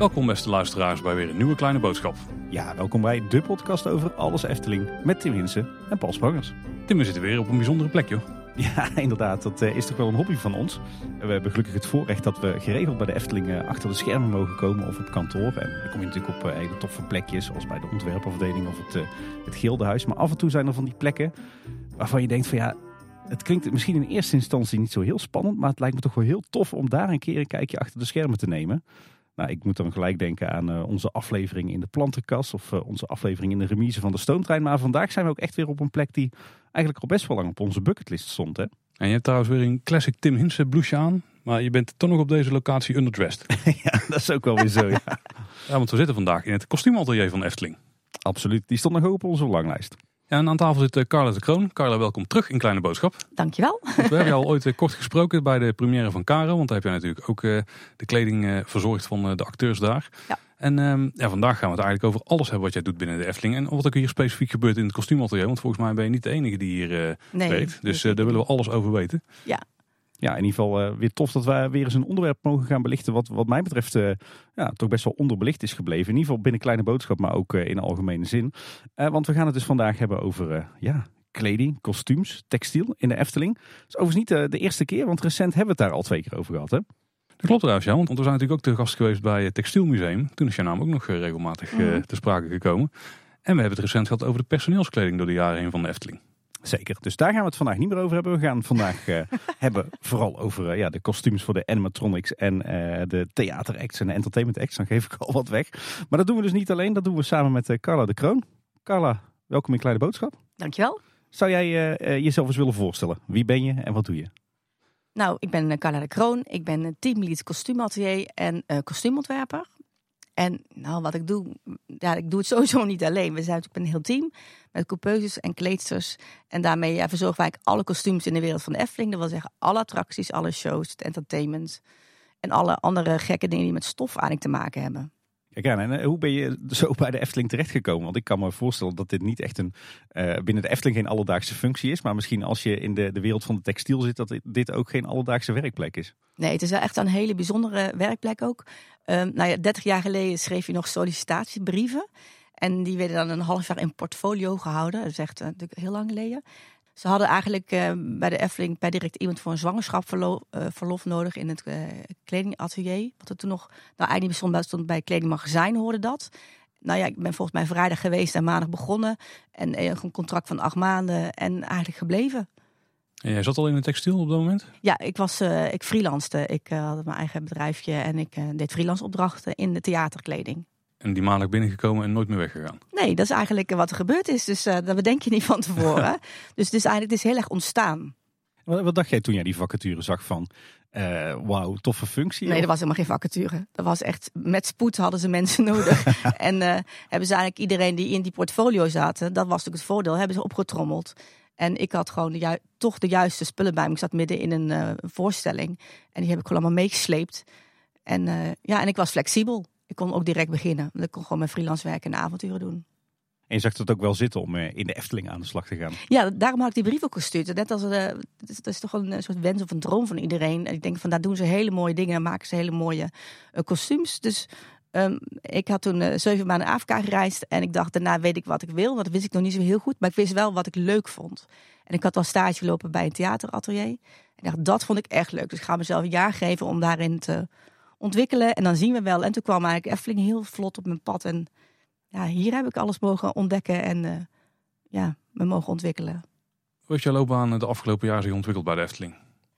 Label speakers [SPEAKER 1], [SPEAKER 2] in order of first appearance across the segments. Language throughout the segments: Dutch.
[SPEAKER 1] Welkom beste luisteraars bij weer een nieuwe kleine boodschap.
[SPEAKER 2] Ja, welkom bij de podcast over alles Efteling met Tim Hinsen en Paul Sprangers.
[SPEAKER 1] Tim, we zitten weer op een bijzondere plek joh.
[SPEAKER 2] Ja, inderdaad. Dat eh, is toch wel een hobby van ons. We hebben gelukkig het voorrecht dat we geregeld bij de Efteling eh, achter de schermen mogen komen of op kantoor. En dan kom je natuurlijk op eh, hele toffe plekjes, zoals bij de ontwerpafdeling of het, het Gildenhuis. Maar af en toe zijn er van die plekken waarvan je denkt van ja, het klinkt misschien in eerste instantie niet zo heel spannend, maar het lijkt me toch wel heel tof om daar een keer een kijkje achter de schermen te nemen. Nou, ik moet dan gelijk denken aan uh, onze aflevering in de plantenkast of uh, onze aflevering in de remise van de stoomtrein. Maar vandaag zijn we ook echt weer op een plek die eigenlijk al best wel lang op onze bucketlist stond. Hè?
[SPEAKER 1] En je hebt trouwens weer een classic Tim Hinsen blouseje aan. Maar je bent toch nog op deze locatie underdressed.
[SPEAKER 2] ja, dat is ook wel weer zo, ja.
[SPEAKER 1] ja, want we zitten vandaag in het kostuumatelier van Efteling.
[SPEAKER 2] Absoluut, die stond nog op onze verlanglijst.
[SPEAKER 1] Ja, en aan tafel zit eh, Carla de Kroon. Carla, welkom terug in Kleine Boodschap.
[SPEAKER 3] Dankjewel.
[SPEAKER 1] Want we hebben jou al ooit eh, kort gesproken bij de première van Caro. Want daar heb jij natuurlijk ook eh, de kleding verzorgd van de acteurs daar.
[SPEAKER 3] Ja.
[SPEAKER 1] En ehm, ja, vandaag gaan we het eigenlijk over alles hebben wat jij doet binnen de Efteling. En wat ook hier specifiek gebeurt in het kostuumatelier. Want volgens mij ben je niet de enige die hier
[SPEAKER 3] nee,
[SPEAKER 1] werkt. Dus daar willen we alles over weten.
[SPEAKER 3] Ja,
[SPEAKER 2] ja, in ieder geval uh, weer tof dat wij weer eens een onderwerp mogen gaan belichten. Wat, wat mij betreft uh, ja, toch best wel onderbelicht is gebleven. In ieder geval binnen Kleine Boodschap, maar ook uh, in algemene zin. want we gaan het dus vandaag hebben over ja, kleding, kostuums, textiel in de Efteling. Dat is overigens niet de eerste keer, want recent hebben we het daar al twee keer over gehad. Hè?
[SPEAKER 1] Dat klopt trouwens, ja. Want we zijn natuurlijk ook te gast geweest bij het Textielmuseum. Toen is jouw naam ook nog regelmatig mm. te sprake gekomen. En we hebben het recent gehad over de personeelskleding door de jaren heen van de Efteling.
[SPEAKER 2] Zeker. Dus daar gaan we het vandaag niet meer over hebben. We gaan het vandaag uh, hebben vooral over uh, ja, de kostuums voor de animatronics en uh, de theateracts en de entertainment acts. Dan geef ik al wat weg. Maar dat doen we dus niet alleen. Dat doen we samen met Carla de Kroon. Carla, welkom in Kleine Boodschap.
[SPEAKER 3] Dankjewel.
[SPEAKER 2] Zou jij jezelf eens willen voorstellen? Wie ben je en wat doe je?
[SPEAKER 3] Nou, ik ben Carla de Kroon. Ik ben teamlead kostuumatelier en kostuumontwerper. En nou, wat ik doe, ja, ik doe het sowieso niet alleen. We zijn natuurlijk een heel team met coupeuses en kleedsters. En daarmee ja, verzorgen wij alle kostuums in de wereld van de Efteling. Dat wil zeggen alle attracties, alle shows, het entertainment. En alle andere gekke dingen die met stof eigenlijk te maken hebben.
[SPEAKER 2] Kijk aan, en eh, hoe ben je zo bij de Efteling terechtgekomen? Want ik kan me voorstellen dat dit niet echt een uh, binnen de Efteling geen alledaagse functie is. Maar misschien als je in de, de wereld van de textiel zit, dat dit ook geen alledaagse werkplek is.
[SPEAKER 3] Nee, het is echt een hele bijzondere werkplek ook. Um, nou ja, 30 jaar geleden schreef je nog sollicitatiebrieven. En die werden dan een half jaar in portfolio gehouden. Dat is echt uh, natuurlijk heel lang geleden. Ze hadden eigenlijk uh, bij de Efteling per direct iemand voor een zwangerschapsverlof uh, verlof nodig in het uh, kledingatelier. Wat er toen nog, nou eigenlijk bestond, stond bij kledingmagazijn hoorde dat. Nou ja, ik ben volgens mij vrijdag geweest en maandag begonnen. En een contract van acht maanden en eigenlijk gebleven.
[SPEAKER 1] En jij zat al in het textiel op dat moment?
[SPEAKER 3] Ja, ik was, ik freelancede. Ik had mijn eigen bedrijfje en ik deed freelance opdrachten in de theaterkleding.
[SPEAKER 1] En die maandag binnengekomen en nooit meer weggegaan?
[SPEAKER 3] Nee, dat is eigenlijk wat er gebeurd is. Dus uh, dat bedenk je niet van tevoren. dus het is eigenlijk het is heel erg ontstaan.
[SPEAKER 2] Wat, wat dacht jij toen jij die vacature zag van, uh, wauw, toffe functie?
[SPEAKER 3] Nee, er was helemaal geen vacature. Dat was echt, met spoed hadden ze mensen nodig. en uh, hebben ze eigenlijk iedereen die in die portfolio zaten, dat was natuurlijk het voordeel, hebben ze opgetrommeld. En ik had gewoon de toch de juiste spullen bij me. Ik zat midden in een uh, voorstelling en die heb ik gewoon allemaal meegesleept. En, ja, en ik was flexibel ik kon ook direct beginnen. Ik kon gewoon mijn freelance werken en avonturen doen.
[SPEAKER 2] En je zegt het ook wel zitten om eh, in de Efteling aan de slag te gaan.
[SPEAKER 3] Ja, daarom had ik die brief ook gestuurd. Net als, uh, dat is toch een soort wens of een droom van iedereen. En ik denk van daar doen ze hele mooie dingen en maken ze hele mooie uh, kostuums. Dus um, ik had toen uh, zeven maanden Afrika gereisd. En ik dacht, daarna weet ik wat ik wil. Want dat wist ik nog niet zo heel goed. Maar ik wist wel wat ik leuk vond. En ik had al stage lopen bij een theateratelier. En dacht, dat vond ik echt leuk. Dus ik ga mezelf een jaar geven om daarin te ontwikkelen. En dan zien we wel. En toen kwam eigenlijk Efteling heel vlot op mijn pad. En ja, hier heb ik alles mogen ontdekken en uh, ja, me mogen ontwikkelen.
[SPEAKER 1] Hoe heeft jouw loopbaan de afgelopen jaar zich ontwikkeld bij de Efteling?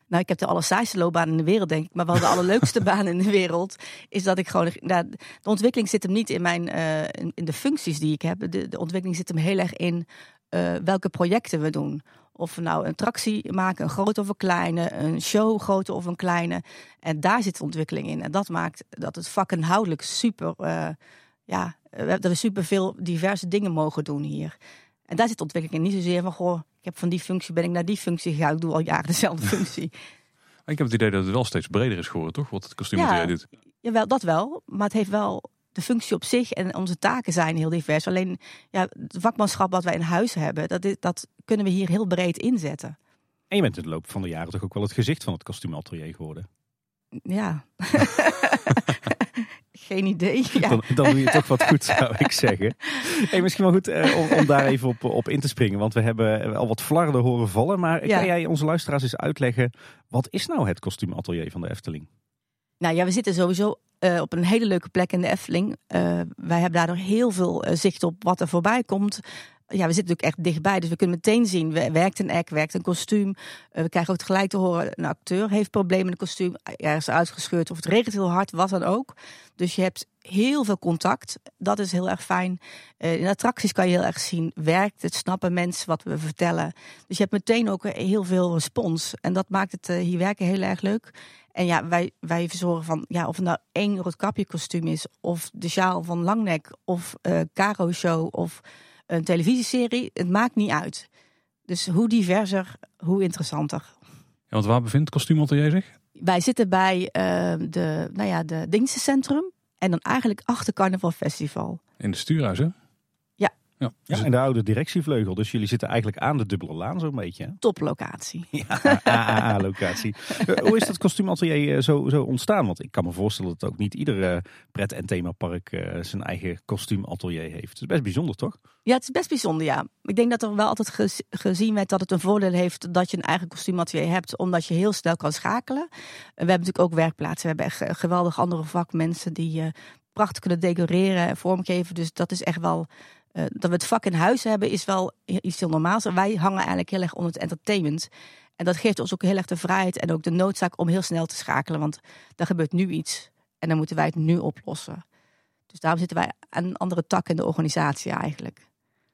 [SPEAKER 3] Nou, ik heb de allersaaiste loopbaan in de wereld, denk ik. Maar wel de allerleukste baan in de wereld is dat ik gewoon. Nou, de ontwikkeling zit hem niet in, mijn, uh, in, in, de functies die ik heb. De, de ontwikkeling zit hem heel erg in uh, welke projecten we doen. Of we nou een attractie maken, een grote of een kleine, een show, grote of een kleine. En daar zit de ontwikkeling in. En dat maakt dat het vakinhoudelijk super, uh, ja, dat we super veel diverse dingen mogen doen hier. En daar zit de ontwikkeling in. Niet zozeer van, goh, ik heb van die functie, ben ik naar die functie gegaan. Ik doe al jaren dezelfde functie.
[SPEAKER 1] Ik heb het idee dat het wel steeds breder is geworden, toch? Wat het kostuum ja, jij doet.
[SPEAKER 3] Jawel, dat wel. Maar het heeft wel de functie op zich en onze taken zijn heel divers. Alleen ja, het vakmanschap wat wij in huis hebben, dat, dat kunnen we hier heel breed inzetten.
[SPEAKER 2] En je bent in de loop van de jaren toch ook wel het gezicht van het kostuumatelier geworden.
[SPEAKER 3] Ja. Geen idee. Ja.
[SPEAKER 2] Dan, dan doe je toch wat goed, zou ik zeggen. Hey, misschien wel goed eh, om, om daar even op, op in te springen. Want we hebben al wat flarden horen vallen. Maar
[SPEAKER 3] Ja.
[SPEAKER 2] kan jij onze luisteraars eens uitleggen... wat is nou het kostuumatelier van de Efteling?
[SPEAKER 3] Nou ja, we zitten sowieso eh, op een hele leuke plek in de Efteling. Eh, wij hebben daardoor heel veel eh, zicht op wat er voorbij komt. Ja, we zitten natuurlijk echt dichtbij, dus we kunnen meteen zien. we- Werkt een act, werkt een kostuum. We krijgen ook tegelijk te horen, een acteur heeft problemen in een kostuum. Er is uitgescheurd of het regent heel hard, wat dan ook. Dus je hebt heel veel contact. Dat is heel erg fijn. In attracties kan je heel erg zien, werkt het, snappen mensen wat we vertellen. Dus je hebt meteen ook heel veel respons. En dat maakt het hier werken heel erg leuk. En ja, wij, wij verzorgen van, ja, of het nou één roodkapje kostuum is, of de sjaal van Langnek, of eh Caro Show, of een televisieserie. Het maakt niet uit. Dus hoe diverser, hoe interessanter.
[SPEAKER 1] Ja, want waar bevindt het kostuumatelier zich?
[SPEAKER 3] Wij zitten bij eh, de, nou ja, de dienstencentrum en dan eigenlijk achter Carnaval Festival.
[SPEAKER 1] In de stuurhuis, hè?
[SPEAKER 3] Ja.
[SPEAKER 1] ja.
[SPEAKER 2] Ja,
[SPEAKER 1] Dus
[SPEAKER 2] in de oude directievleugel. Dus jullie zitten eigenlijk aan de dubbele laan zo'n beetje.
[SPEAKER 3] Toplocatie.
[SPEAKER 2] Ja, AAA-locatie. Hoe is dat kostuumatelier eh, zo, zo ontstaan? Want ik kan me voorstellen dat ook niet ieder eh, pret- en themapark eh, zijn eigen kostuumatelier heeft. Het is best bijzonder, toch?
[SPEAKER 3] Ja, het is best bijzonder, ja. Ik denk dat er wel altijd gez- gezien werd dat het een voordeel heeft dat je een eigen kostuumatelier hebt, omdat je heel snel kan schakelen. We hebben natuurlijk ook werkplaatsen. We hebben echt eh, geweldig andere vakmensen die eh, prachtig kunnen decoreren en vormgeven. Dus dat is echt wel, eh, dat we het vak in huis hebben, is wel iets heel normaals. Wij hangen eigenlijk heel erg onder het entertainment. En dat geeft ons ook heel erg de vrijheid en ook de noodzaak om heel snel te schakelen. Want er gebeurt nu iets en dan moeten wij het nu oplossen. Dus daarom zitten wij aan een andere tak in de organisatie eigenlijk.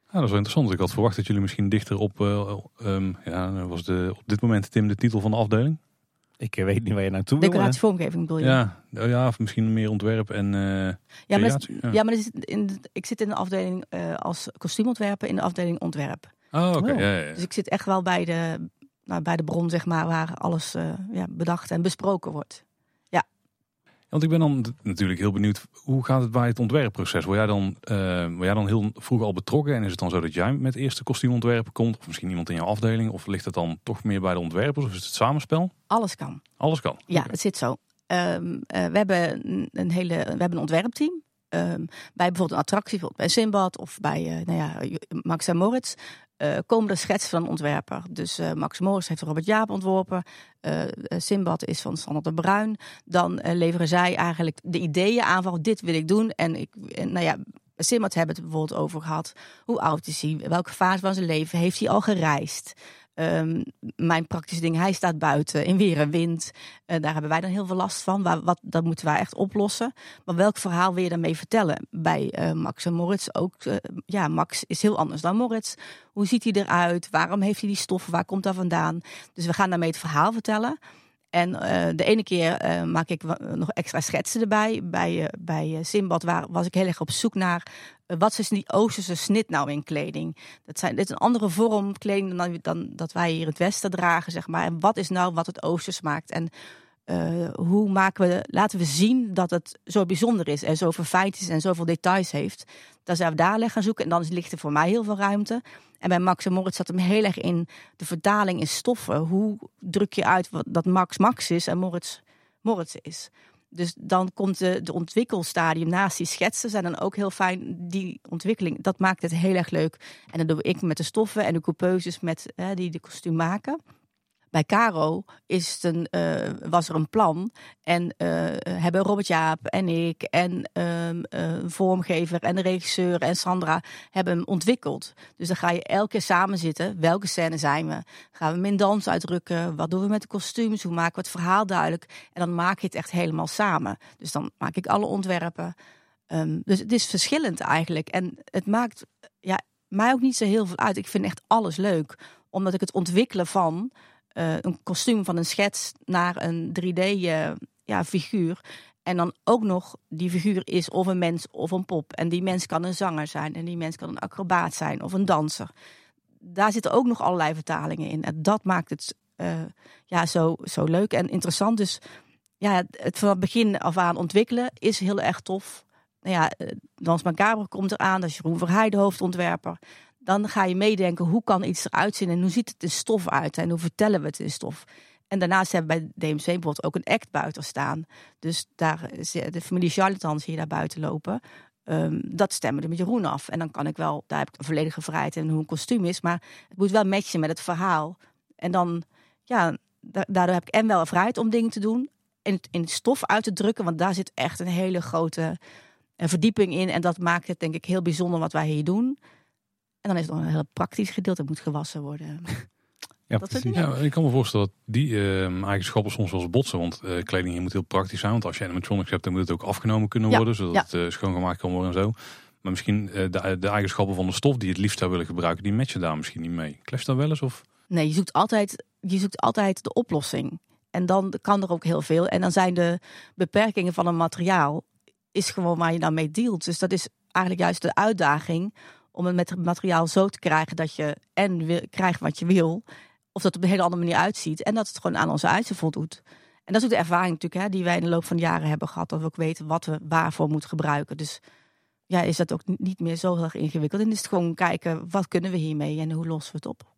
[SPEAKER 1] Ja, dat is wel interessant. Ik had verwacht dat jullie misschien dichter op, eh, ehm, ja, was de, op dit moment Tim de titel van de afdeling.
[SPEAKER 2] Ik eh, weet niet waar je naartoe wil.
[SPEAKER 3] Decoratie vormgeving bedoel je?
[SPEAKER 1] Ja, oh ja, of misschien meer ontwerp en eh
[SPEAKER 3] ja, maar,
[SPEAKER 1] creatie. Ja.
[SPEAKER 3] ja, maar in, ik zit in de afdeling eh, als kostuumontwerper in de afdeling ontwerp.
[SPEAKER 1] Oh, oké.
[SPEAKER 2] Oh.
[SPEAKER 1] Ja, ja, ja.
[SPEAKER 3] Dus ik zit echt wel bij de, nou, bij de bron, zeg maar, waar alles eh, ja, bedacht en besproken wordt.
[SPEAKER 1] Want ik ben dan natuurlijk heel benieuwd, hoe gaat het bij het ontwerpproces? Word jij dan, eh, word jij dan heel vroeg al betrokken en is het dan zo dat jij met het eerste kostuumontwerpen komt? Of misschien iemand in jouw afdeling? Of ligt het dan toch meer bij de ontwerpers? Of is het het samenspel?
[SPEAKER 3] Alles kan.
[SPEAKER 1] Alles kan.
[SPEAKER 3] Ja, het zit zo. Ehm, eh, we hebben een, een hele, we hebben een ontwerpteam. Ehm, bij bijvoorbeeld een attractie, bijvoorbeeld bij Simbad of bij eh, nou ja, Max en Moritz, eh, komen er schetsen van een ontwerper. Dus eh, Max Moritz heeft Robert Jaap ontworpen. eh Simbad is van Sander de Bruin. Dan leveren zij eigenlijk de ideeën aan van dit wil ik doen. En ik, nou ja, Simbad hebben het bijvoorbeeld over gehad. Hoe oud is hij? Welke fase van zijn leven heeft hij al gereisd? Ehm, mijn praktische ding, hij staat buiten in weer en wind. Eh, daar hebben wij dan heel veel last van. Waar, wat, dat moeten wij echt oplossen. Maar welk verhaal wil je daarmee vertellen? Bij eh, Max en Moritz ook. eh, ja, Max is heel anders dan Moritz. Hoe ziet hij eruit? Waarom heeft hij die stoffen? Waar komt dat vandaan? Dus we gaan daarmee het verhaal vertellen. En eh, de ene keer eh, maak ik nog extra schetsen erbij. Bij, eh, bij Simbad waar, was ik heel erg op zoek naar... wat is die Oosterse snit nou in kleding? Dat, zijn, dit is een andere vorm kleding dan, dan dat wij hier in het Westen dragen, zeg maar. En wat is nou wat het Oosters maakt? En eh, hoe maken we, laten we zien dat het zo bijzonder is en zo verfijnd is en zoveel details heeft. Dan zijn we daar gaan zoeken en dan ligt er voor mij heel veel ruimte. En bij Max en Moritz zat hem heel erg in de vertaling in stoffen. Hoe druk je uit wat, dat Max Max is en Moritz Moritz is? Dus dan komt de, de ontwikkelstadium naast die schetsen zijn dan ook heel fijn. Die ontwikkeling, dat maakt het heel erg leuk. En dat doe ik met de stoffen en de coupeuses met, die de kostuum maken. Bij Caro is het een, eh, was er een plan. En eh, hebben Robert Jaap en ik en een vormgever en de regisseur en Sandra hebben hem ontwikkeld. Dus dan ga je elke keer samen zitten. Welke scène zijn we? Gaan we hem dans uitdrukken? Wat doen we met de kostuums? Hoe maken we het verhaal duidelijk? En dan maak je het echt helemaal samen. Dus dan maak ik alle ontwerpen. Ehm, dus het is verschillend eigenlijk. En het maakt ja, mij ook niet zo heel veel uit. Ik vind echt alles leuk. Omdat ik het ontwikkelen van eh, een kostuum van een schets naar een 3D eh. En dan ook nog die figuur is of een mens of een pop. En die mens kan een zanger zijn. En die mens kan een acrobaat zijn of een danser. Daar zitten ook nog allerlei vertalingen in. En dat maakt het eh, ja, zo, zo leuk en interessant. Dus ja, het van het begin af aan ontwikkelen is heel erg tof. Nou ja, Dans Macabre komt eraan. Dat is Jeroen Verheij, de hoofdontwerper. Dan ga je meedenken hoe kan iets eruit zien en hoe ziet het in stof uit en hoe vertellen we het in stof. En daarnaast hebben we bij DMC bijvoorbeeld ook een act buiten staan. Dus daar, de familie Charlatan zie je daar buiten lopen. Um, dat stemmen we met Jeroen af. En dan kan ik wel, daar heb ik volledige vrijheid in hoe een kostuum is. Maar het moet wel matchen met het verhaal. En dan, ja, daardoor heb ik en wel vrijheid om dingen te doen. En in stof uit te drukken, want daar zit echt een hele grote eh, verdieping in. En dat maakt het denk ik heel bijzonder wat wij hier doen. En dan is het nog een heel praktisch gedeelte. dat moet gewassen worden.
[SPEAKER 1] Ja, dat ja, ik kan me voorstellen dat die uh, eigenschappen soms wel eens botsen. Want uh, kleding hier moet heel praktisch zijn. Want als je animatronics hebt, dan moet het ook afgenomen kunnen worden. Zodat het uh, schoongemaakt kan worden en zo. Maar misschien de, de, eigenschappen van de stof die je het liefst zou willen gebruiken, die matchen daar misschien niet mee. Clash dat wel eens? Of?
[SPEAKER 3] Nee, je zoekt, altijd, je zoekt altijd de oplossing. En dan kan er ook heel veel. En dan zijn de beperkingen van een materiaal, is gewoon waar je dan mee dealt. Dus dat is eigenlijk juist de uitdaging om het met materiaal zo te krijgen dat je en wil, krijgt wat je wil. Of dat het op een hele andere manier uitziet. En dat het gewoon aan onze eisen voldoet. En dat is ook de ervaring natuurlijk hè, die wij in de loop van de jaren hebben gehad. Dat we ook weten wat we waarvoor moeten gebruiken. Dus ja, is dat ook niet meer zo heel erg ingewikkeld. En is het gewoon kijken, wat kunnen we hiermee en hoe lossen we het op?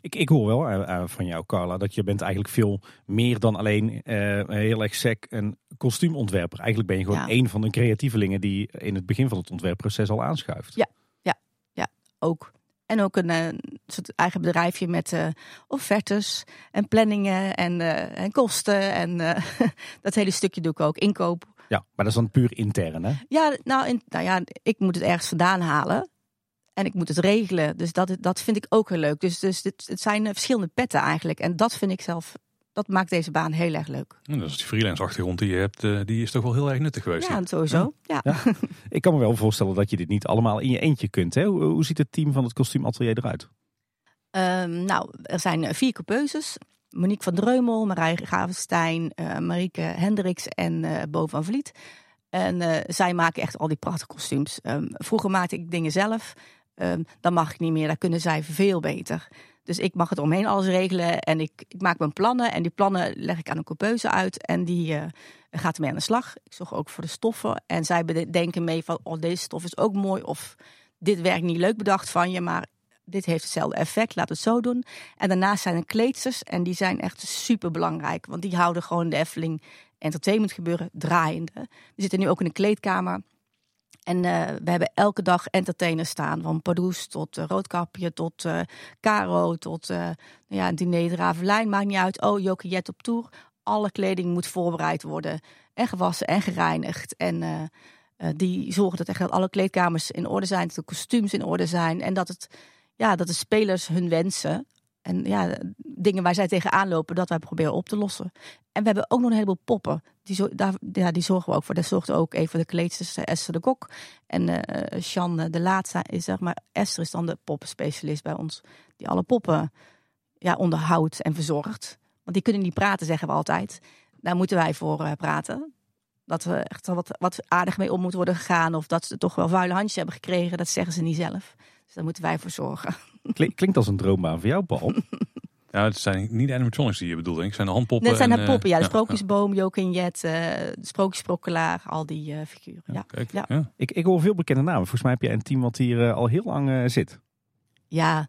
[SPEAKER 2] Ik, ik hoor wel uh, van jou, Carla, dat je bent eigenlijk veel meer dan alleen uh, heel erg sec een kostuumontwerper. Eigenlijk ben je gewoon een van de creatievelingen die in het begin van het ontwerpproces al aanschuift.
[SPEAKER 3] Ja, ook. En ook een, een soort eigen bedrijfje met uh, offertes en planningen en, en kosten. En dat hele stukje doe ik ook, inkoop.
[SPEAKER 2] Ja, maar dat is dan puur intern, hè?
[SPEAKER 3] Ja, nou, in, nou ja, ik moet het ergens vandaan halen. En ik moet het regelen. Dus dat, dat vind ik ook heel leuk. Dus, dus dit, het zijn eh, verschillende petten eigenlijk. En dat vind ik zelf, dat maakt deze baan heel erg leuk.
[SPEAKER 1] En dus die freelance achtergrond die je hebt, eh, die is toch wel heel erg nuttig geweest.
[SPEAKER 3] Ja, sowieso. Ja. ja.
[SPEAKER 2] Ik kan me wel voorstellen dat je dit niet allemaal in je eentje kunt. Hè? Hoe, hoe ziet het team van het kostuumatelier eruit?
[SPEAKER 3] Um, nou, er zijn eh, vier coupeuses. Monique van Dreumel, Marije Gavenstein, uh, Marieke Hendricks en uh, Bo van Vliet. En zij maken echt al die prachtige kostuums. Um, vroeger maakte ik dingen zelf. Um, dan mag ik niet meer. Daar kunnen zij veel beter. Dus ik mag het omheen alles regelen en ik, ik maak mijn plannen. En die plannen leg ik aan een coupeuse uit en die uh, gaat ermee aan de slag. Ik zorg ook voor de stoffen. En zij denken mee van, oh deze stof is ook mooi. Of dit werkt niet leuk bedacht van je, maar dit heeft hetzelfde effect. Laat het zo doen. En daarnaast zijn er kleedsters en die zijn echt super belangrijk. Want die houden gewoon de Efteling entertainment gebeuren draaiende. We zitten nu ook in een kleedkamer en uh, we hebben elke dag entertainers staan. Van Pardoes tot uh, Roodkapje, tot uh, Caro, tot nou ja, diner Ravelijn. Maakt niet uit. Oh, Joke Jet op tour. Alle kleding moet voorbereid worden. En gewassen en gereinigd. En die zorgen dat, echt alle kleedkamers in orde zijn. Dat de kostuums in orde zijn. En dat, het, ja, dat de spelers hun wensen en ja, dingen waar zij tegenaan lopen, dat wij proberen op te lossen. En we hebben ook nog een heleboel poppen. Die, daar, ja, die zorgen we ook voor. Daar zorgt ook even de kleedsters eh, Esther de Kok. En uh, de Laatste is zeg maar, Esther is dan de poppenspecialist bij ons. Die alle poppen ja, onderhoudt en verzorgt. Want die kunnen niet praten, zeggen we altijd. Daar moeten wij voor uh, praten. Dat we echt wat, wat aardig mee om moeten worden gegaan. Of dat ze toch wel vuile handjes hebben gekregen. Dat zeggen ze niet zelf. Dus daar moeten wij voor zorgen.
[SPEAKER 2] klinkt als een droombaan voor jou, Paul.
[SPEAKER 1] Ja, het zijn niet de animatronics die je bedoelt, denk ik. Het zijn de handpoppen.
[SPEAKER 3] Het zijn de poppen, ja. De Sprookjesboom, Joke en Jet, uh, de Sprookjesprokkelaar, al die uh, figuren. Ja, ja. ja.
[SPEAKER 2] Ik, ik hoor veel bekende namen. Volgens mij heb je een team wat hier uh, al heel lang zit.
[SPEAKER 3] Ja,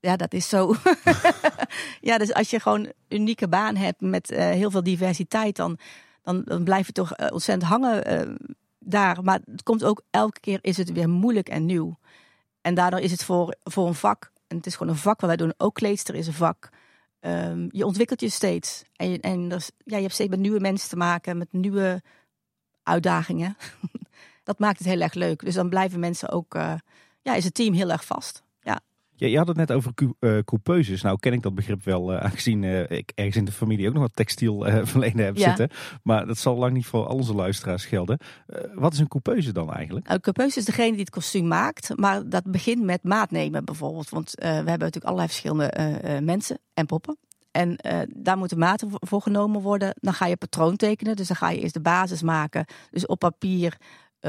[SPEAKER 3] ja, dat is zo. ja, dus als je gewoon een unieke baan hebt met heel veel diversiteit, dan, dan, dan blijf je toch ontzettend hangen daar. Maar het komt ook elke keer is het weer moeilijk en nieuw. En daardoor is het voor, voor een vak, en het is gewoon een vak waar wij doen, ook kleedster is een vak. Um, je ontwikkelt je steeds. En, je, en dus, ja, je hebt steeds met nieuwe mensen te maken, met nieuwe uitdagingen. dat maakt het heel erg leuk. Dus dan blijven mensen ook, uh, ja, is het team heel erg vast.
[SPEAKER 2] Je, je had het net over uh, coupeuses. Nou ken ik dat begrip wel, uh, aangezien uh, ik ergens in de familie ook nog wat textiel verleden heb zitten. Maar dat zal lang niet voor al onze luisteraars gelden. wat is een coupeuse dan eigenlijk?
[SPEAKER 3] Een coupeuse is degene die het kostuum maakt. Maar dat begint met maat nemen bijvoorbeeld. Want we hebben natuurlijk allerlei verschillende mensen en poppen. En daar moeten maten voor genomen worden. Dan ga je patroon tekenen. Dus dan ga je eerst de basis maken. Dus op papier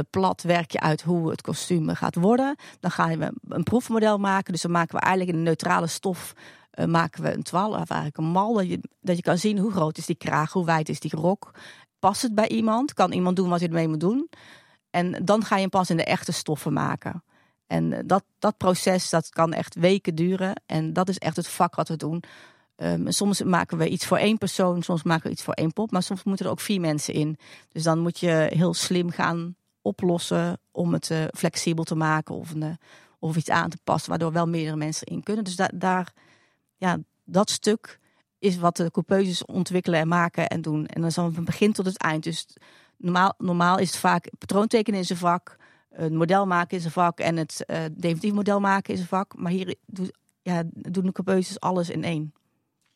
[SPEAKER 3] plat werk je uit hoe het kostuum gaat worden. Dan gaan we een proefmodel maken. Dus dan maken we eigenlijk een neutrale stof uh, maken we een twal, of eigenlijk een mal. Dat je, dat je kan zien hoe groot is die kraag, hoe wijd is die rok. Past het bij iemand? Kan iemand doen wat hij ermee moet doen? En dan ga je hem pas in de echte stoffen maken. En eh, dat, dat proces dat kan echt weken duren. En dat is echt het vak wat we doen. Um, soms maken we iets voor één persoon, soms maken we iets voor één pop, maar soms moeten er ook vier mensen in. Dus dan moet je heel slim gaan oplossen om het uh, flexibel te maken of, een, of iets aan te passen, waardoor wel meerdere mensen in kunnen. Dus da daar, ja, dat stuk is wat de coupeuses ontwikkelen en maken en doen. En dan is van het begin tot het eind. Dus normaal, normaal is het vaak patroontekenen in zijn vak, een model maken is een vak en het uh, definitief model maken is een vak. Maar hier doen, ja, doen de coupeuses alles in één.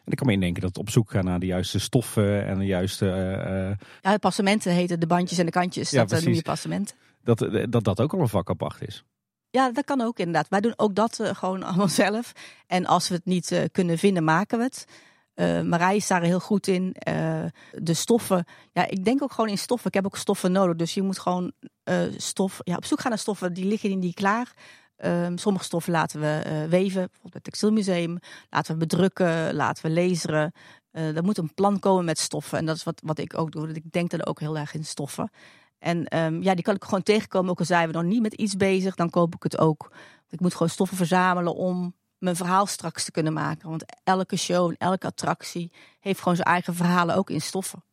[SPEAKER 2] En ik kan me indenken dat het op zoek gaan naar de juiste stoffen en de juiste... Uh,
[SPEAKER 3] ja, passementen heten de bandjes en de kantjes. Ja, dat noem je passementen.
[SPEAKER 2] Dat, dat dat ook al een vak apart is.
[SPEAKER 3] Ja, dat kan ook inderdaad. Wij doen ook dat gewoon allemaal zelf. En als we het niet kunnen vinden, maken we het. Uh, Marij is daar heel goed in. De stoffen. Ja, ik denk ook gewoon in stoffen. Ik heb ook stoffen nodig. Dus je moet gewoon stof, ja, op zoek gaan naar stoffen. Die liggen in die klaar. Um, sommige stoffen laten we weven. Bijvoorbeeld het Textielmuseum. Laten we bedrukken. Laten we laseren. er moet een plan komen met stoffen. En dat is wat, wat ik ook doe. Ik denk dan ook heel erg in stoffen. En um, ja, die kan ik gewoon tegenkomen. Ook al zijn we nog niet met iets bezig, dan koop ik het ook. Ik moet gewoon stoffen verzamelen om mijn verhaal straks te kunnen maken. Want elke show en elke attractie heeft gewoon zijn eigen verhalen ook in stoffen.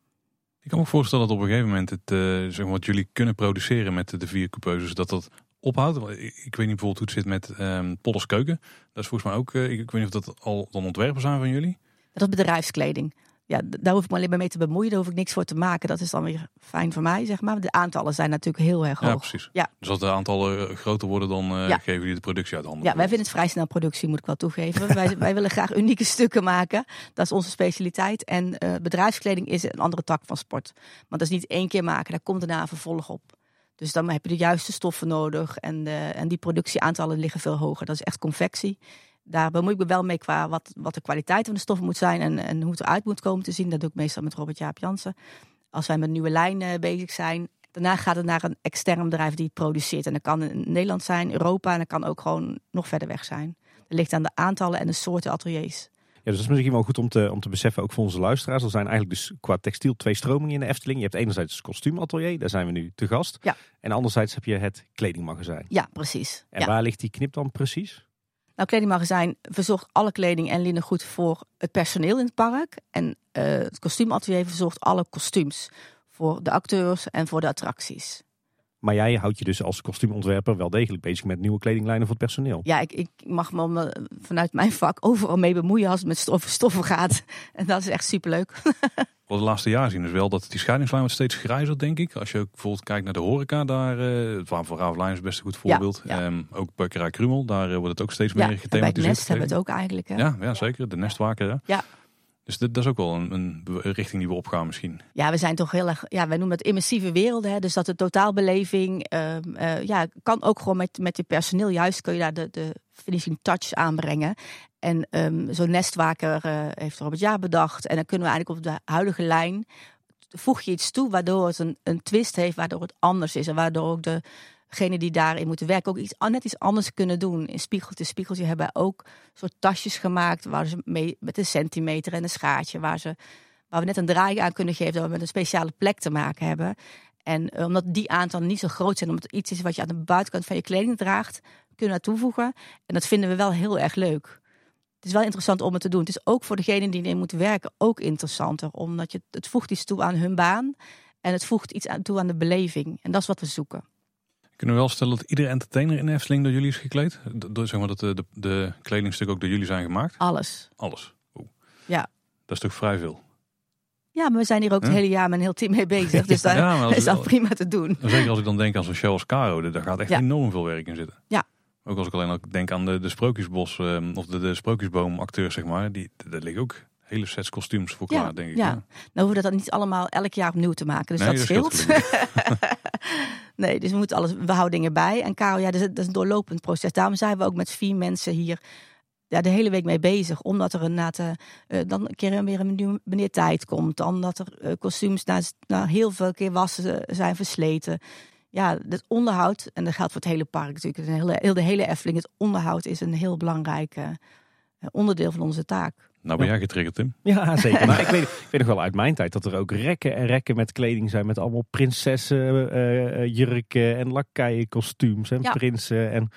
[SPEAKER 1] Ik kan me voorstellen dat op een gegeven moment het, uh, zeg maar, wat jullie kunnen produceren met de vier coupeuses, dat dat ophoudt. Ik weet niet bijvoorbeeld hoe het zit met um, Pollers Keuken. Dat is volgens mij ook, uh, ik, weet niet of dat al dan ontwerpen zijn van jullie.
[SPEAKER 3] Dat is bedrijfskleding ja, daar hoef ik me alleen maar mee te bemoeien. Daar hoef ik niks voor te maken. Dat is dan weer fijn voor mij, zeg maar. De aantallen zijn natuurlijk heel erg hoog.
[SPEAKER 1] Ja, precies. Ja. Dus als de aantallen eh, groter worden, dan uh, geven jullie de productie uit handen.
[SPEAKER 3] Ja, wij vinden het vrij snel productie, moet ik wel toegeven. wij, wij willen graag unieke stukken maken. Dat is onze specialiteit. En uh, bedrijfskleding is een andere tak van sport. Want dat is niet één keer maken, daar komt daarna een vervolg op. Dus dan heb je de juiste stoffen nodig. En, en die productieaantallen liggen veel hoger. Dat is echt confectie daar bemoei ik me wel mee qua wat, wat de kwaliteit van de stoffen moet zijn en, en hoe het eruit moet komen te zien. Dat doe ik meestal met Robert Jaap Jansen. Als wij met nieuwe lijnen bezig zijn, daarna gaat het naar een extern bedrijf die het produceert. En dat kan in Nederland zijn, Europa en dat kan ook gewoon nog verder weg zijn. Dat ligt aan de aantallen en de soorten ateliers.
[SPEAKER 2] Ja, dus dat is misschien wel goed om te, om te beseffen, ook voor onze luisteraars. Er zijn eigenlijk dus qua textiel twee stromingen in de Efteling. Je hebt enerzijds het kostuumatelier, daar zijn we nu te gast. Ja. En anderzijds heb je het kledingmagazijn.
[SPEAKER 3] Ja, precies.
[SPEAKER 2] En waar ligt die knip dan precies?
[SPEAKER 3] Nou, kledingmagazijn verzorgt alle kleding en linnengoed voor het personeel in het park. En uh, het kostuumatelier verzorgt alle kostuums voor de acteurs en voor de attracties.
[SPEAKER 2] Maar jij houdt je dus als kostuumontwerper wel degelijk bezig met nieuwe kledinglijnen voor het personeel.
[SPEAKER 3] Ja, ik, ik mag me vanuit mijn vak overal mee bemoeien als het met stoffen, stoffen gaat. En dat is echt superleuk.
[SPEAKER 1] Wat de laatste jaren zien is wel dat die scheidingslijn wordt steeds grijzer, denk ik. Als je ook bijvoorbeeld kijkt naar de horeca, daar, uh, het voor Ravelijn is best een goed voorbeeld. Ja, ja. Um, ook Bakkerij Krumel, daar uh, wordt het ook steeds meer gethematiseerd.
[SPEAKER 3] bij het Nest hebben we het ook eigenlijk. Hè?
[SPEAKER 1] Ja, ja, zeker. De Nestwaker. Ja. Dus dat, is ook wel een, een, richting die we opgaan misschien.
[SPEAKER 3] Ja, we zijn toch heel erg, ja, wij noemen het immersieve werelden. Hè? Dus dat de totaalbeleving, uh, uh, ja, kan ook gewoon met, met je personeel. Juist kun je daar de, de finishing touch aanbrengen. En um, zo'n nestwaker uh, heeft Robert Jaar bedacht. En dan kunnen we eigenlijk op de huidige lijn, voeg je iets toe waardoor het een, een twist heeft, waardoor het anders is. En waardoor ook de degene die daarin moeten werken ook iets, net iets anders kunnen doen. In Spiegeltje Spiegeltje hebben ook soort tasjes gemaakt waar ze mee, met een centimeter en een schaartje, waar, ze, waar we net een draai aan kunnen geven, dat we met een speciale plek te maken hebben. En eh, omdat die aantallen niet zo groot zijn, omdat het iets is wat je aan de buitenkant van je kleding draagt, kunnen we toevoegen. En dat vinden we wel heel erg leuk. Het is wel interessant om het te doen. Het is ook voor degene die erin moeten werken ook interessanter, omdat je het voegt iets toe aan hun baan en het voegt iets toe aan de beleving. En dat is wat we zoeken.
[SPEAKER 1] Kunnen we wel stellen dat iedere entertainer in Efteling door jullie is gekleed? Door, zeg maar dat de, de, de kledingstukken ook door jullie zijn gemaakt?
[SPEAKER 3] Alles.
[SPEAKER 1] Alles? Oeh.
[SPEAKER 3] Ja.
[SPEAKER 1] Dat is toch vrij veel?
[SPEAKER 3] Ja, maar we zijn hier ook het hele jaar met een heel team mee bezig. Dus daar ja, is dat prima te doen.
[SPEAKER 1] Zeker als ik dan denk aan zo'n show als Caro. Daar gaat echt enorm veel werk in zitten.
[SPEAKER 3] Ja.
[SPEAKER 1] Ook als ik alleen ook denk aan de, de Sprookjesbos ehm, of de, de Sprookjesboom acteurs, zeg maar. Die, daar liggen ook hele sets kostuums voor klaar, denk ik.
[SPEAKER 3] Ja. Nou hoeven we dat niet allemaal elk jaar opnieuw te maken. Dus dat, dat scheelt. nee, dus we moeten alles, we houden dingen bij. En Karel, ja, dat is, een doorlopend proces. Daarom zijn we ook met vier mensen hier ja, de hele week mee bezig. Omdat er inderdaad uh, dan een keer weer een meneer tijd komt. Dan dat er uh, kostuums na, heel veel keer wassen zijn versleten. Ja, het onderhoud, en dat geldt voor het hele park natuurlijk. Heel de hele Efteling, het onderhoud is een heel belangrijk onderdeel van onze taak.
[SPEAKER 1] Nou ben jij getriggerd, Tim.
[SPEAKER 2] Ja, zeker. maar ik weet, ik weet nog wel uit mijn tijd dat er ook rekken en rekken met kleding zijn. Met allemaal prinsessen, uh, jurken en lakaienkostuums en prinsen. En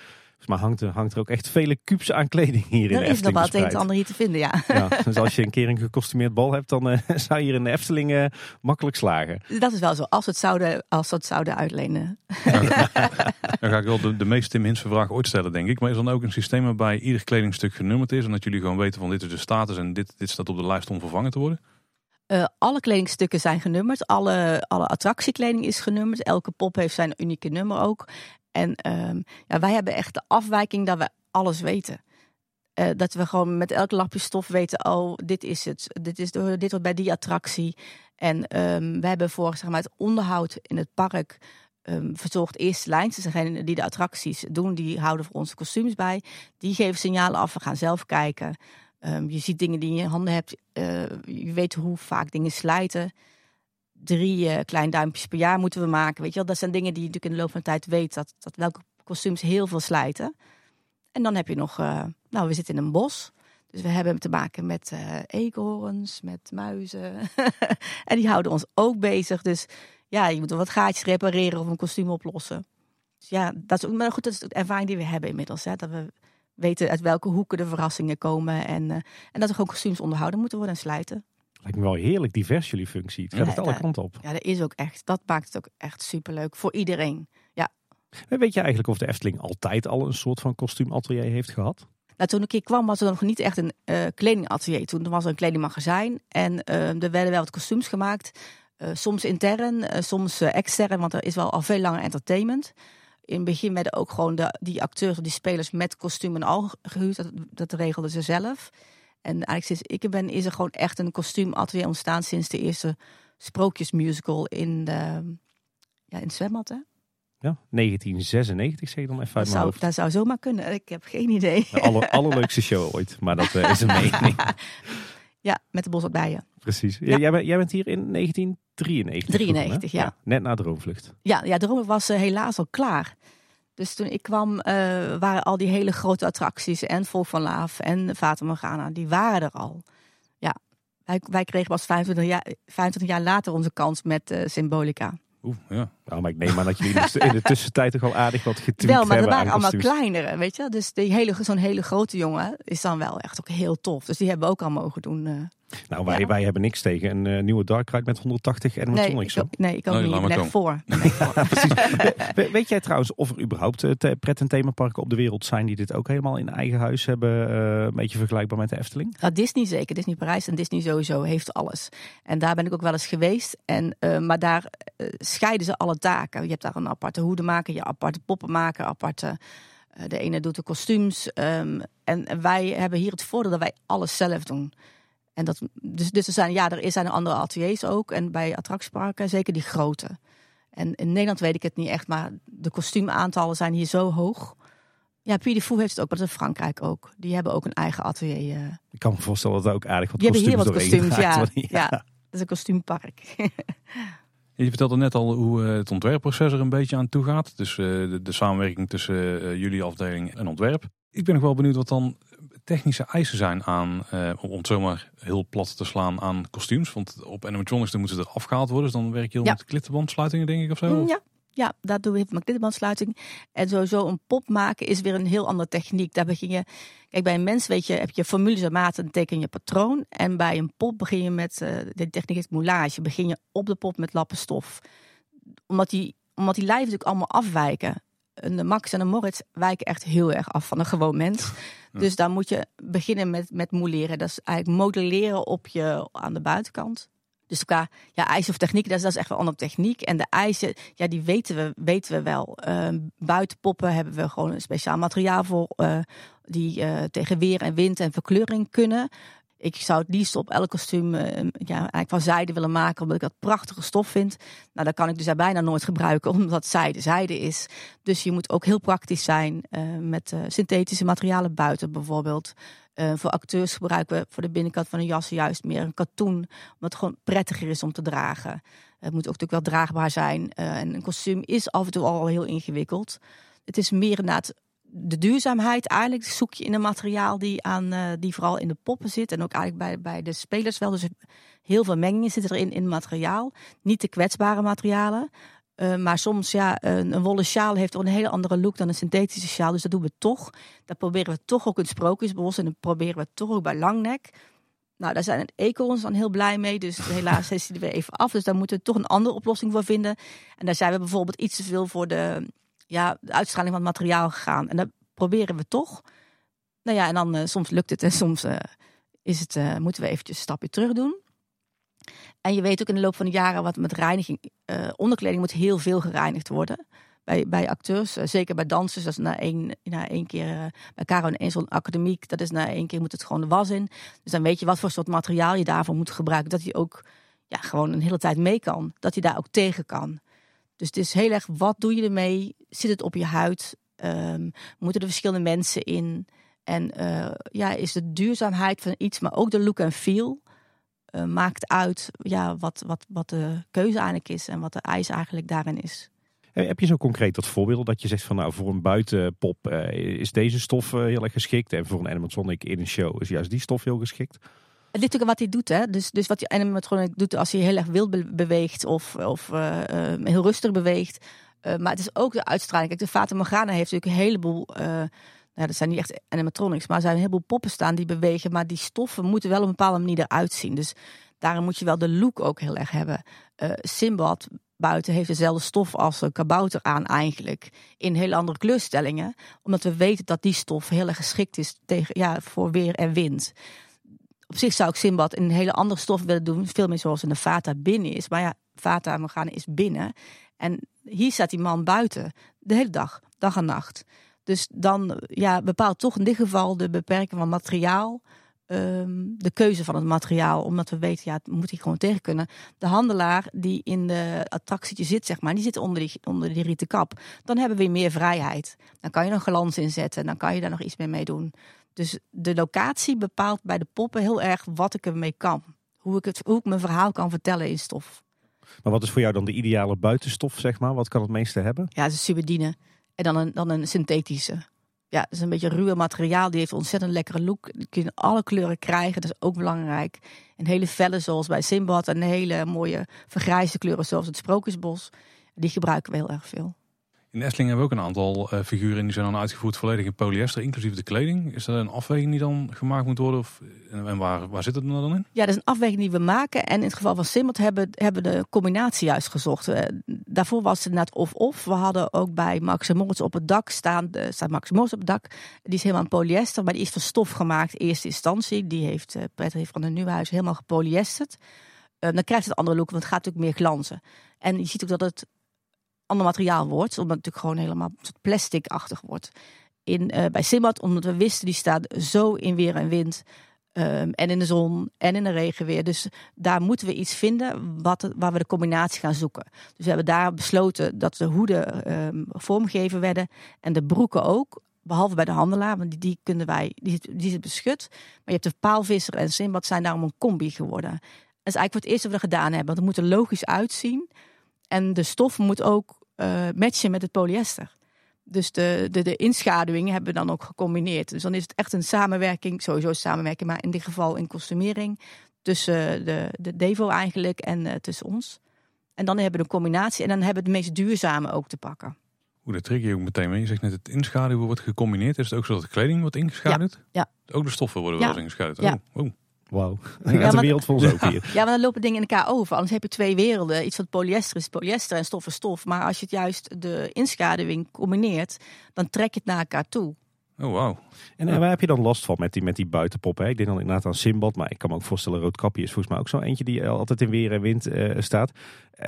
[SPEAKER 2] Maar hangt er, hangt er ook echt vele kubus aan kleding hier in
[SPEAKER 3] Er
[SPEAKER 2] de
[SPEAKER 3] is nog
[SPEAKER 2] Efteling
[SPEAKER 3] wel het een en ander hier te vinden, ja.
[SPEAKER 2] Ja, dus als je een keer een gecostumeerd bal hebt, dan eh, zou je hier in de Efteling eh, makkelijk slagen.
[SPEAKER 3] Dat is wel zo, als we het zouden, als we het zouden uitlenen.
[SPEAKER 1] Dan ga ik wel de, de meest Tim Hinsen vraag ooit stellen, denk ik. Maar is dan ook een systeem waarbij ieder kledingstuk genummerd is en dat jullie gewoon weten van dit is de status en dit, dit staat op de lijst om vervangen te worden?
[SPEAKER 3] Eh, alle kledingstukken zijn genummerd. Alle, alle attractiekleding is genummerd. Elke pop heeft zijn unieke nummer ook. En ehm, ja, wij hebben echt de afwijking dat we alles weten. Eh, dat we gewoon met elk lapje stof weten, oh, dit is het. Dit, is dit hoort bij die attractie. En ehm we hebben voor zeg maar, het onderhoud in het park ehm verzorgd eerste lijns. Dus degene die de attracties doen, die houden voor onze kostuums bij. Die geven signalen af, we gaan zelf kijken. Je ziet dingen die je in je handen hebt. eh, je weet hoe vaak dingen slijten. Drie eh kleine duimpjes per jaar moeten we maken. Weet je wel? Dat zijn dingen die je natuurlijk in de loop van de tijd weet. Dat, dat welke kostuums heel veel slijten. En dan heb je nog... eh, nou, we zitten in een bos. Dus we hebben te maken met eh eekhoorns, met muizen. en die houden ons ook bezig. Dus ja, je moet wat gaatjes repareren of een kostuum oplossen. Dus ja, dat is, ook- maar goed, dat is de ervaring die we hebben inmiddels. Hè? Dat we weten uit welke hoeken de verrassingen komen. En, en dat er gewoon kostuums onderhouden moeten worden en slijten.
[SPEAKER 2] Lijkt me wel heerlijk divers jullie functie. Het gaat
[SPEAKER 3] Ja,
[SPEAKER 2] het alle
[SPEAKER 3] ja.
[SPEAKER 2] kanten op.
[SPEAKER 3] Ja, dat is ook echt. Dat maakt het ook echt superleuk voor iedereen.
[SPEAKER 2] Weet je eigenlijk of de Efteling altijd al een soort van kostuumatelier heeft gehad?
[SPEAKER 3] Nou, toen ik hier kwam was er nog niet echt een eh, kledingatelier. Toen was er een kledingmagazijn en eh, er werden wel wat kostuums gemaakt. Eh, soms intern, eh, soms extern, want er is wel al veel langer entertainment. In het begin werden ook gewoon de, die acteurs of die spelers met kostuum en al gehuurd. Dat, dat regelden ze zelf. En eigenlijk sinds ik ben, is er gewoon echt een kostuumatelier ontstaan sinds de eerste sprookjesmusical in, de, ja, in het zwembad. Hè?
[SPEAKER 2] Ja, 1996 zeg ik dan even uit
[SPEAKER 3] Dat,
[SPEAKER 2] mijn
[SPEAKER 3] zou,
[SPEAKER 2] hoofd.
[SPEAKER 3] dat zou zomaar kunnen. Ik heb geen idee.
[SPEAKER 2] De aller, allerleukste show ooit. Maar dat eh, is een mening.
[SPEAKER 3] Ja, met de bos bijen.
[SPEAKER 2] Precies.
[SPEAKER 3] Ja.
[SPEAKER 2] Jij, bent, jij bent hier in 1993.
[SPEAKER 3] 93,
[SPEAKER 2] begonnen, hè?
[SPEAKER 3] ja.
[SPEAKER 2] Net na Droomvlucht.
[SPEAKER 3] Ja, ja Dromen was eh, helaas al klaar. Dus toen ik kwam, eh, waren al die hele grote attracties en Volk van Laaf en Fata Morgana, die waren er al. Ja, wij, wij kregen pas 25 jaar, 25 jaar later onze kans met eh, Symbolica.
[SPEAKER 1] Oeh, ja.
[SPEAKER 2] Nou, maar ik neem aan dat jullie in de tussentijd toch al aardig wat getweet
[SPEAKER 3] Wel, maar er
[SPEAKER 2] hebben
[SPEAKER 3] waren allemaal kleinere, weet je. Dus die hele, zo'n hele grote jongen is dan wel echt ook heel tof. Dus die hebben we ook al mogen doen.
[SPEAKER 2] Nou, wij,
[SPEAKER 3] Ja.
[SPEAKER 2] wij hebben niks tegen een eh, nieuwe Dark Ride met 180
[SPEAKER 3] nee,
[SPEAKER 2] animatronics.
[SPEAKER 3] ik, nee, ik ook
[SPEAKER 1] Nee,
[SPEAKER 3] niet. Ik ben
[SPEAKER 1] maar
[SPEAKER 3] echt voor.
[SPEAKER 2] We- Weet jij trouwens of er überhaupt te- pret- en themaparken op de wereld zijn die dit ook helemaal in eigen huis hebben? eh, een beetje vergelijkbaar met de Efteling?
[SPEAKER 3] Ja, Disney zeker. Disney Parijs en Disney sowieso heeft alles. En daar ben ik ook wel eens geweest. En, eh, maar daar scheiden ze alle taken. Je hebt daar een aparte hoedemaker, je aparte poppenmaker, aparte... eh, de ene doet de kostuums. ehm, en wij hebben hier het voordeel dat wij alles zelf doen. En dat, dus, dus er zijn, ja, er zijn andere ateliers ook. En bij attractieparken zeker die grote. En in Nederland weet ik het niet echt, maar de kostuumaantallen zijn hier zo hoog. Ja, Puy de Fou heeft het ook, maar dat is Frankrijk ook. Die hebben ook een eigen atelier. eh.
[SPEAKER 2] Ik kan me voorstellen dat er ook aardig wat
[SPEAKER 3] Die hebben hier
[SPEAKER 2] kostuums
[SPEAKER 3] wat kostuums, ja.
[SPEAKER 2] worden.
[SPEAKER 3] ja. Dat is een kostuumpark.
[SPEAKER 1] Je vertelde net al hoe eh, het ontwerpproces er een beetje aan toe gaat. Dus eh, de, de samenwerking tussen jullie afdeling en ontwerp. Ik ben nog wel benieuwd wat dan technische eisen zijn aan, eh, om het zomaar heel plat te slaan aan kostuums. Want op animatronics dan moeten ze er afgehaald worden. Dus dan werk je heel
[SPEAKER 3] Ja.
[SPEAKER 1] met klittenbandsluitingen denk ik of zo.
[SPEAKER 3] Mm, Ja, ja dat doen we met klittenbandsluiting. En sowieso een pop maken is weer een heel andere techniek. Daar begin je, kijk bij een mens weet je, heb je formules en maten, dan teken je patroon. En bij een pop begin je met, eh, de techniek is moulage, begin je op de pop met lappen stof. Omdat die, omdat die lijven natuurlijk allemaal afwijken. Een Max en een Moritz wijken echt heel erg af van een gewoon mens. Dus daar moet je beginnen met, met mouleren. Dat is eigenlijk modelleren op je, aan de buitenkant. Dus qua ja, eisen of techniek, dat is, dat is echt wel een andere techniek. En de eisen, ja, die weten we, weten we wel. Ehm buitenpoppen hebben we gewoon een speciaal materiaal voor. eh, die eh, tegen weer en wind en verkleuring kunnen. Ik zou het liefst op elk kostuum eh, ja, eigenlijk van zijde willen maken, omdat ik dat prachtige stof vind. Nou, dat kan ik dus bijna nooit gebruiken, omdat zijde zijde is. Dus je moet ook heel praktisch zijn eh, met eh, synthetische materialen buiten bijvoorbeeld. Voor acteurs gebruiken we voor de binnenkant van een jas juist meer een katoen, omdat het gewoon prettiger is om te dragen. Het moet ook natuurlijk wel draagbaar zijn. En een kostuum is af en toe al heel ingewikkeld. Het is meer inderdaad de duurzaamheid eigenlijk zoek je in een materiaal die, aan, eh, die vooral in de poppen zit. En ook eigenlijk bij, bij de spelers wel. Dus heel veel mengingen zitten erin in materiaal. Niet de kwetsbare materialen. Uh, maar soms, ja, een, een wollen sjaal heeft een hele andere look dan een synthetische sjaal. Dus dat doen we toch. Dat proberen we toch ook in het Sprookjesbos. En dat proberen we toch ook bij Langnek. Nou, daar zijn eekhoorns dan heel blij mee. Dus helaas is die er weer even af. Dus daar moeten we toch een andere oplossing voor vinden. En daar zijn we bijvoorbeeld iets te veel voor de, ja, de uitstraling van materiaal gegaan. En dat proberen we toch. Nou ja, en dan uh, soms lukt het en soms uh, is het, uh, moeten we eventjes een stapje terug doen. En je weet ook in de loop van de jaren wat met reiniging. onderkleding moet heel veel gereinigd worden bij, bij acteurs, zeker bij dansers, dat is na één, na één keer bij Caro en zo'n academiek, dat is na één keer moet het gewoon de was in. Dus dan weet je wat voor soort materiaal je daarvoor moet gebruiken. Dat hij ook ja, gewoon een hele tijd mee kan. Dat hij daar ook tegen kan. Dus het is heel erg, wat doe je ermee? Zit het op je huid? Um, moeten er verschillende mensen in? En uh, ja, is de duurzaamheid van iets, maar ook de look en feel, uh, maakt uit ja, wat, wat, wat de keuze eigenlijk is en wat de eis eigenlijk daarin is.
[SPEAKER 2] Heb je zo concreet dat voorbeeld dat je zegt van nou voor een buitenpop uh, is deze stof heel erg geschikt en voor een animatronic in een show is juist die stof heel geschikt?
[SPEAKER 3] Het ligt natuurlijk wat hij doet. Hè? Dus, dus wat je animatronic doet als hij heel erg wild beweegt of, of heel rustig beweegt. Maar het is ook de uitstraling. Kijk, de Fata Morgana heeft natuurlijk een heleboel ja, dat zijn niet echt animatronics, maar er zijn een heleboel poppen staan die bewegen. Maar die stoffen moeten wel op een bepaalde manier eruit zien. Dus daarom moet je wel de look ook heel erg hebben. Uh, Simbad buiten heeft dezelfde stof als een kabouter aan eigenlijk. In hele andere kleurstellingen. Omdat we weten dat die stof heel erg geschikt is tegen, ja, voor weer en wind. Op zich zou ik Simbad in een hele andere stof willen doen. Veel meer zoals in de Vata binnen is. Maar ja, Vata Morgana is binnen. En hier staat die man buiten. De hele dag. Dag en nacht. Dus dan ja, bepaalt toch in dit geval de beperking van materiaal. Um, de keuze van het materiaal, omdat we weten, ja, het moet hij gewoon tegen kunnen. De handelaar die in de attractietje zit, zeg maar, die zit onder die, onder die rieten kap. Dan hebben we weer meer vrijheid. Dan kan je nog glans inzetten, dan kan je daar nog iets mee mee doen. Dus de locatie bepaalt bij de poppen heel erg wat ik ermee kan. Hoe ik, het, hoe ik mijn verhaal kan vertellen in stof.
[SPEAKER 2] Maar wat is voor jou dan de ideale buitenstof, zeg maar? Wat kan het meeste hebben?
[SPEAKER 3] Ja, het is. En dan een, dan een synthetische. Ja, het is een beetje ruwe materiaal. Die heeft een ontzettend lekkere look. Die kun je alle kleuren krijgen. Dat is ook belangrijk. Een hele felle zoals bij Simbad. En hele mooie vergrijzde kleuren zoals het Sprookjesbos. Die gebruiken we heel erg veel.
[SPEAKER 1] In Essling hebben we ook een aantal uh, figuren die zijn dan uitgevoerd volledig in polyester, inclusief de kleding. Is dat een afweging die dan gemaakt moet worden? Of, en waar, waar zit het dan in?
[SPEAKER 3] Ja, dat is een afweging die we maken. En in het geval van Simmert hebben, hebben de combinatie juist gezocht. Uh, daarvoor was het net of-of. We hadden ook bij Max Moritz op het dak staan. De, staat Max Moritz op het dak. Die is helemaal polyester, maar die is van stof gemaakt in eerste instantie. Die heeft uh, Patrick van de Nieuwhuis helemaal gepolyesterd. dan krijgt het andere look, want het gaat natuurlijk meer glanzen. En je ziet ook dat het ander materiaal wordt. Omdat het natuurlijk gewoon helemaal plasticachtig wordt. In, uh, bij Simbad, omdat we wisten, die staat zo in weer en wind. Um, en in de zon en in de regen weer. Dus daar moeten we iets vinden wat, waar we de combinatie gaan zoeken. Dus we hebben daar besloten dat de hoeden um, vormgeven werden. En de broeken ook. Behalve bij de handelaar, want die, die kunnen wij, die, die beschut. Maar je hebt de paalvisser en Simbad zijn daarom een combi geworden. Dat is eigenlijk wat het eerste wat we gedaan hebben. Want het moet er logisch uitzien. En de stof moet ook uh, matchen met het polyester. Dus de, de, de inschaduwing hebben we dan ook gecombineerd. Dus dan is het echt een samenwerking, sowieso samenwerking, maar in dit geval in kostumering tussen de, de Devo eigenlijk en uh, tussen ons. En dan hebben we een combinatie en dan hebben we het meest duurzame ook te pakken.
[SPEAKER 1] Hoe dat trek je ook meteen mee. Je zegt net het inschaduwen wordt gecombineerd. Is het ook zo dat de kleding wordt ingeschaduwd?
[SPEAKER 3] Ja.
[SPEAKER 1] Ook de stoffen worden wel eens ingeschaduwd? Ja. Oh, oh.
[SPEAKER 2] Wauw, dan gaat de wereld ons ook hier.
[SPEAKER 3] Ja, maar dan lopen dingen in elkaar over. Anders heb je twee werelden. Iets wat polyester is polyester en stof is stof. Maar als je het juist de inschaduwing combineert, dan trek je het naar elkaar toe.
[SPEAKER 1] Oh, wauw.
[SPEAKER 2] En, en waar heb je dan last van met die, met die buitenpoppen? Hè? Ik denk dan inderdaad aan Simbad, maar ik kan me ook voorstellen, Roodkapje is volgens mij ook zo eentje die altijd in weer en wind uh, staat.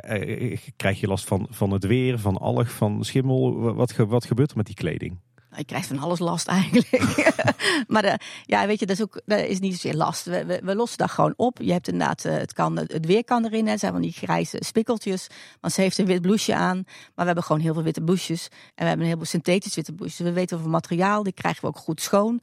[SPEAKER 2] Uh, krijg je last van, van het weer, van alg, van schimmel? Wat, wat gebeurt er met die kleding?
[SPEAKER 3] Nou, je krijgt van alles last eigenlijk. maar de, ja, weet je, dat is, ook, is niet zozeer last. We, we, lossen dat gewoon op. Je hebt inderdaad, eh, het, kan, het weer kan erin. Hè. zijn van die grijze spikkeltjes. Want ze heeft een wit blouseje aan. Maar we hebben gewoon heel veel witte blouses. En we hebben een heleboel synthetisch witte blouses. We weten over materiaal. Die krijgen we ook goed schoon.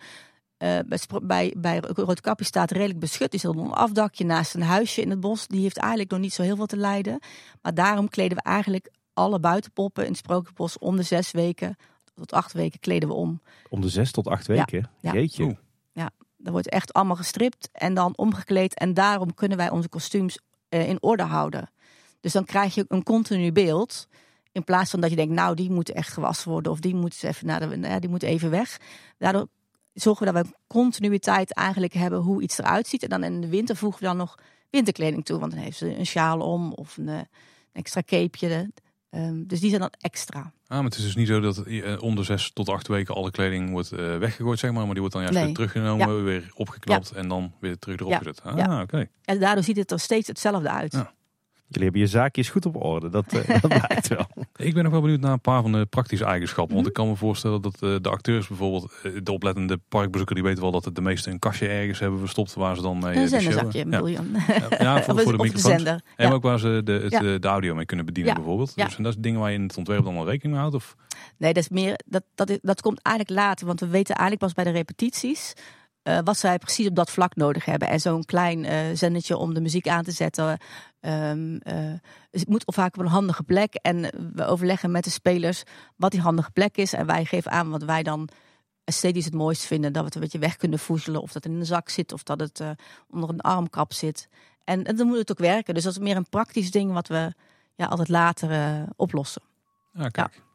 [SPEAKER 3] Uh, bij, bij, Roodkapje staat redelijk beschut. Op een afdakje naast een huisje in het bos. Die heeft eigenlijk nog niet zo heel veel te lijden. Maar daarom kleden we eigenlijk alle buitenpoppen in het Sprookjesbos om de zes weken tot acht weken kleden we om.
[SPEAKER 2] Om de zes tot acht weken? Ja. Jeetje.
[SPEAKER 3] Ja, dan wordt echt allemaal gestript en dan omgekleed. En daarom kunnen wij onze kostuums uh, in orde houden. Dus dan krijg je een continu beeld. In plaats van dat je denkt, nou, die moet echt gewassen worden of die moet even, naar de, ja, die moet even weg. Daardoor zorgen we dat we continuïteit eigenlijk hebben hoe iets eruit ziet. En dan in de winter voegen we dan nog winterkleding toe. Want dan heeft ze een sjaal om of een, een extra capeje. Um, dus die zijn dan extra.
[SPEAKER 1] Ah, maar het is dus niet zo dat uh, om de zes tot acht weken alle kleding wordt uh, weggegooid, zeg maar. Maar die wordt dan juist nee. weer teruggenomen, ja. weer opgeknapt ja. en dan weer terug erop gezet. Ah, oké.
[SPEAKER 3] En daardoor ziet het er steeds hetzelfde uit.
[SPEAKER 2] Jullie hebben je zaakjes goed op orde, dat, uh, dat blijkt wel.
[SPEAKER 1] Ik ben nog wel benieuwd naar een paar van de praktische eigenschappen. Want ik kan me voorstellen dat uh, de acteurs bijvoorbeeld, uh, de oplettende parkbezoeker, die weten wel dat de meeste een kastje ergens hebben verstopt waar ze dan mee
[SPEAKER 3] Een zenderzakje, bedoel je?
[SPEAKER 1] Ja, voor,
[SPEAKER 3] Of
[SPEAKER 1] voor de
[SPEAKER 3] zender.
[SPEAKER 1] En
[SPEAKER 3] Ja.
[SPEAKER 1] ook waar ze de, het,
[SPEAKER 3] Ja.
[SPEAKER 1] eh, de audio mee kunnen bedienen
[SPEAKER 3] Ja.
[SPEAKER 1] bijvoorbeeld.
[SPEAKER 3] Ja.
[SPEAKER 1] Dus zijn dat dingen waar je in het ontwerp dan wel rekening mee houdt? Of?
[SPEAKER 3] Nee, dat is meer. Dat, dat, is- dat komt eigenlijk later. Want we weten eigenlijk pas bij de repetities. Eh, wat zij precies op dat vlak nodig hebben. En zo'n klein eh zendertje om de muziek aan te zetten. dus het moet vaak op een handige plek. En we overleggen met de spelers wat die handige plek is. En wij geven aan wat wij dan esthetisch het mooist vinden. Dat we het een beetje weg kunnen voezelen. Of dat het in een zak zit. Of dat het onder een armkap zit. En, en dan moet het ook werken. Dus dat is meer een praktisch ding wat we ja, altijd later oplossen.
[SPEAKER 1] Ja, kijk. Je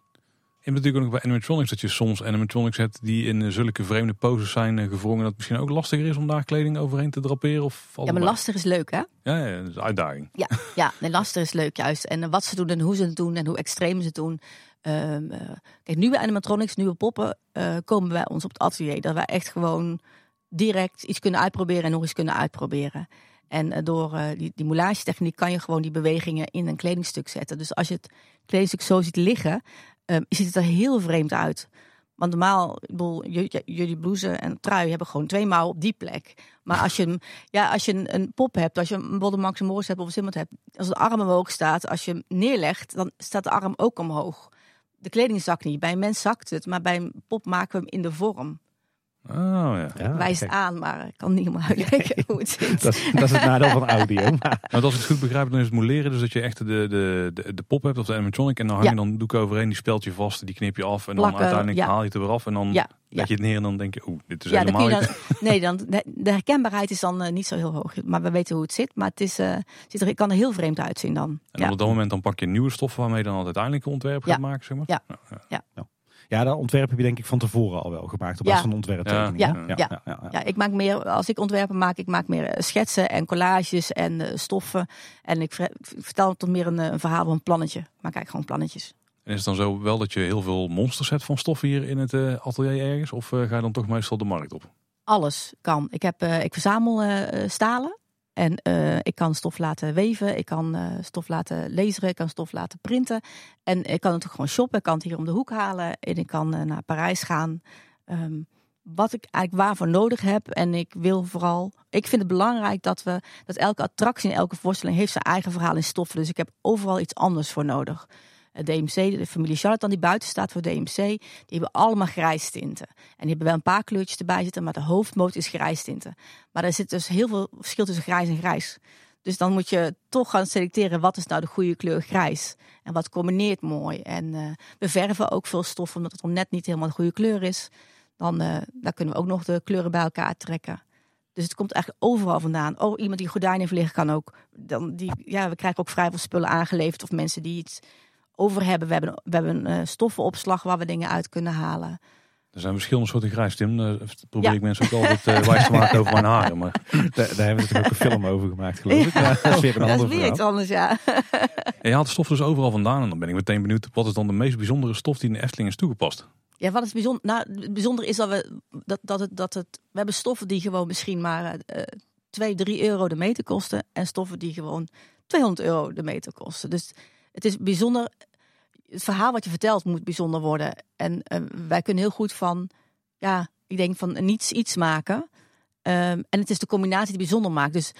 [SPEAKER 1] hebt natuurlijk ook bij animatronics dat je soms animatronics hebt die in eh, zulke vreemde poses zijn eh, gevrongen. Dat het misschien ook lastiger is om daar kleding overheen te draperen. Of
[SPEAKER 3] Ja, maar lastig is leuk, hè?
[SPEAKER 1] Ja, ja, dat is een uitdaging.
[SPEAKER 3] Ja, ja nee, lastig is leuk juist. En eh, wat ze doen en hoe ze het doen en hoe extreem ze het doen. Ehm, eh, kijk, nieuwe animatronics, nieuwe poppen komen bij ons op het atelier. Dat wij echt gewoon direct iets kunnen uitproberen en nog eens kunnen uitproberen. En door die, die moulagetechniek kan je gewoon die bewegingen in een kledingstuk zetten. Dus als je het kledingstuk zo ziet liggen, ehm, ziet het er heel vreemd uit. Want normaal, ik bedoel, jullie blouse en trui hebben gewoon twee mouwen op die plek. Maar als je, ja, als je een, een pop hebt, als je een een Max Morris hebt of Simmert hebt, als de arm omhoog staat, als je hem neerlegt, dan staat de arm ook omhoog. De kleding zakt niet. Bij een mens zakt het, maar bij een pop maken we hem in de vorm.
[SPEAKER 1] Oh ja.
[SPEAKER 2] Ja,
[SPEAKER 3] Wijst
[SPEAKER 2] kijk,
[SPEAKER 3] aan, maar ik kan niet helemaal uitleggen hoe het zit.
[SPEAKER 2] dat, is, dat is het nadeel van audio. Maar
[SPEAKER 1] als ik het goed begrijp, dan is het moleren. Dus dat je echt de, de, de, de pop hebt of de animatronic. En dan hang je
[SPEAKER 3] Ja.
[SPEAKER 1] dan doek overheen, die speld je vast, die knip je af. En dan uiteindelijk
[SPEAKER 3] ja.
[SPEAKER 1] haal je het er weer af. En dan
[SPEAKER 3] Ja,
[SPEAKER 1] leg je het neer en dan denk je, oeh, dit is helemaal
[SPEAKER 3] dan, nee, dan, de, herkenbaarheid is dan eh, niet zo heel hoog. Maar we weten hoe het zit. Maar het is, eh, ziet er, kan er heel vreemd uitzien dan.
[SPEAKER 1] En op dat moment dan pak je nieuwe stoffen waarmee je dan het uiteindelijke ontwerp gaat maken, zeg maar.
[SPEAKER 3] Ja.
[SPEAKER 2] ja, dat ontwerp heb je denk ik van tevoren al wel gemaakt. Op
[SPEAKER 3] Ja.
[SPEAKER 2] basis van ontwerptekeningen.
[SPEAKER 3] Ja, ja. Ja, ik maak meer, als ik ontwerpen maak, ik maak meer eh, schetsen en collages en eh, stoffen. En ik, ver- ik vertel tot meer een, eh, een verhaal of een plannetje. Ik maak eigenlijk gewoon plannetjes.
[SPEAKER 1] En is het dan zo wel dat je heel veel monsters hebt van stoffen hier in het atelier ergens? Of ga je dan toch meestal de markt op?
[SPEAKER 3] Alles kan. Ik, heb, ik verzamel stalen. En eh, ik kan stof laten weven. Ik kan eh, stof laten laseren. Ik kan stof laten printen. En ik kan natuurlijk gewoon shoppen. Ik kan het hier om de hoek halen. En ik kan eh, naar Parijs gaan. Ehm, wat ik eigenlijk waarvoor nodig heb. En ik wil vooral. Ik vind het belangrijk dat we. Dat elke attractie en elke voorstelling heeft zijn eigen verhaal in stoffen. Dus ik heb overal iets anders voor nodig. Eh, DMC, de familie Charlotte die buiten staat voor DMC, die hebben allemaal grijs tinten. En die hebben wel een paar kleurtjes erbij zitten, maar de hoofdmoot is grijs tinten. Maar er zit dus heel veel verschil tussen grijs en grijs. Dus dan moet je toch gaan selecteren wat is nou de goede kleur grijs. En wat combineert mooi. En eh, we verven ook veel stof omdat het dan net niet helemaal de goede kleur is. Dan eh, daar kunnen we ook nog de kleuren bij elkaar trekken. Dus het komt eigenlijk overal vandaan. Oh, iemand die gordijnen liggen kan ook. Dan die, ja, we krijgen ook vrij veel spullen aangeleverd. Of mensen die iets over hebben. We hebben, we hebben een eh, stoffenopslag waar we dingen uit kunnen halen.
[SPEAKER 1] Er zijn verschillende soorten grijs, Tim. Daar probeer
[SPEAKER 3] Ja.
[SPEAKER 1] ik mensen ook altijd eh, wijs te maken over mijn haren. Maar
[SPEAKER 2] Daar, daar hebben we natuurlijk ook een film over gemaakt, geloof ik. Dat is weer een
[SPEAKER 3] dat is
[SPEAKER 2] ander
[SPEAKER 3] weer
[SPEAKER 2] verhaal.
[SPEAKER 3] iets anders, ja.
[SPEAKER 1] Ja, je haalt de stof dus overal vandaan. En dan ben ik meteen benieuwd, wat is dan de meest bijzondere stof die in de Efteling is toegepast?
[SPEAKER 3] Ja, wat is bijzonder? Nou, het bijzonder is dat we dat, dat het dat het we hebben stoffen die gewoon misschien maar eh 2, 3 euro de meter kosten en stoffen die gewoon 200 euro de meter kosten. Dus het is bijzonder. Het verhaal wat je vertelt moet bijzonder worden. En eh, wij kunnen heel goed van, ja, ik denk van niets iets maken. Ehm, en het is de combinatie die bijzonder maakt. Dus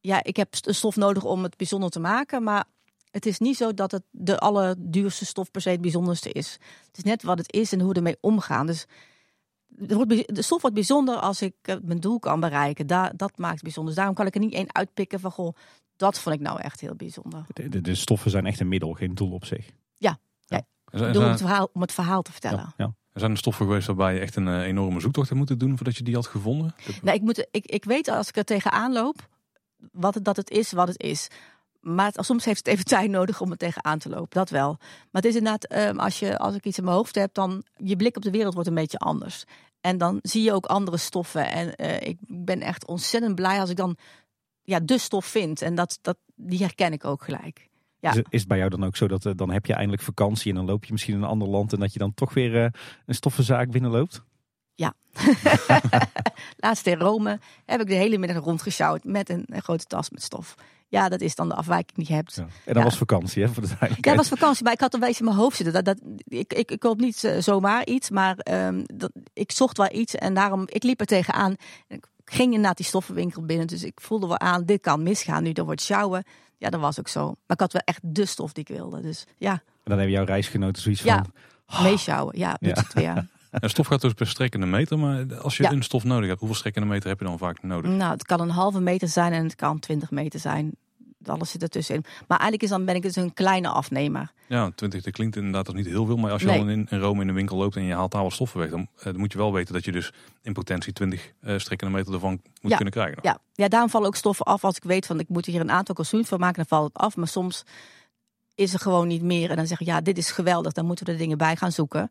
[SPEAKER 3] ja, ik heb st- stof nodig om het bijzonder te maken, maar het is niet zo dat het de allerduurste stof per se het bijzonderste is. Het is net wat het is en hoe we ermee omgaan. Dus de stof wordt bijzonder als ik eh, mijn doel kan bereiken. Daar, dat maakt bijzonder. Dus daarom kan ik er niet één uitpikken van, goh, dat vond ik nou echt heel bijzonder.
[SPEAKER 2] De, de, de stoffen zijn echt een middel, geen doel op zich.
[SPEAKER 1] Zijn,
[SPEAKER 3] Ik bedoel,
[SPEAKER 1] er
[SPEAKER 3] om, het verhaal, om het verhaal te vertellen.
[SPEAKER 2] Ja, ja.
[SPEAKER 1] er zijn er stoffen geweest waarbij je echt een eh, enorme zoektocht hebt moeten doen voordat je die had gevonden.
[SPEAKER 3] Nee, ik, moet, ik, ik weet als ik er tegenaan loop, wat het, dat het is wat het is. Maar het- soms heeft het even tijd nodig om er tegenaan te lopen. Dat wel. Maar het is inderdaad, ehm, als, je, als ik iets in mijn hoofd heb, dan je blik op de wereld wordt een beetje anders. En dan zie je ook andere stoffen. En eh, ik ben echt ontzettend blij als ik dan ja, de stof vind. En dat, dat, die herken ik ook gelijk. Ja.
[SPEAKER 2] Is, is het bij jou dan ook zo dat eh, dan heb je eindelijk vakantie en dan loop je misschien in een ander land en dat je dan toch weer eh, een stoffenzaak binnenloopt?
[SPEAKER 3] Laatst in Rome heb ik de hele middag rondgesjouwd met een, een grote tas met stof. Ja, dat is dan de afwijking die je hebt.
[SPEAKER 2] Ja. En dat
[SPEAKER 3] Ja.
[SPEAKER 2] was vakantie, hè? Voor de
[SPEAKER 3] Ja,
[SPEAKER 2] duidelijkheid.
[SPEAKER 3] het was vakantie, maar ik had wel iets in mijn hoofd zitten. Dat, dat, ik, ik, ik koop niet eh, zomaar iets, maar ehm, dat, ik zocht wel iets en daarom, ik liep er tegenaan. En Ik ging inderdaad die stoffenwinkel binnen, dus ik voelde wel aan, dit kan misgaan nu, er wordt sjouwen. Ja, dat was ook zo. Maar ik had wel echt de stof die ik wilde. Dus ja,
[SPEAKER 2] En dan hebben jouw reisgenoten zoiets
[SPEAKER 3] Ja.
[SPEAKER 2] van...
[SPEAKER 3] meesjouwen. Ja, doet
[SPEAKER 2] Ja.
[SPEAKER 3] het weer.
[SPEAKER 1] Stof gaat dus per strekkende meter, maar als je
[SPEAKER 3] Ja.
[SPEAKER 1] een stof nodig hebt, hoeveel strekkende meter heb je dan vaak nodig?
[SPEAKER 3] Nou, het kan een halve meter zijn en het kan 20 meter zijn. Alles zit ertussenin. Maar eigenlijk is dan ben ik dus een kleine afnemer.
[SPEAKER 1] Ja, 20 dat klinkt inderdaad nog niet heel veel, maar als je
[SPEAKER 3] Nee.
[SPEAKER 1] al in, in Rome in de winkel loopt en je haalt daar wat stoffen weg, dan, eh, dan moet je wel weten dat je dus in potentie 20 eh strekkende meter ervan moet
[SPEAKER 3] Ja.
[SPEAKER 1] kunnen krijgen.
[SPEAKER 3] Ja, ja, daarom vallen ook stoffen af als ik weet van ik moet hier een aantal kostuums van maken, dan valt het af. Maar soms is er gewoon niet meer en dan zeg ik ja, dit is geweldig, dan moeten we er dingen bij gaan zoeken.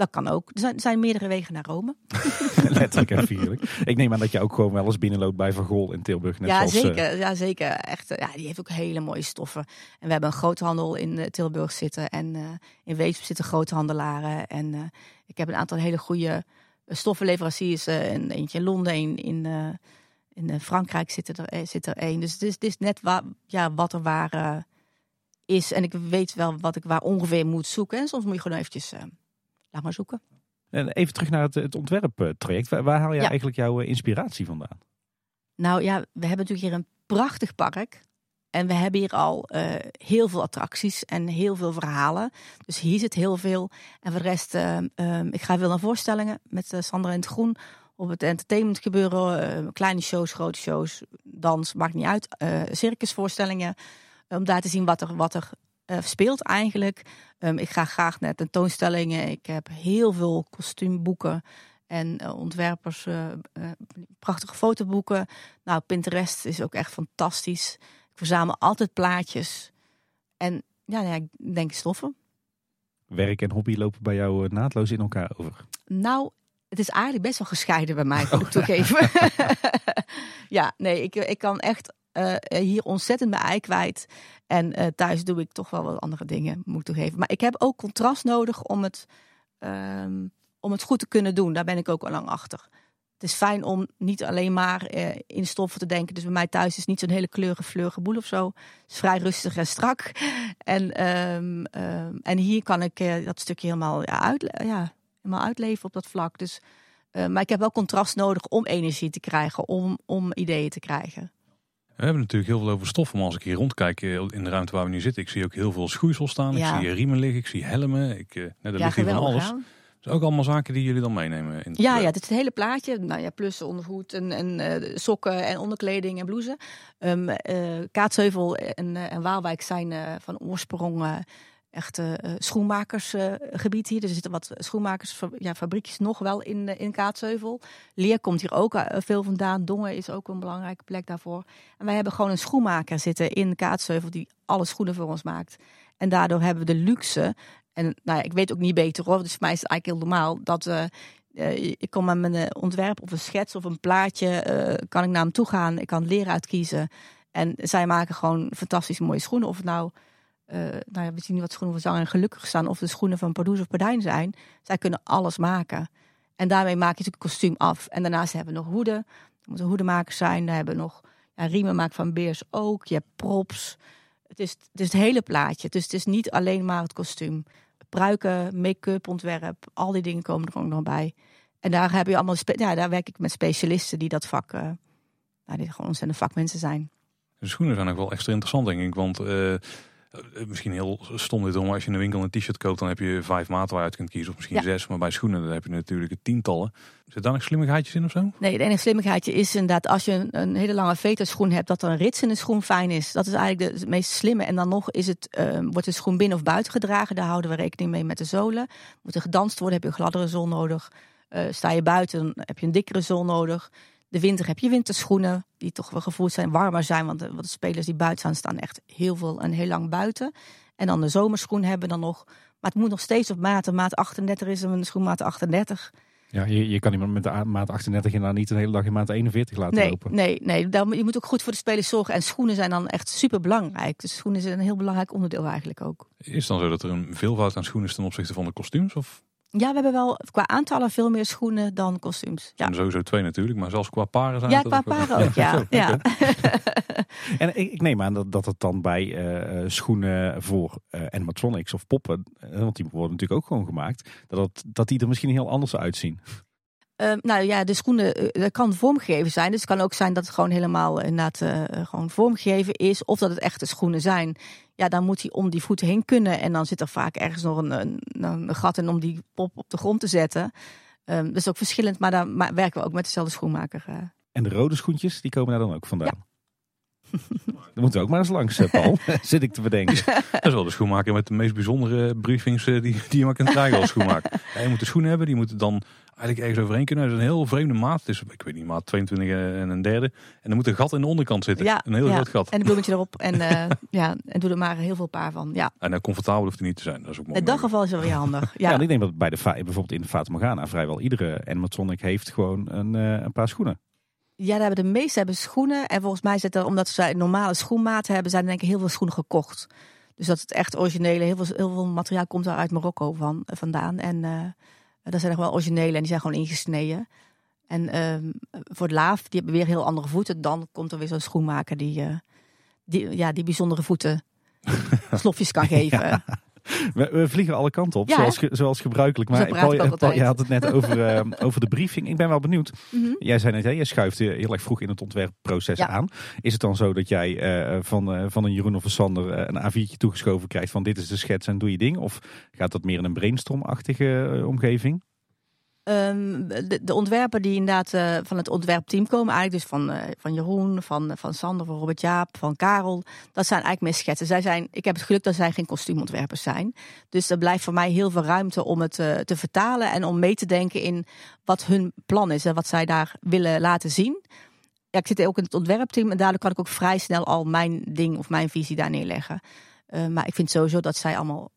[SPEAKER 3] Dat kan ook. Er zijn, er zijn meerdere wegen naar Rome.
[SPEAKER 2] Letterlijk en figuurlijk. Ik neem aan dat je ook gewoon wel eens binnenloopt bij Van Gol in Tilburg. Net
[SPEAKER 3] ja,
[SPEAKER 2] zoals, eh,
[SPEAKER 3] zeker. ja, zeker. Echt, eh, ja, die heeft ook hele mooie stoffen. En we hebben een groothandel in eh, Tilburg zitten. En in Weesp zitten groothandelaren. En ik heb een aantal hele goede stoffenleveranciers. en eentje in Londen, een in, in Frankrijk zit er, zit er één. Dus het is, het is net waar, ja, wat er waar is. En ik weet wel wat ik waar ongeveer moet zoeken. En soms moet je gewoon eventjes langer zoeken.
[SPEAKER 2] En even terug naar het, het ontwerptraject. Waar, waar haal je
[SPEAKER 3] Ja.
[SPEAKER 2] eigenlijk jouw eh, inspiratie vandaan?
[SPEAKER 3] Nou ja, we hebben natuurlijk hier een prachtig park. En we hebben hier al eh, heel veel attracties en heel veel verhalen. Dus hier zit heel veel. En voor de rest, eh, eh, ik ga veel naar voorstellingen met Sandra in het Groen. Op het entertainment gebeuren. kleine shows, grote shows, dans, maakt niet uit. circusvoorstellingen. Om daar te zien wat er, wat er eh, speelt eigenlijk. Ehm, ik ga graag naar tentoonstellingen. Ik heb heel veel kostuumboeken. En eh, ontwerpers, eh, prachtige fotoboeken. Nou, Pinterest is ook echt fantastisch. Ik verzamel altijd plaatjes. En ja, ja, ik denk stoffen.
[SPEAKER 2] Werk en hobby lopen bij jou naadloos in elkaar over.
[SPEAKER 3] Nou, het is eigenlijk best wel gescheiden bij mij, moet ik toegeven. ja, nee, ik, ik kan echt eh, hier ontzettend mijn ei kwijt. En eh, thuis doe ik toch wel wat andere dingen, moet ik toegeven. Maar ik heb ook contrast nodig om het, ehm, om het goed te kunnen doen. Daar ben ik ook al lang achter. Het is fijn om niet alleen maar eh, in stoffen te denken. Dus bij mij thuis is niet zo'n hele kleurige fleurige boel of zo. Het is vrij rustig en strak. En, ehm, ehm, en hier kan ik eh, dat stukje helemaal, ja, ja, helemaal uitleven op dat vlak. Dus, eh, maar ik heb wel contrast nodig om energie te krijgen, om, om ideeën te krijgen.
[SPEAKER 1] We hebben natuurlijk heel veel over stoffen, maar als ik hier rondkijk eh, in de ruimte waar we nu zitten, ik zie ook heel veel schoeisel staan.
[SPEAKER 3] Ja.
[SPEAKER 1] Ik zie riemen liggen, ik zie helmen. Ik, eh, nou, er
[SPEAKER 3] ja,
[SPEAKER 1] ligt hier van alles. Dus ook allemaal zaken die jullie dan meenemen. In het
[SPEAKER 3] Ja, ja, dit is het hele plaatje. Nou ja, plus ondergoed en, en eh, sokken en onderkleding en blouse. Ehm eh, Kaatsheuvel en, en Waalwijk zijn van oorsprong echt eh, eh, schoenmakersgebied hier. Er zitten wat schoenmakersfabriekjes ja, nog wel in, eh, in Kaatsheuvel. Leer komt hier ook eh, veel vandaan. Dongen is ook een belangrijke plek daarvoor. En wij hebben gewoon een schoenmaker zitten in Kaatsheuvel die alle schoenen voor ons maakt. En daardoor hebben we de luxe. En nou ja, ik weet ook niet beter hoor. Dus voor mij is het eigenlijk heel normaal dat ik kom met mijn ontwerp of een schets of een plaatje. kan ik naar hem toe gaan. Ik kan leren uitkiezen. En zij maken gewoon fantastisch mooie schoenen. Of het nou, nou ja, we zien wat schoenen van Zang en Gelukkig staan. Of de schoenen van Pardoes of Pardijn zijn. Zij kunnen alles maken. En daarmee maak je natuurlijk een kostuum af. En daarnaast hebben we nog hoeden. Er moeten hoedenmakers zijn. Daar hebben we nog ja, riemen maken van Beers ook. Je hebt props. Het is, het het hele plaatje. Dus het is niet alleen maar het kostuum. Pruiken, make-up, ontwerp. Al die dingen komen er ook nog bij. En daar, heb je allemaal ja, daar werk ik met specialisten die dat vak... eh nou, die gewoon ontzettend vakmensen zijn.
[SPEAKER 1] De schoenen zijn ook wel extra interessant, denk ik. Want eh, eh, misschien heel stom dit, hoor, maar als je in de winkel een t-shirt koopt, dan heb je vijf maten waar je uit kunt kiezen. Of misschien
[SPEAKER 3] Ja.
[SPEAKER 1] zes. Maar bij schoenen dan heb je natuurlijk tientallen. Zit daar nog slimmigheidjes in of zo?
[SPEAKER 3] Nee, het enige slimmigheidje is inderdaad als je een, een hele lange veterschoen hebt, dat er een rits in de schoen fijn is. Dat is eigenlijk de, het meest slimme. En dan nog is het, eh, wordt de schoen binnen of buiten gedragen. Daar houden we rekening mee met de zolen. Moet er gedanst worden, heb je een gladdere zool nodig. Eh, sta je buiten, dan heb je een dikkere zool nodig. De winter heb je winterschoenen, die toch wel gevoeld zijn, warmer zijn. Want de, want de spelers die buiten staan, staan echt heel veel en heel lang buiten. En dan de zomerschoen hebben dan nog. Maar het moet nog steeds op maat. Maat 38 is een schoenmaat 38.
[SPEAKER 2] Ja, je, je kan iemand met de maat 38 inderdaad niet een hele dag in maat 41 laten
[SPEAKER 3] nee,
[SPEAKER 2] lopen.
[SPEAKER 3] Nee, nee. Dan, je moet ook goed voor de spelers zorgen. En schoenen zijn dan echt super belangrijk. Dus schoenen zijn een heel belangrijk onderdeel eigenlijk ook.
[SPEAKER 1] Is het dan zo dat er een veelvoud aan schoenen is ten opzichte van de kostuums? Of
[SPEAKER 3] Ja, we hebben wel qua aantallen veel meer schoenen dan kostuums. Ja,
[SPEAKER 1] En sowieso twee natuurlijk, maar zelfs qua paren zijn
[SPEAKER 3] ja qua paren ook. Ja,
[SPEAKER 1] zo,
[SPEAKER 3] ja.
[SPEAKER 2] En ik, ik neem aan dat, dat het dan bij eh, eh, schoenen voor eh animatronics of poppen, eh, want die worden natuurlijk ook gewoon gemaakt, dat, het, dat die er misschien heel anders uitzien.
[SPEAKER 3] Ehm, nou ja, de schoenen, eh, dat kan vormgegeven zijn. Dus het kan ook zijn dat het gewoon helemaal inderdaad eh, gewoon vormgegeven is. Of dat het echte schoenen zijn. Ja, dan moet hij om die voeten heen kunnen. En dan zit er vaak ergens nog een, een, een gat in om die pop op de grond te zetten. Ehm, dat is ook verschillend, maar dan maar werken we ook met dezelfde schoenmaker. eh.
[SPEAKER 2] En de rode schoentjes, die komen daar dan ook vandaan. Dan moeten we ook maar eens langs, eh, Paul. Zit ik te bedenken.
[SPEAKER 1] Dat is wel de schoenmaker met de meest bijzondere briefings eh, die, die je maar kunt krijgen als schoenmaker. Ja, je moet de schoenen hebben, die moeten dan eigenlijk ergens overheen kunnen. Dat is een heel vreemde maat. Is, ik weet niet, maat 22 en een derde. En er moet een gat in de onderkant zitten.
[SPEAKER 3] Ja,
[SPEAKER 1] een heel
[SPEAKER 3] ja.
[SPEAKER 1] groot gat.
[SPEAKER 3] En een bloemetje erop. En, eh, ja, en doe er maar heel veel paar van. Ja,
[SPEAKER 1] En comfortabel hoeft hij niet te zijn. Dat is ook mooi.
[SPEAKER 3] in dat geval is wel weer handig.
[SPEAKER 2] Ja,
[SPEAKER 3] Ja,
[SPEAKER 2] en ik denk dat bij de, fa- bijvoorbeeld in de Fata Morgana vrijwel iedere animatronic heeft gewoon een, eh, een paar schoenen.
[SPEAKER 3] Ja, daar hebben de meeste hebben schoenen. En volgens mij zit er, omdat ze normale schoenmaten hebben, zijn er denk ik heel veel schoenen gekocht. Dus dat het echt originele, heel veel, heel veel materiaal komt daar uit Marokko van, vandaan. En eh dat zijn nog wel originele en die zijn gewoon ingesneden. En ehm, voor de laaf, die hebben weer heel andere voeten. Dan komt er weer zo'n schoenmaker die, eh, die, ja, die bijzondere voeten slofjes kan geven.
[SPEAKER 2] We, we vliegen alle kanten op,
[SPEAKER 3] Ja,
[SPEAKER 2] zoals, ge- zoals gebruikelijk. Maar Paul, je had het net over, eh, over de briefing. Ik ben wel benieuwd.
[SPEAKER 3] Mhm.
[SPEAKER 2] Jij zei net, hè, jij schuift heel erg vroeg in het ontwerpproces
[SPEAKER 3] Ja.
[SPEAKER 2] aan. Is het dan zo dat jij eh, van, eh, van een Jeroen of een Sander eh, een A4'tje toegeschoven krijgt van dit is de schets en doe je ding? Of gaat dat meer in een brainstormachtige omgeving?
[SPEAKER 3] Ehm, de, de ontwerpen die inderdaad eh, van het ontwerpteam komen, eigenlijk dus van, eh, van Jeroen, van, van Sander, van Robert Jaap, van Karel, dat zijn eigenlijk meer schetsen. Zij zijn, ik heb het geluk dat zij geen kostuumontwerpers zijn. Dus er blijft voor mij heel veel ruimte om het eh, te vertalen en om mee te denken in wat hun plan is en wat zij daar willen laten zien. Ja, ik zit ook in het ontwerpteam en daardoor kan ik ook vrij snel al mijn ding of mijn visie daar neerleggen. Eh, maar ik vind sowieso dat zij allemaal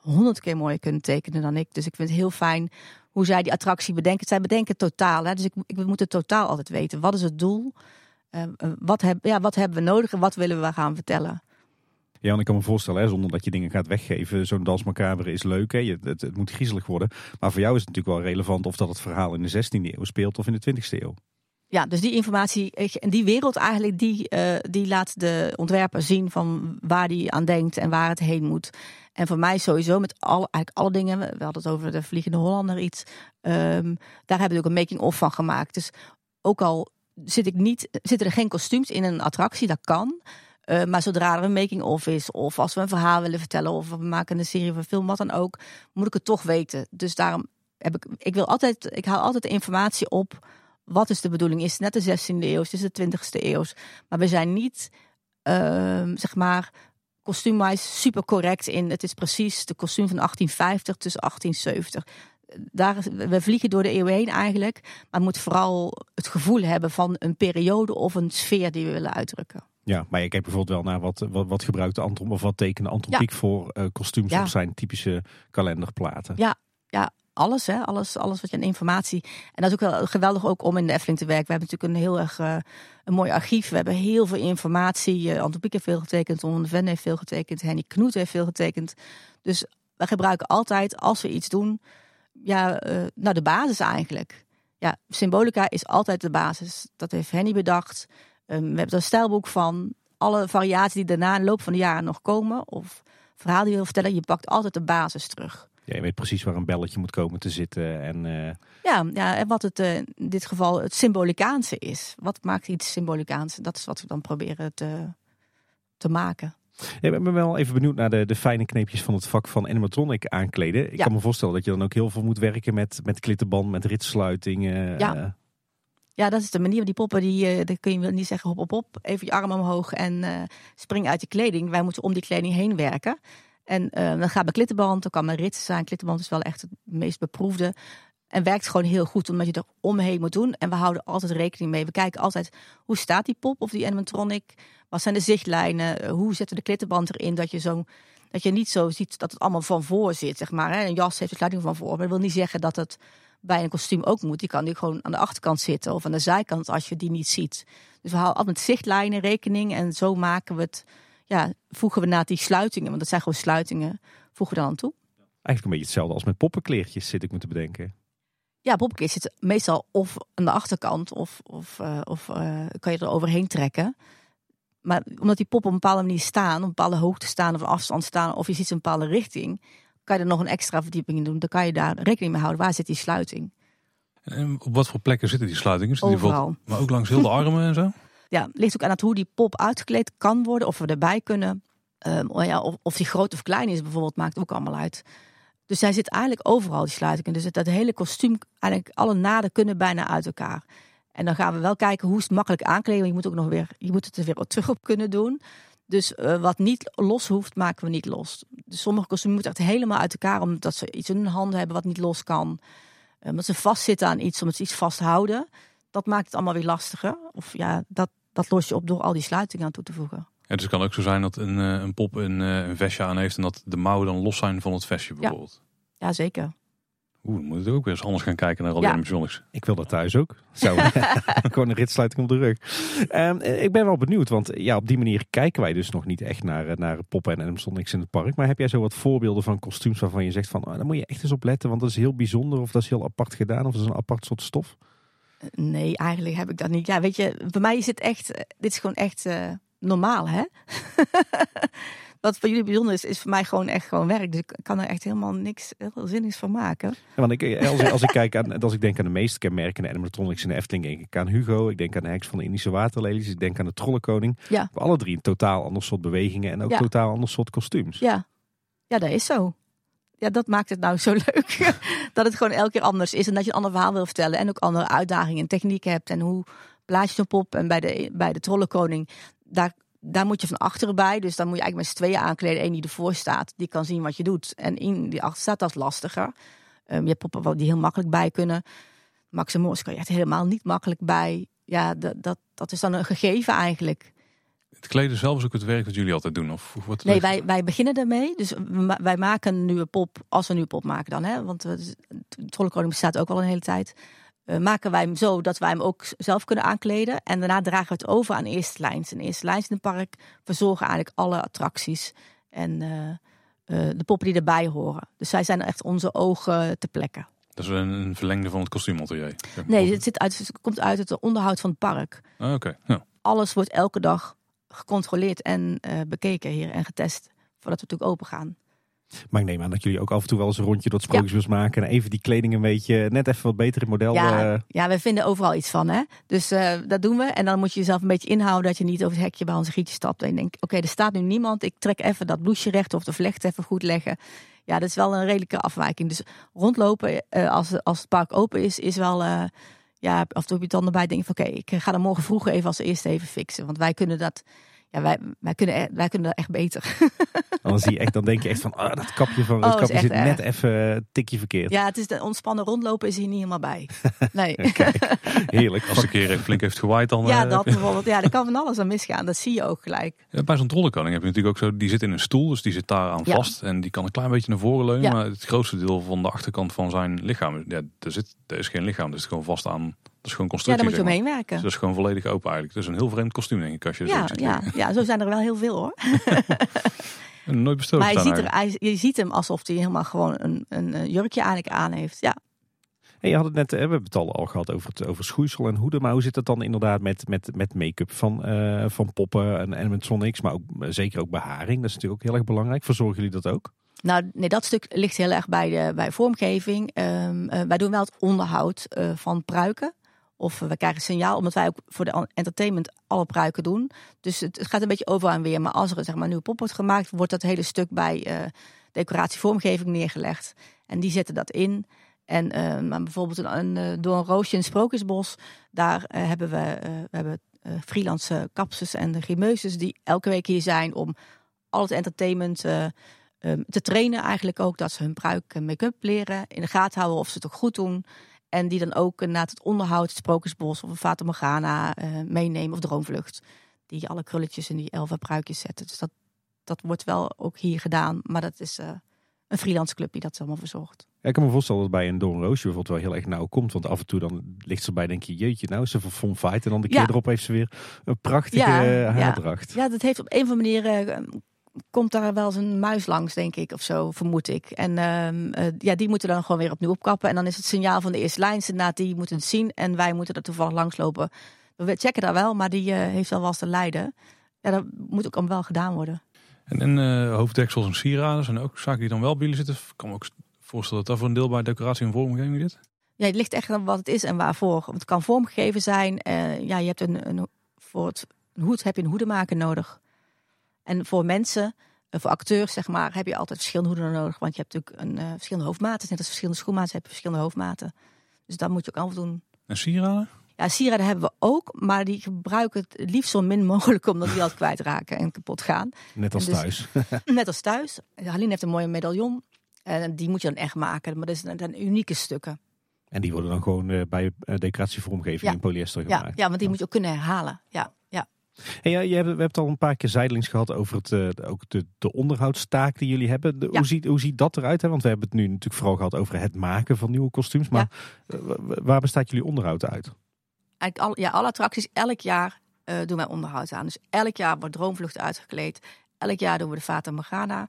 [SPEAKER 3] honderd keer mooier kunnen tekenen dan ik. Dus ik vind het heel fijn hoe zij die attractie bedenken. Zij bedenken totaal. Hè? Dus ik, ik, we moeten totaal altijd weten. Wat is het doel? Eh, eh, wat, heb, ja, wat hebben we nodig en wat willen we gaan vertellen?
[SPEAKER 2] Ja, en ik kan me voorstellen, hè, zonder dat je dingen gaat weggeven, zo'n dans macabre is leuk. Hè? Je, het, het moet griezelig worden. Maar voor jou is het natuurlijk wel relevant of dat het verhaal in de 16e eeuw speelt of in de 20e eeuw.
[SPEAKER 3] Ja, dus die informatie en die wereld eigenlijk, die, eh, die laat de ontwerper zien van waar die aan denkt en waar het heen moet. En voor mij sowieso met alle, eigenlijk alle dingen, we hadden het over de Vliegende Hollander iets, ehm, daar hebben we ook een making-of van gemaakt. Dus ook al zit ik niet, zitten er geen kostuums in een attractie, dat kan. Eh, maar zodra er een making-of is, of als we een verhaal willen vertellen, of we maken een serie een film, wat dan ook, moet ik het toch weten. Dus daarom heb ik, ik wil altijd, ik haal altijd de informatie op. Wat is de bedoeling? Is het net de 16e eeuw? Is het de 20e eeuw? Maar we zijn niet, ehm, zeg maar, kostuumwise super correct in. Het is precies de kostuum van 1850 tussen 1870. Daar, we vliegen door de eeuwen heen eigenlijk. Maar moet vooral het gevoel hebben van een periode of een sfeer die we willen uitdrukken.
[SPEAKER 2] Ja, maar je kijkt bijvoorbeeld wel naar wat, wat, wat gebruikte Anton of wat tekende Anton
[SPEAKER 3] Ja.
[SPEAKER 2] Pieck voor eh, kostuums
[SPEAKER 3] Ja.
[SPEAKER 2] of zijn typische kalenderplaten.
[SPEAKER 3] Ja, ja alles, hè? Alles, alles wat je aan informatie. En dat is ook wel geweldig ook om in de Efteling te werken. We hebben natuurlijk een heel erg eh, een mooi archief. We hebben heel veel informatie. Uh, Anton Pieck heeft veel getekend, Ron de Ven heeft veel getekend, Henny Knoet heeft veel getekend. Dus we gebruiken altijd, als we iets doen, ja, eh nou de basis eigenlijk. Ja, symbolica is altijd de basis. Dat heeft Henny bedacht. Um, we hebben een stijlboek van. Alle variaties die daarna in de loop van de jaren nog komen, of verhaal die je wil vertellen, je pakt altijd de basis terug.
[SPEAKER 2] Ja, je weet precies waar een belletje moet komen te zitten. En, eh,
[SPEAKER 3] Ja, ja, en wat het eh, in dit geval het symbolicaanse is. Wat maakt iets symbolicaans? Dat is wat we dan proberen te, te maken.
[SPEAKER 2] Ja, ik ben wel even benieuwd naar de, de fijne kneepjes van het vak van animatronic aankleden. Ik
[SPEAKER 3] Ja.
[SPEAKER 2] kan me voorstellen dat je dan ook heel veel moet werken met, met klittenband, met ritsluitingen.
[SPEAKER 3] Ja.
[SPEAKER 2] eh,
[SPEAKER 3] Ja, dat is de manier. Die poppen, die, daar kun je niet zeggen hop, hop, hop. Even je arm omhoog en spring uit je kleding. Wij moeten om die kleding heen werken. En eh, dan gaat bij klittenband, dan kan mijn rits zijn. Klittenband is wel echt het meest beproefde. En werkt gewoon heel goed, omdat je er omheen moet doen. En we houden altijd rekening mee. We kijken altijd, hoe staat die pop of die animatronic? Wat zijn de zichtlijnen? Hoe zetten we de klittenband erin? Dat je, zo, dat je niet zo ziet dat het allemaal van voor zit, zeg maar. Een jas heeft de sluiting van voor. Maar dat wil niet zeggen dat het bij een kostuum ook moet. Die kan nu gewoon aan de achterkant zitten of aan de zijkant als je die niet ziet. Dus we houden altijd zichtlijnen rekening. En zo maken we het, ja, voegen we na die sluitingen, want dat zijn gewoon sluitingen, voegen we dan aan toe.
[SPEAKER 2] Eigenlijk een beetje hetzelfde als met poppenkleertjes, zit ik me te bedenken.
[SPEAKER 3] Ja, poppenkleed zit meestal of aan de achterkant of, of, uh, of uh, kan je er overheen trekken. Maar omdat die poppen op een bepaalde manier staan, op een bepaalde hoogte staan of afstand staan, of je ziet ze een bepaalde richting, kan je er nog een extra verdieping in doen. Dan kan je daar rekening mee houden. Waar zit die sluiting?
[SPEAKER 1] En op wat voor plekken zitten die sluitingen? Zitten
[SPEAKER 3] Overal.
[SPEAKER 1] Die maar ook langs heel de armen en zo?
[SPEAKER 3] Ja, ligt ook aan het hoe die pop uitgekleed kan worden, of we erbij kunnen. Um, ja, of, of die groot of klein is bijvoorbeeld, maakt ook allemaal uit. Dus zij zit eigenlijk overal, die sluitingen. Dus dat hele kostuum, eigenlijk alle naden kunnen bijna uit elkaar. En dan gaan we wel kijken hoe is het makkelijk aankleden. Want je moet, ook nog weer, je moet het er weer terug op kunnen doen. Dus uh, wat niet los hoeft, maken we niet los. Dus sommige kostuums moeten echt helemaal uit elkaar. Omdat ze iets in hun handen hebben wat niet los kan. Uh, omdat ze vastzitten aan iets, omdat ze iets vasthouden. Dat maakt het allemaal weer lastiger. Of ja, dat, dat los je op door al die sluitingen aan toe te voegen.
[SPEAKER 1] Ja, dus het kan ook zo zijn dat een, uh, een pop een, een, vestje aan heeft en dat de mouwen dan los zijn van het vestje bijvoorbeeld.
[SPEAKER 3] Ja, ja zeker.
[SPEAKER 1] Oeh, dan moet ik ook weer eens anders gaan kijken naar al die
[SPEAKER 3] Ja.
[SPEAKER 2] Ik wil dat thuis ook. Zo. Gewoon een ritsluiting op de rug. Ehm, ik ben wel benieuwd, want ja, op die manier kijken wij dus nog niet echt naar, eh, naar poppen en animatronics in het park. Maar heb jij zo wat voorbeelden van kostuums waarvan je zegt van, oh, daar moet je echt eens op letten, want dat is heel bijzonder of dat is heel apart gedaan of dat is een apart soort stof?
[SPEAKER 3] Nee, eigenlijk heb ik dat niet. Ja, weet je, bij mij is het echt, eh, dit is gewoon echt eh, normaal, hè? Wat voor jullie bijzonder is, is voor mij gewoon echt gewoon werk. Dus ik kan er echt helemaal niks heel zinnigs van maken.
[SPEAKER 2] Ja, want ik, eh, als, ik- als ik kijk aan, als ik denk aan de meest kenmerkende animatronics in de Efteling, denk ik aan Hugo, ik denk aan de heks van de Indische waterlelies, ik denk aan de trollenkoning.
[SPEAKER 3] Ja.
[SPEAKER 2] Alle drie een totaal ander soort bewegingen en ook
[SPEAKER 3] Ja.
[SPEAKER 2] totaal ander soort kostuums.
[SPEAKER 3] Ja, ja dat is zo. Ja, dat maakt het nou zo leuk. dat het gewoon elke keer anders is. En dat je een ander verhaal wil vertellen. En ook andere uitdagingen en technieken hebt. En hoe blaas je een pop. En bij de, bij de trollenkoning, daar, daar moet je van achteren bij. Dus dan moet je eigenlijk met z'n tweeën aankleden. Eén die ervoor staat, die kan zien wat je doet. En één die achter staat, dat is lastiger. Ehm, je hebt poppen die heel makkelijk bij kunnen. Max en kan je echt helemaal niet makkelijk bij. Ja, dat, dat, dat is dan een gegeven eigenlijk.
[SPEAKER 1] Het kleden zelf is ook het werk dat jullie altijd doen? Of wat
[SPEAKER 3] Nee, wij, wij beginnen ermee. Dus wij maken een nieuwe pop, als we een nieuwe pop maken dan. Hè? Want de Trollenkoning bestaat ook al een hele tijd. Eh, maken wij hem zo dat wij hem ook zelf kunnen aankleden. En daarna dragen we het over aan eerste lijns. En eerste lijns in het park verzorgen eigenlijk alle attracties. En eh, eh, de poppen die erbij horen. Dus zij zijn echt onze ogen te plekken.
[SPEAKER 1] Dat is een, een verlengde van het kostuumatelier. zeg maar.
[SPEAKER 3] Nee, dit zit uit, het komt uit het onderhoud van het park.
[SPEAKER 1] Ah, Oké, ja.
[SPEAKER 3] Alles wordt elke dag gecontroleerd en eh, bekeken hier en getest. Voordat we natuurlijk open gaan.
[SPEAKER 2] Maar ik neem aan dat jullie ook af en toe wel eens een rondje door het sprookjesbos maken en even die kleding een beetje net even wat beter in model.
[SPEAKER 3] Ja,
[SPEAKER 2] eh,
[SPEAKER 3] ja, we vinden overal iets van. Hè? Dus eh, dat doen we. En dan moet je jezelf een beetje inhouden dat je niet over het hekje bij onze gietje stapt. En je denkt, oké, er staat nu niemand. Ik trek even dat bloesje recht of de vlecht even goed leggen. Ja, dat is wel een redelijke afwijking. Dus rondlopen als, als het park open is, is wel... eh, ja, af en toe heb je dan erbij denk van oké, ik ga er morgen vroeg even als eerste even fixen. Want wij kunnen dat... Ja, wij, wij, kunnen, e- wij kunnen dat echt beter.
[SPEAKER 2] dan, zie je echt, dan denk je echt van, ah, dat kapje van
[SPEAKER 3] Oh,
[SPEAKER 2] dat
[SPEAKER 3] is
[SPEAKER 2] kapje zit net
[SPEAKER 3] erg.
[SPEAKER 2] even een tikje verkeerd.
[SPEAKER 3] Ja, het is de ontspannen rondlopen is hier niet helemaal bij. Nee.
[SPEAKER 2] Heerlijk.
[SPEAKER 1] Als de keer flink heeft gewaaid, dan...
[SPEAKER 3] Ja,
[SPEAKER 1] eh,
[SPEAKER 3] dat bijvoorbeeld. Ja, er kan van alles aan misgaan. Dat zie je ook gelijk.
[SPEAKER 1] Ja, bij zo'n trollenkoning heb je natuurlijk ook zo, die zit in een stoel, dus die zit daar aan
[SPEAKER 3] Ja.
[SPEAKER 1] vast. En die kan een klein beetje naar voren leunen,
[SPEAKER 3] Ja.
[SPEAKER 1] maar het grootste deel van de achterkant van zijn lichaam, ja, er, zit, er is geen lichaam, dus het is gewoon vast aan, is gewoon
[SPEAKER 3] Ja,
[SPEAKER 1] constructie.
[SPEAKER 3] daar moet je omheen werken.
[SPEAKER 1] Dus dat is gewoon volledig open eigenlijk. Is een heel vreemd kostuum denk ik, als je het
[SPEAKER 3] Ja,
[SPEAKER 1] zo ziet
[SPEAKER 3] ja, ja, zo zijn er wel heel veel hoor.
[SPEAKER 1] En nooit bestoken
[SPEAKER 3] Maar je ziet, er, hij- je ziet hem alsof hij helemaal gewoon een, een, jurkje eigenlijk aan heeft. Ja,
[SPEAKER 2] Hey, je had het net, eh, we hebben het al, al gehad over, het, over schoeisel en hoeden. Maar hoe zit het dan inderdaad met, met, met make-up van, eh, van poppen en animatronics? Maar ook, eh, zeker ook beharing. Dat is natuurlijk ook heel erg belangrijk. Verzorgen jullie dat ook?
[SPEAKER 3] nou nee, dat stuk ligt heel erg bij, de, bij vormgeving. Ehm, eh, wij doen wel het onderhoud eh, van pruiken. Of we krijgen signaal, omdat wij ook voor de entertainment alle pruiken doen. Dus het, gaat een beetje over en weer. Maar als er zeg maar, een nieuwe pop wordt gemaakt, wordt dat hele stuk bij eh decoratievormgeving neergelegd. En die zetten dat in. En eh, maar bijvoorbeeld een, eh, door een roosje in het Sprookjesbos, daar hebben we, we hebben, freelance kapsers en grimeuses die elke week hier zijn om al het entertainment eh, ehm, te trainen eigenlijk ook. Dat ze hun pruik en make-up leren. In de gaten houden of ze het ook goed doen. En die dan ook na het onderhoud, het Sprookjesbos of een Fata Morgana uh, meenemen. Of Droomvlucht. Die alle krulletjes in die elva pruikjes zetten. Dus dat, dat wordt wel ook hier gedaan. Maar dat is uh, een freelance club die dat allemaal verzorgt.
[SPEAKER 2] Ja, ik kan me voorstellen dat bij een Doornroosje bijvoorbeeld wel heel erg nauw komt. Want af en toe dan ligt ze erbij denk je, jeetje, nou is ze van Fun Fight. En dan de keer erop heeft ze weer een prachtige ja, haardracht.
[SPEAKER 3] Ja. ja, dat heeft op een of andere manier... Uh, komt daar wel eens een muis langs, denk ik, of zo, vermoed ik. En uh, ja, die moeten dan gewoon weer opnieuw opkappen. En dan is het signaal van de eerste lijn, die moeten het zien. En wij moeten er toevallig langslopen. We checken daar wel, maar die uh, heeft wel wel te lijden. Ja, dat moet ook allemaal wel gedaan worden.
[SPEAKER 1] En, en uh, hoofddeksels en sieraden zijn ook zaken die dan wel bij jullie zitten. Ik kan me ook voorstellen dat dat voor een deel bij decoratie en vormgeving zit.
[SPEAKER 3] Ja, het ligt echt aan wat het is en waarvoor. Het kan vormgegeven zijn. Ja, je hebt een, een, voor het, een hoed heb je een hoedemaker nodig. En voor mensen, uh, voor acteurs zeg maar, heb je altijd verschillende hoeden nodig. Want je hebt natuurlijk een, uh, verschillende hoofdmaten. Net als verschillende schoenmaten heb je verschillende hoofdmaten. Dus dat moet je ook allemaal doen.
[SPEAKER 1] En sieraden?
[SPEAKER 3] Ja, sieraden hebben we ook, maar die gebruiken het liefst zo min mogelijk omdat die altijd kwijtraken en kapot gaan.
[SPEAKER 2] Net als dus, thuis.
[SPEAKER 3] net als thuis. Haline heeft een mooie medaillon en die moet je dan echt maken, maar dat zijn een unieke stukken.
[SPEAKER 2] En die worden dan gewoon uh, bij decoratievormgeving ja. in polyester gemaakt.
[SPEAKER 3] Ja, ja, want die moet je ook kunnen herhalen. Ja, ja,
[SPEAKER 2] je hebt, we hebben het al een paar keer zijdelings gehad over het, uh, ook de, de onderhoudstaak die jullie hebben. De, ja. hoe, ziet, hoe ziet dat eruit? Hè? Want we hebben het nu natuurlijk vooral gehad over het maken van nieuwe kostuums. Maar waar bestaat jullie onderhoud uit?
[SPEAKER 3] eigenlijk al, ja, alle attracties, elk jaar uh, doen wij onderhoud aan. Dus elk jaar wordt Droomvlucht uitgekleed. Elk jaar doen we de Fata Morgana.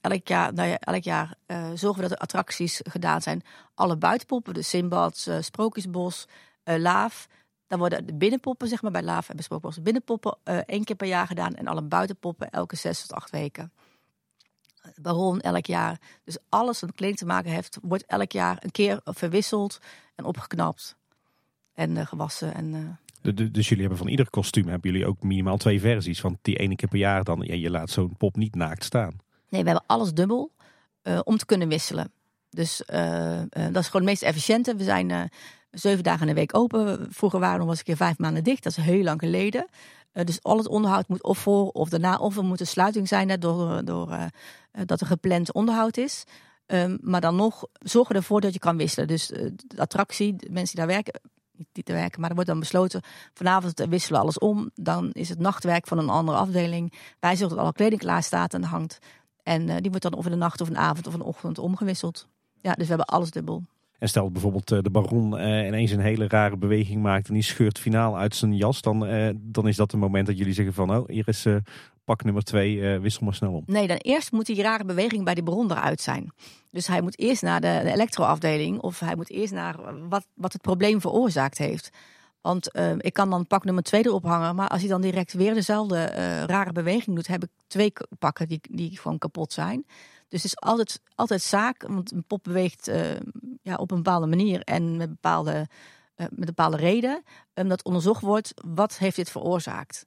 [SPEAKER 3] Elk jaar, nou ja, elk jaar zorgen we dat de attracties gedaan zijn. Alle buitenpoppen, de Simbad, Sprookjesbos, Laaf. Dan worden de binnenpoppen, zeg maar, bij Laaf en bij Sprookjesbos, de binnenpoppen één keer per jaar gedaan. En alle buitenpoppen elke zes tot acht weken. Baron elk jaar. Dus alles wat kleding te maken heeft, wordt elk jaar een keer verwisseld en opgeknapt en uh, gewassen. En,
[SPEAKER 2] uh... de, dus jullie hebben van ieder kostuum hebben jullie ook minimaal twee versies. Want die ene keer per jaar dan, ja, je laat zo'n pop niet naakt staan.
[SPEAKER 3] Nee, we hebben alles dubbel uh, om te kunnen wisselen. Dus dat is gewoon het meest efficiënte. We zijn zeven dagen in de week open. Vroeger waren eens een keer vijf maanden dicht. Dat is heel lang geleden. dus al het onderhoud moet of voor of daarna. Of er moet een sluiting zijn door, door dat er gepland onderhoud is. Um, maar dan nog zorgen ervoor dat je kan wisselen. Dus de attractie, de mensen die daar werken, niet te werken. Maar er wordt dan besloten, vanavond wisselen alles om. Dan is het nachtwerk van een andere afdeling. Wij zorgen dat alle kleding klaar staat en hangt. En die wordt dan of in de nacht of een avond of een ochtend omgewisseld. Ja, dus we hebben alles dubbel.
[SPEAKER 2] En stel bijvoorbeeld uh, de baron uh, ineens een hele rare beweging maakt en die scheurt finaal uit zijn jas, dan, dan is dat het moment dat jullie zeggen van oh, hier is pak nummer twee, wissel maar snel om.
[SPEAKER 3] Nee, dan eerst moet die rare beweging bij die baron eruit zijn. Dus hij moet eerst naar de, de elektroafdeling of hij moet eerst naar wat, wat het probleem veroorzaakt heeft. Want ik kan dan pak nummer twee erop hangen, maar als hij dan direct weer dezelfde rare beweging doet, heb ik twee pakken die, die gewoon kapot zijn. Dus het is altijd, altijd zaak, want een pop beweegt uh, ja, op een bepaalde manier en met bepaalde, met een bepaalde reden. Um, dat onderzocht wordt, wat heeft dit veroorzaakt?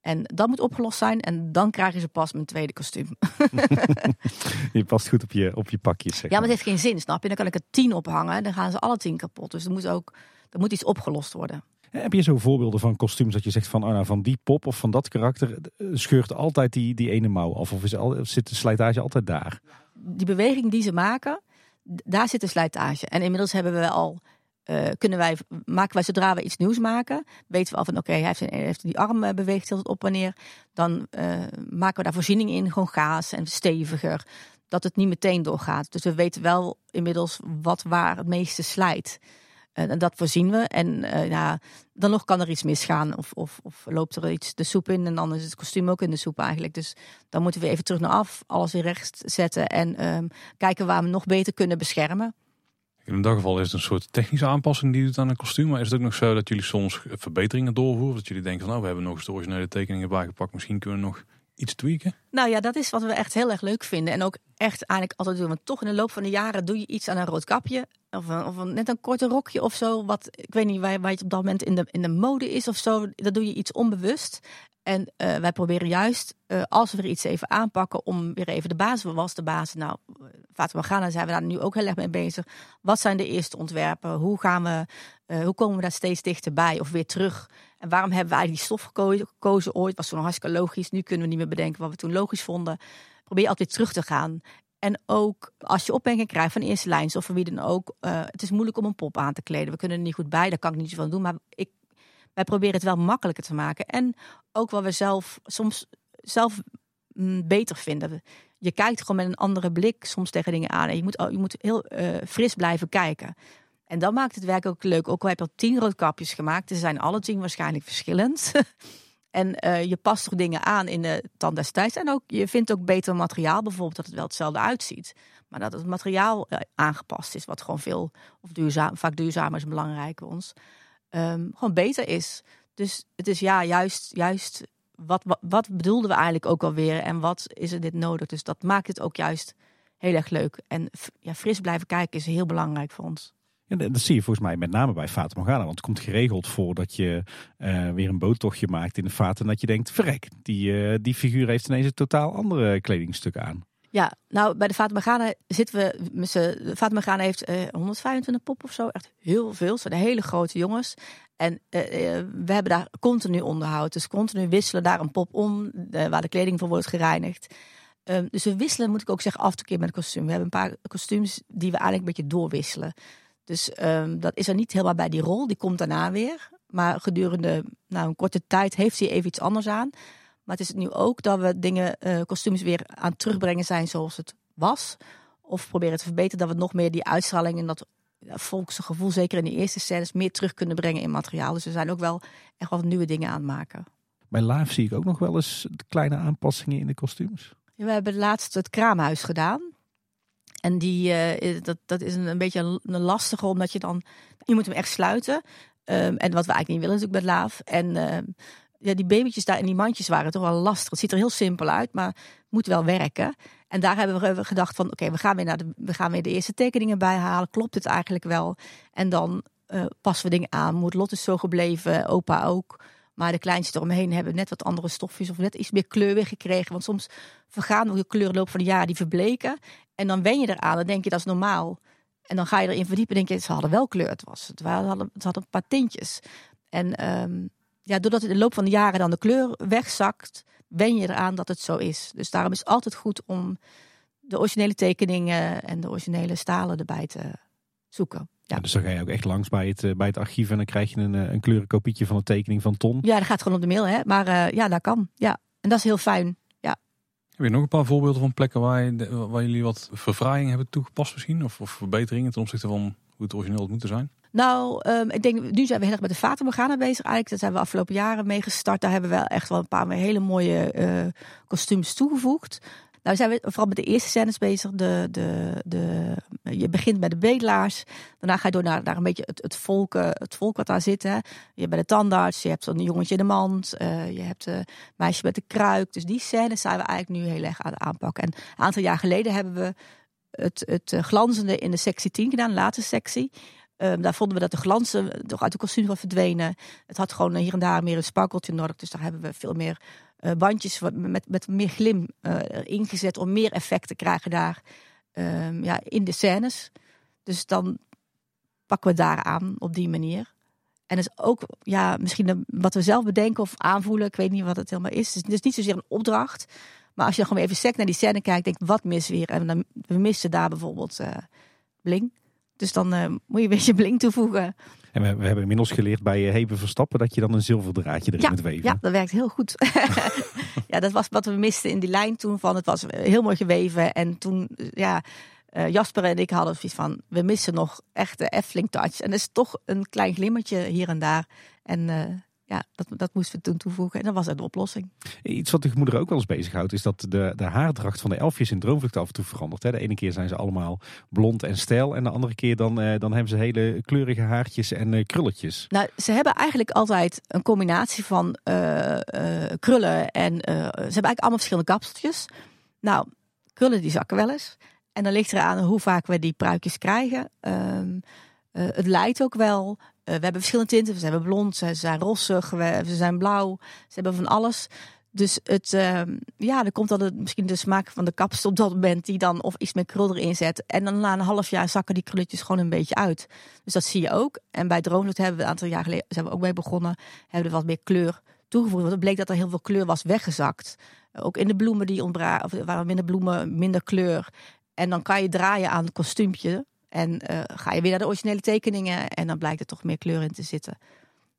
[SPEAKER 3] En dat moet opgelost zijn en dan krijgen ze pas mijn tweede kostuum.
[SPEAKER 2] je past goed op je, op je pakjes. Zeg
[SPEAKER 3] maar. Ja, maar het heeft geen zin, snap je? Dan kan ik er tien ophangen en dan gaan ze alle tien kapot. Dus er moet ook er moet iets opgelost worden.
[SPEAKER 2] Heb je zo voorbeelden van kostuums dat je zegt van, oh nou, van die pop of van dat karakter eh, scheurt altijd die, die ene mouw af? Of is al, zit de slijtage altijd daar?
[SPEAKER 3] Die beweging die ze maken, daar zit de slijtage. En inmiddels hebben we al uh, kunnen wij, maken wij zodra we iets nieuws maken, weten we al van oké, hij heeft, heeft, die arm uh, beweegt heel op wanneer. Dan uh, maken we daar voorziening in, gewoon gaas en steviger. Dat het niet meteen doorgaat. Dus we weten wel inmiddels wat waar het meeste slijt. En dat voorzien we. En ja, dan nog kan er iets misgaan. Of, of, of, loopt er iets de soep in. En dan is het kostuum ook in de soep eigenlijk. Dus dan moeten we even terug naar af. Alles weer recht zetten. En ehm, kijken waar we nog beter kunnen beschermen.
[SPEAKER 1] In dat geval is het een soort technische aanpassing die doet aan een kostuum. Maar is het ook nog zo dat jullie soms verbeteringen doorvoeren? Dat jullie denken van nou, we hebben nog eens de originele tekeningen bijgepakt. Misschien kunnen we nog iets tweaken?
[SPEAKER 3] Nou ja, dat is wat we echt heel erg leuk vinden. En ook echt eigenlijk altijd doen. Want toch in de loop van de jaren doe je iets aan een rood kapje. Of, een, of een, net een korte rokje of zo. Wat, ik weet niet waar, waar het op dat moment in de, in de mode is of zo. Dat doe je iets onbewust. En uh, wij proberen juist, uh, als we er iets even aanpakken, om weer even de basis. Wat was de basis? Nou, Fatima Ghana zijn we daar nu ook heel erg mee bezig. Wat zijn de eerste ontwerpen? Hoe, gaan we, hoe komen we daar steeds dichterbij of weer terug? En waarom hebben eigenlijk die stof gekozen, gekozen ooit? Was toen hartstikke logisch. Nu kunnen we niet meer bedenken wat we toen logisch vonden. Probeer altijd terug te gaan. En ook als je opmerkingen krijgt van eerste lijns of van wie dan ook. het is moeilijk om een pop aan te kleden. We kunnen er niet goed bij, daar kan ik niet zoveel doen. Maar ik wij proberen het wel makkelijker te maken. En ook wat we zelf soms zelf mm, beter vinden. Je kijkt gewoon met een andere blik soms tegen dingen aan. En je moet, je moet heel uh, fris blijven kijken. En dan maakt het werk ook leuk. Ook al heb je al tien roodkapjes gemaakt. Ze zijn alle tien waarschijnlijk verschillend. en uh, je past toch dingen aan in de tand destijds. En ook, je vindt ook beter materiaal. Bijvoorbeeld dat het wel hetzelfde uitziet. Maar dat het materiaal uh, aangepast is. Wat gewoon veel, of duurzaam, vaak duurzamer is belangrijk voor ons um, gewoon beter is. Dus het is ja, juist, juist wat, wat, wat bedoelden we eigenlijk ook alweer en wat is er dit nodig? Dus dat maakt het ook juist heel erg leuk. En ja, fris blijven kijken is heel belangrijk voor ons.
[SPEAKER 2] Ja, dat zie je volgens mij met name bij Fata Morgana. Want het komt geregeld voor dat je uh, weer een boottochtje maakt in de vaat. En dat je denkt, verrek, die, uh, die figuur heeft ineens een totaal andere kledingstuk aan.
[SPEAKER 3] Ja, nou bij de Fata Morgana zitten we Fata Morgana heeft uh, 125 pop of zo. Echt heel veel. Ze zijn hele grote jongens. En we hebben daar continu onderhoud. Dus continu wisselen daar een pop om. waar de kleding voor wordt gereinigd. Um, dus we wisselen, moet ik ook zeggen, af en toe keer met kostuum. We hebben een paar kostuums die we eigenlijk een beetje doorwisselen. Dus um, dat is er niet helemaal bij die rol. Die komt daarna weer. Maar gedurende nou, een korte tijd heeft hij even iets anders aan. Maar het is nu ook dat we dingen, uh, kostuums weer aan terugbrengen zijn zoals het was. Of proberen te verbeteren dat we nog meer die uitstraling en dat ja, volksgevoel, zeker in de eerste scènes, meer terug kunnen brengen in materiaal. Dus we zijn ook wel echt wat nieuwe dingen aan het maken.
[SPEAKER 2] Bij live zie ik ook nog wel eens kleine aanpassingen in de kostuums.
[SPEAKER 3] We hebben laatst het kraamhuis gedaan. En die, uh, dat, dat is een, een beetje een, lastige, omdat je dan, je moet hem echt sluiten. Um, en wat we eigenlijk niet willen natuurlijk met laaf. En uh, ja, die babytjes daar in die mandjes waren toch wel lastig. Het ziet er heel simpel uit, maar moet wel werken. En daar hebben we gedacht van, oké, we gaan weer naar de, we gaan weer de eerste tekeningen bijhalen. Klopt het eigenlijk wel? En dan uh, passen we dingen aan. Lot is zo gebleven, opa ook. Maar de kleinste eromheen hebben net wat andere stofjes of net iets meer kleur weer gekregen. Want soms vergaan de kleurloop van de jaren, die verbleken. En dan wen je eraan, dan denk je dat is normaal. En dan ga je erin verdiepen, denk je, ze hadden wel kleur. Het, was, het, hadden, het hadden een paar tintjes. En um, ja, doordat in de loop van de jaren dan de kleur wegzakt, wen je eraan dat het zo is. Dus daarom is het altijd goed om de originele tekeningen en de originele stalen erbij te zoeken.
[SPEAKER 2] Ja. dus dan ga je ook echt langs bij het, eh, bij het archief en dan krijg je een, eh, een kleurenkopietje van de tekening van Ton.
[SPEAKER 3] Ja, dat gaat gewoon op de mail, hè? maar uh, ja, dat kan. Ja. En dat is heel fijn.
[SPEAKER 1] Heb je nog een paar voorbeelden van plekken waar, jullie wat verfraaiing hebben toegepast misschien? Of, of verbeteringen ten opzichte van hoe het origineel had moeten zijn?
[SPEAKER 3] Nou, um, ik denk, nu zijn we heel erg met de Vaten bezig eigenlijk. Dat zijn we afgelopen jaren mee gestart. Daar hebben we wel echt wel een paar hele mooie uh, kostuums toegevoegd. Nou zijn we vooral met de eerste scènes bezig. De, de, de, je begint met de bedelaars. Daarna ga je door naar, naar een beetje het, het, volk, het volk wat daar zit. Hè. Je hebt de tandarts, je hebt zo'n jongetje in de mand. Uh, je hebt een meisje met de kruik. Dus die scènes zijn we eigenlijk nu heel erg aan het aanpakken. En een aantal jaar geleden hebben we het, het glanzende in de sectie 10 gedaan, de laatste sectie. Um, daar vonden we dat de glansen toch uit de kostuum was verdwenen. Het had gewoon hier en daar meer een sparkeltje nodig. Dus daar hebben we veel meer uh, bandjes met, met meer glim uh, ingezet om meer effect te krijgen daar um, ja, in de scènes. Dus dan pakken we daar aan op die manier. En is ook ja, misschien wat we zelf bedenken of aanvoelen. Ik weet niet wat het helemaal is. Het is niet zozeer een opdracht. Maar als je gewoon even sec naar die scène kijkt, denk wat mis weer? En dan we missen daar bijvoorbeeld uh, Bling. Dus dan uh, moet je een beetje bling toevoegen.
[SPEAKER 2] En we, we, hebben inmiddels geleerd bij eh, Heben Verstappen dat je dan een zilverdraadje erin moet weven.
[SPEAKER 3] Ja, dat werkt heel goed. ja, dat was wat we misten in die lijn toen van. Het was heel mooi geweven. En toen, ja, uh, Jasper en ik hadden zoiets van, we missen nog echte Efteling touch. En dat is toch een klein glimmertje hier en daar. En ja, dat, dat moesten we toen toevoegen. En dat was de oplossing.
[SPEAKER 2] Iets wat de moeder ook wel eens bezighoudt, is dat de, de haardracht van de elfjes in Droomvlucht af en toe verandert. Hè. De ene keer zijn ze allemaal blond en stijl. En de andere keer dan, eh, dan hebben ze hele kleurige haartjes en uh, krulletjes.
[SPEAKER 3] Nou, ze hebben eigenlijk altijd een combinatie van uh, krullen en ze hebben eigenlijk allemaal verschillende kapseltjes. Nou, krullen die zakken wel eens. En dan ligt eraan hoe vaak we die pruikjes krijgen. Ehm, het lijkt ook wel. We hebben verschillende tinten. Ze hebben blond, ze zijn rossig, we, ze zijn blauw. Ze hebben van alles. Dus het, ehm, ja, er komt dan misschien de smaak van de kapsel op dat moment die dan of iets meer krul erin zet. En dan na een half jaar zakken die krulletjes gewoon een beetje uit. Dus dat zie je ook. En bij Droomvlucht hebben we een aantal jaar geleden zijn we ook mee begonnen. Hebben we wat meer kleur toegevoegd. Want het bleek dat er heel veel kleur was weggezakt. Ook in de bloemen die ontbraken, of waren minder bloemen, minder kleur. En dan kan je draaien aan het kostuumpje. En uh, ga je weer naar de originele tekeningen. En dan blijkt er toch meer kleur in te zitten.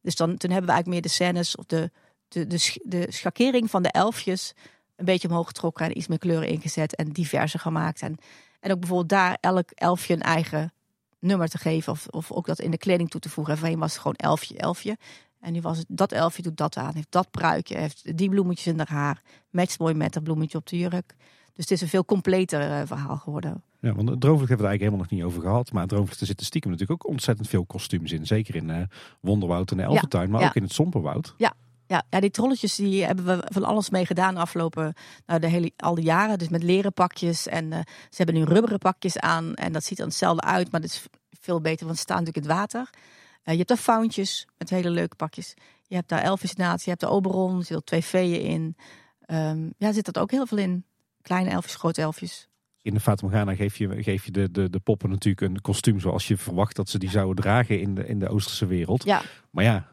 [SPEAKER 3] Dus dan, toen hebben we eigenlijk meer de scènes of de de, de, schakering van de elfjes een beetje omhoog getrokken en iets meer kleuren ingezet en diverser gemaakt. En, en ook bijvoorbeeld daar elk elfje een eigen nummer te geven of, of ook dat in de kleding toe te voegen. En voorheen was het gewoon elfje, elfje. En nu was het dat elfje doet dat aan, heeft dat pruikje, heeft die bloemetjes in haar haar, matcht mooi met dat bloemetje op de jurk. Dus het is een veel completer uh, verhaal geworden.
[SPEAKER 2] Ja, want Droomvlucht hebben we het eigenlijk helemaal nog niet over gehad. Maar Droomvlucht, er zitten stiekem natuurlijk ook ontzettend veel kostuums in. Zeker in uh, Wonderwoud en de Elfentuin, maar ook in het Somperwoud.
[SPEAKER 3] Ja, ja, ja, die trolletjes die hebben we van alles mee gedaan afgelopen nou, de hele, al die jaren. Dus met leren pakjes en uh, ze hebben nu rubberen pakjes aan. En dat ziet er hetzelfde uit, maar het is veel beter, want ze staan natuurlijk in het water. Uh, je hebt daar fauntjes met hele leuke pakjes. Je hebt daar Elvis naast, je hebt de Oberon, er zitten twee veeën in. Um, ja, zit dat ook heel veel in. Kleine elfjes, grote elfjes.
[SPEAKER 2] In de Fata Morgana geef je, geef je de, de, de poppen natuurlijk een kostuum zoals je verwacht dat ze die zouden dragen in de, in de Oosterse wereld.
[SPEAKER 3] Ja.
[SPEAKER 2] Maar ja,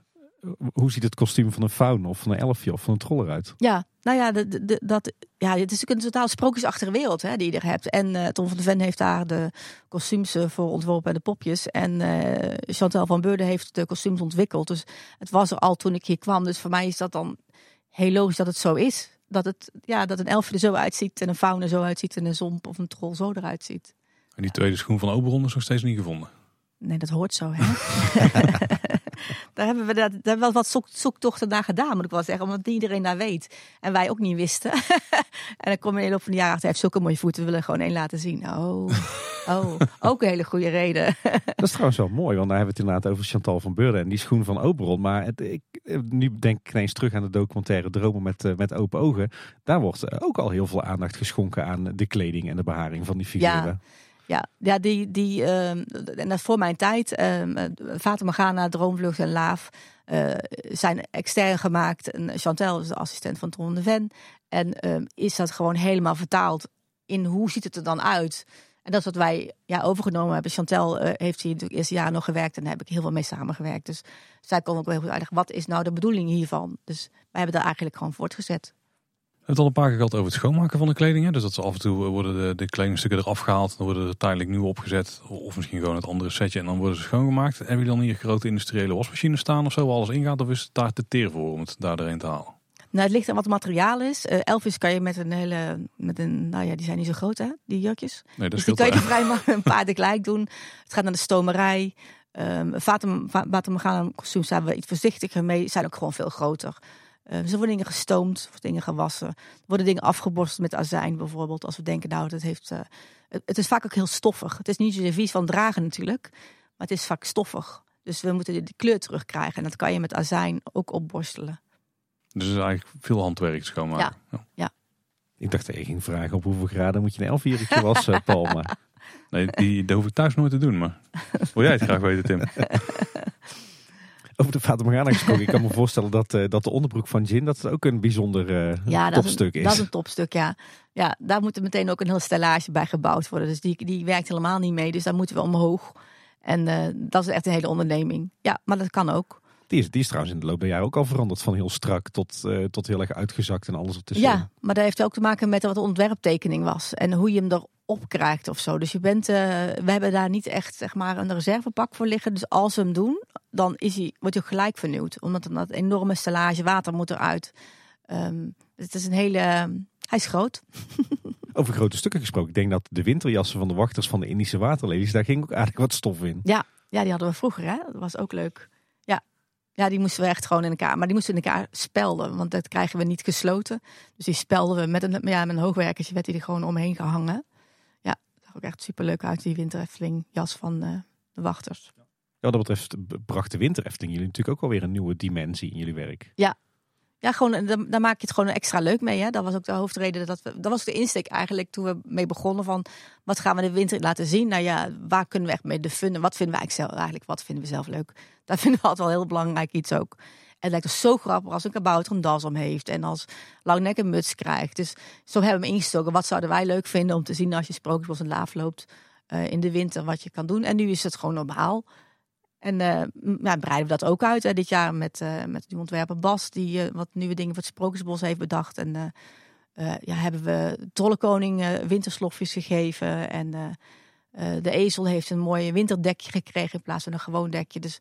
[SPEAKER 2] hoe ziet het kostuum van een faun of van een elfje of van een troll eruit?
[SPEAKER 3] Ja, nou ja, de, de, dat, ja het is natuurlijk een totaal sprookjesachtige wereld hè, die je er hebt. En uh, Tom van de Ven heeft daar de kostuums eh, voor ontworpen en de popjes. En uh, Chantal van Beurden heeft de kostuums ontwikkeld. Dus het was er al toen ik hier kwam. Dus voor mij is dat dan heel logisch dat het zo is. Dat, het, ja, dat een elfje er zo uitziet en een faun er zo uitziet en een zomp of een troll zo eruit ziet.
[SPEAKER 1] En die tweede schoen van Oberon is nog steeds niet gevonden?
[SPEAKER 3] Nee, dat hoort zo, hè? daar hebben we dat, daar hebben we wat zoek, zoektochten naar gedaan, moet ik wel zeggen. Omdat iedereen daar weet. En wij ook niet wisten. en dan kom je in de loop van de jaren achter. Hij heeft zulke mooie voeten. We willen gewoon één laten zien. Oh, oh. ook een hele goede reden.
[SPEAKER 2] dat is trouwens wel mooi. Want daar hebben we het inderdaad over Chantal van Beurden. En die schoen van Oberon. Maar het, ik, nu denk ik ineens terug aan de documentaire Dromen met, uh, met open ogen. Daar wordt ook al heel veel aandacht geschonken aan de kleding en de beharing van die figuren.
[SPEAKER 3] Ja. Ja, ja die, die, uh, voor mijn tijd, uh, Fata Morgana, Droomvlucht en Laaf zijn extern gemaakt. En Chantal is de assistent van Ton de Ven. En uh, is dat gewoon helemaal vertaald in hoe ziet het er dan uit? En dat is wat wij ja, overgenomen hebben. Chantal uh, heeft hier de eerste jaren nog gewerkt en daar heb ik heel veel mee samengewerkt. Dus zij kon ook wel heel goed uitleggen, wat is nou de bedoeling hiervan? Dus wij hebben daar eigenlijk gewoon voortgezet
[SPEAKER 1] het al een paar keer gehad over het schoonmaken van de kleding. Hè? Dus dat ze af en toe worden de, de kledingstukken eraf gehaald. Dan worden er tijdelijk nieuw opgezet. Of misschien gewoon het andere setje. En dan worden ze schoongemaakt. Hebben jullie dan hier grote industriële wasmachines staan of zo? Waar alles ingaat? Of is het daar te teer voor om het daar doorheen te halen?
[SPEAKER 3] Nou, het ligt aan wat het materiaal is. Uh, Elvis kan je met een hele, met een, nou ja, die zijn niet zo groot hè, die jurkjes.
[SPEAKER 1] Nee, dat
[SPEAKER 3] dus die kan je vrij maar een paar tegelijk doen. Het gaat naar de stomerij. Um, Vaten gaan kostuums zijn we iets voorzichtiger mee. Zijn ook gewoon veel groter. Uh, er worden dingen gestoomd, of dingen gewassen. Er worden dingen afgeborst met azijn bijvoorbeeld. Als we denken, nou, dat heeft, uh, het, het, is vaak ook heel stoffig. Het is niet zozeer vies van dragen natuurlijk, maar het is vaak stoffig. Dus we moeten de kleur terugkrijgen. En dat kan je met azijn ook opborstelen.
[SPEAKER 1] Dus het is eigenlijk veel handwerk schoonmaken.
[SPEAKER 3] Ja, ja.
[SPEAKER 2] Ik dacht dat je ging vragen op hoeveel graden moet je een elfviertje wassen, Paul. Maar...
[SPEAKER 1] Nee, die, dat hoef ik thuis nooit te doen. Maar wil jij het graag weten, Tim?
[SPEAKER 2] Over de Fata Morgana gesproken. ik kan me voorstellen dat, uh, dat de onderbroek van Jin dat ook een bijzonder uh,
[SPEAKER 3] ja,
[SPEAKER 2] topstuk
[SPEAKER 3] is,
[SPEAKER 2] is.
[SPEAKER 3] Dat is een topstuk, ja. Ja, daar moet er meteen ook een heel stellage bij gebouwd worden. Dus die, die werkt helemaal niet mee. Dus daar moeten we omhoog. En uh, dat is echt een hele onderneming. Ja, maar dat kan ook.
[SPEAKER 2] Die is, die is trouwens in de loop der jaren ook al veranderd. Van heel strak tot, uh, tot heel erg uitgezakt en alles ertussen.
[SPEAKER 3] Ja, maar dat heeft ook te maken met wat de ontwerptekening was. En hoe je hem erop krijgt of zo. Dus je bent, uh, we hebben daar niet echt zeg maar, een reservepak voor liggen. Dus als we hem doen, dan is hij, wordt hij ook gelijk vernieuwd. Omdat er dat enorme stellage water moet eruit. Um, het is een hele... hij is groot.
[SPEAKER 2] Over grote stukken gesproken. Ik denk dat de winterjassen van de wachters van de Indische waterlelies... daar ging ook eigenlijk wat stof in.
[SPEAKER 3] Ja, ja die hadden we vroeger. Hè? Dat was ook leuk. Ja. ja, die moesten we echt gewoon in elkaar... Maar die moesten in elkaar spelden. Want dat krijgen we niet gesloten. Dus die spelden we met een, ja, met een hoogwerkertje. werd hij er gewoon omheen gehangen. Ook echt super leuk uit. Die winterefteling jas van uh, de wachters.
[SPEAKER 2] Ja, wat dat betreft bracht de winter Efteling jullie natuurlijk ook alweer een nieuwe dimensie in jullie werk.
[SPEAKER 3] Ja, Ja, gewoon, dan, dan maak je het gewoon extra leuk mee. Hè? Dat was ook de hoofdreden. Dat, we, dat was de insteek eigenlijk toen we mee begonnen van... wat gaan we de winter laten zien? Nou ja, waar kunnen we echt mee de fun? Wat vinden we eigenlijk zelf, eigenlijk, wat vinden we zelf leuk? Dat vinden we altijd wel heel belangrijk iets ook. Het lijkt ons zo grappig als een kabouter een das om heeft... en als langnek een muts krijgt. Dus zo hebben we ingestoken. Wat zouden wij leuk vinden om te zien als je Sprookjesbos een laaf loopt... Uh, in de winter wat je kan doen. En nu is het gewoon normaal. En uh, ja, breiden we dat ook uit hè, dit jaar met, uh, met die ontwerper Bas, die wat nieuwe dingen voor het Sprookjesbos heeft bedacht. En ja, hebben we Trollenkoning winterslofjes gegeven. En de ezel heeft een mooi winterdekje gekregen in plaats van een gewoon dekje. Dus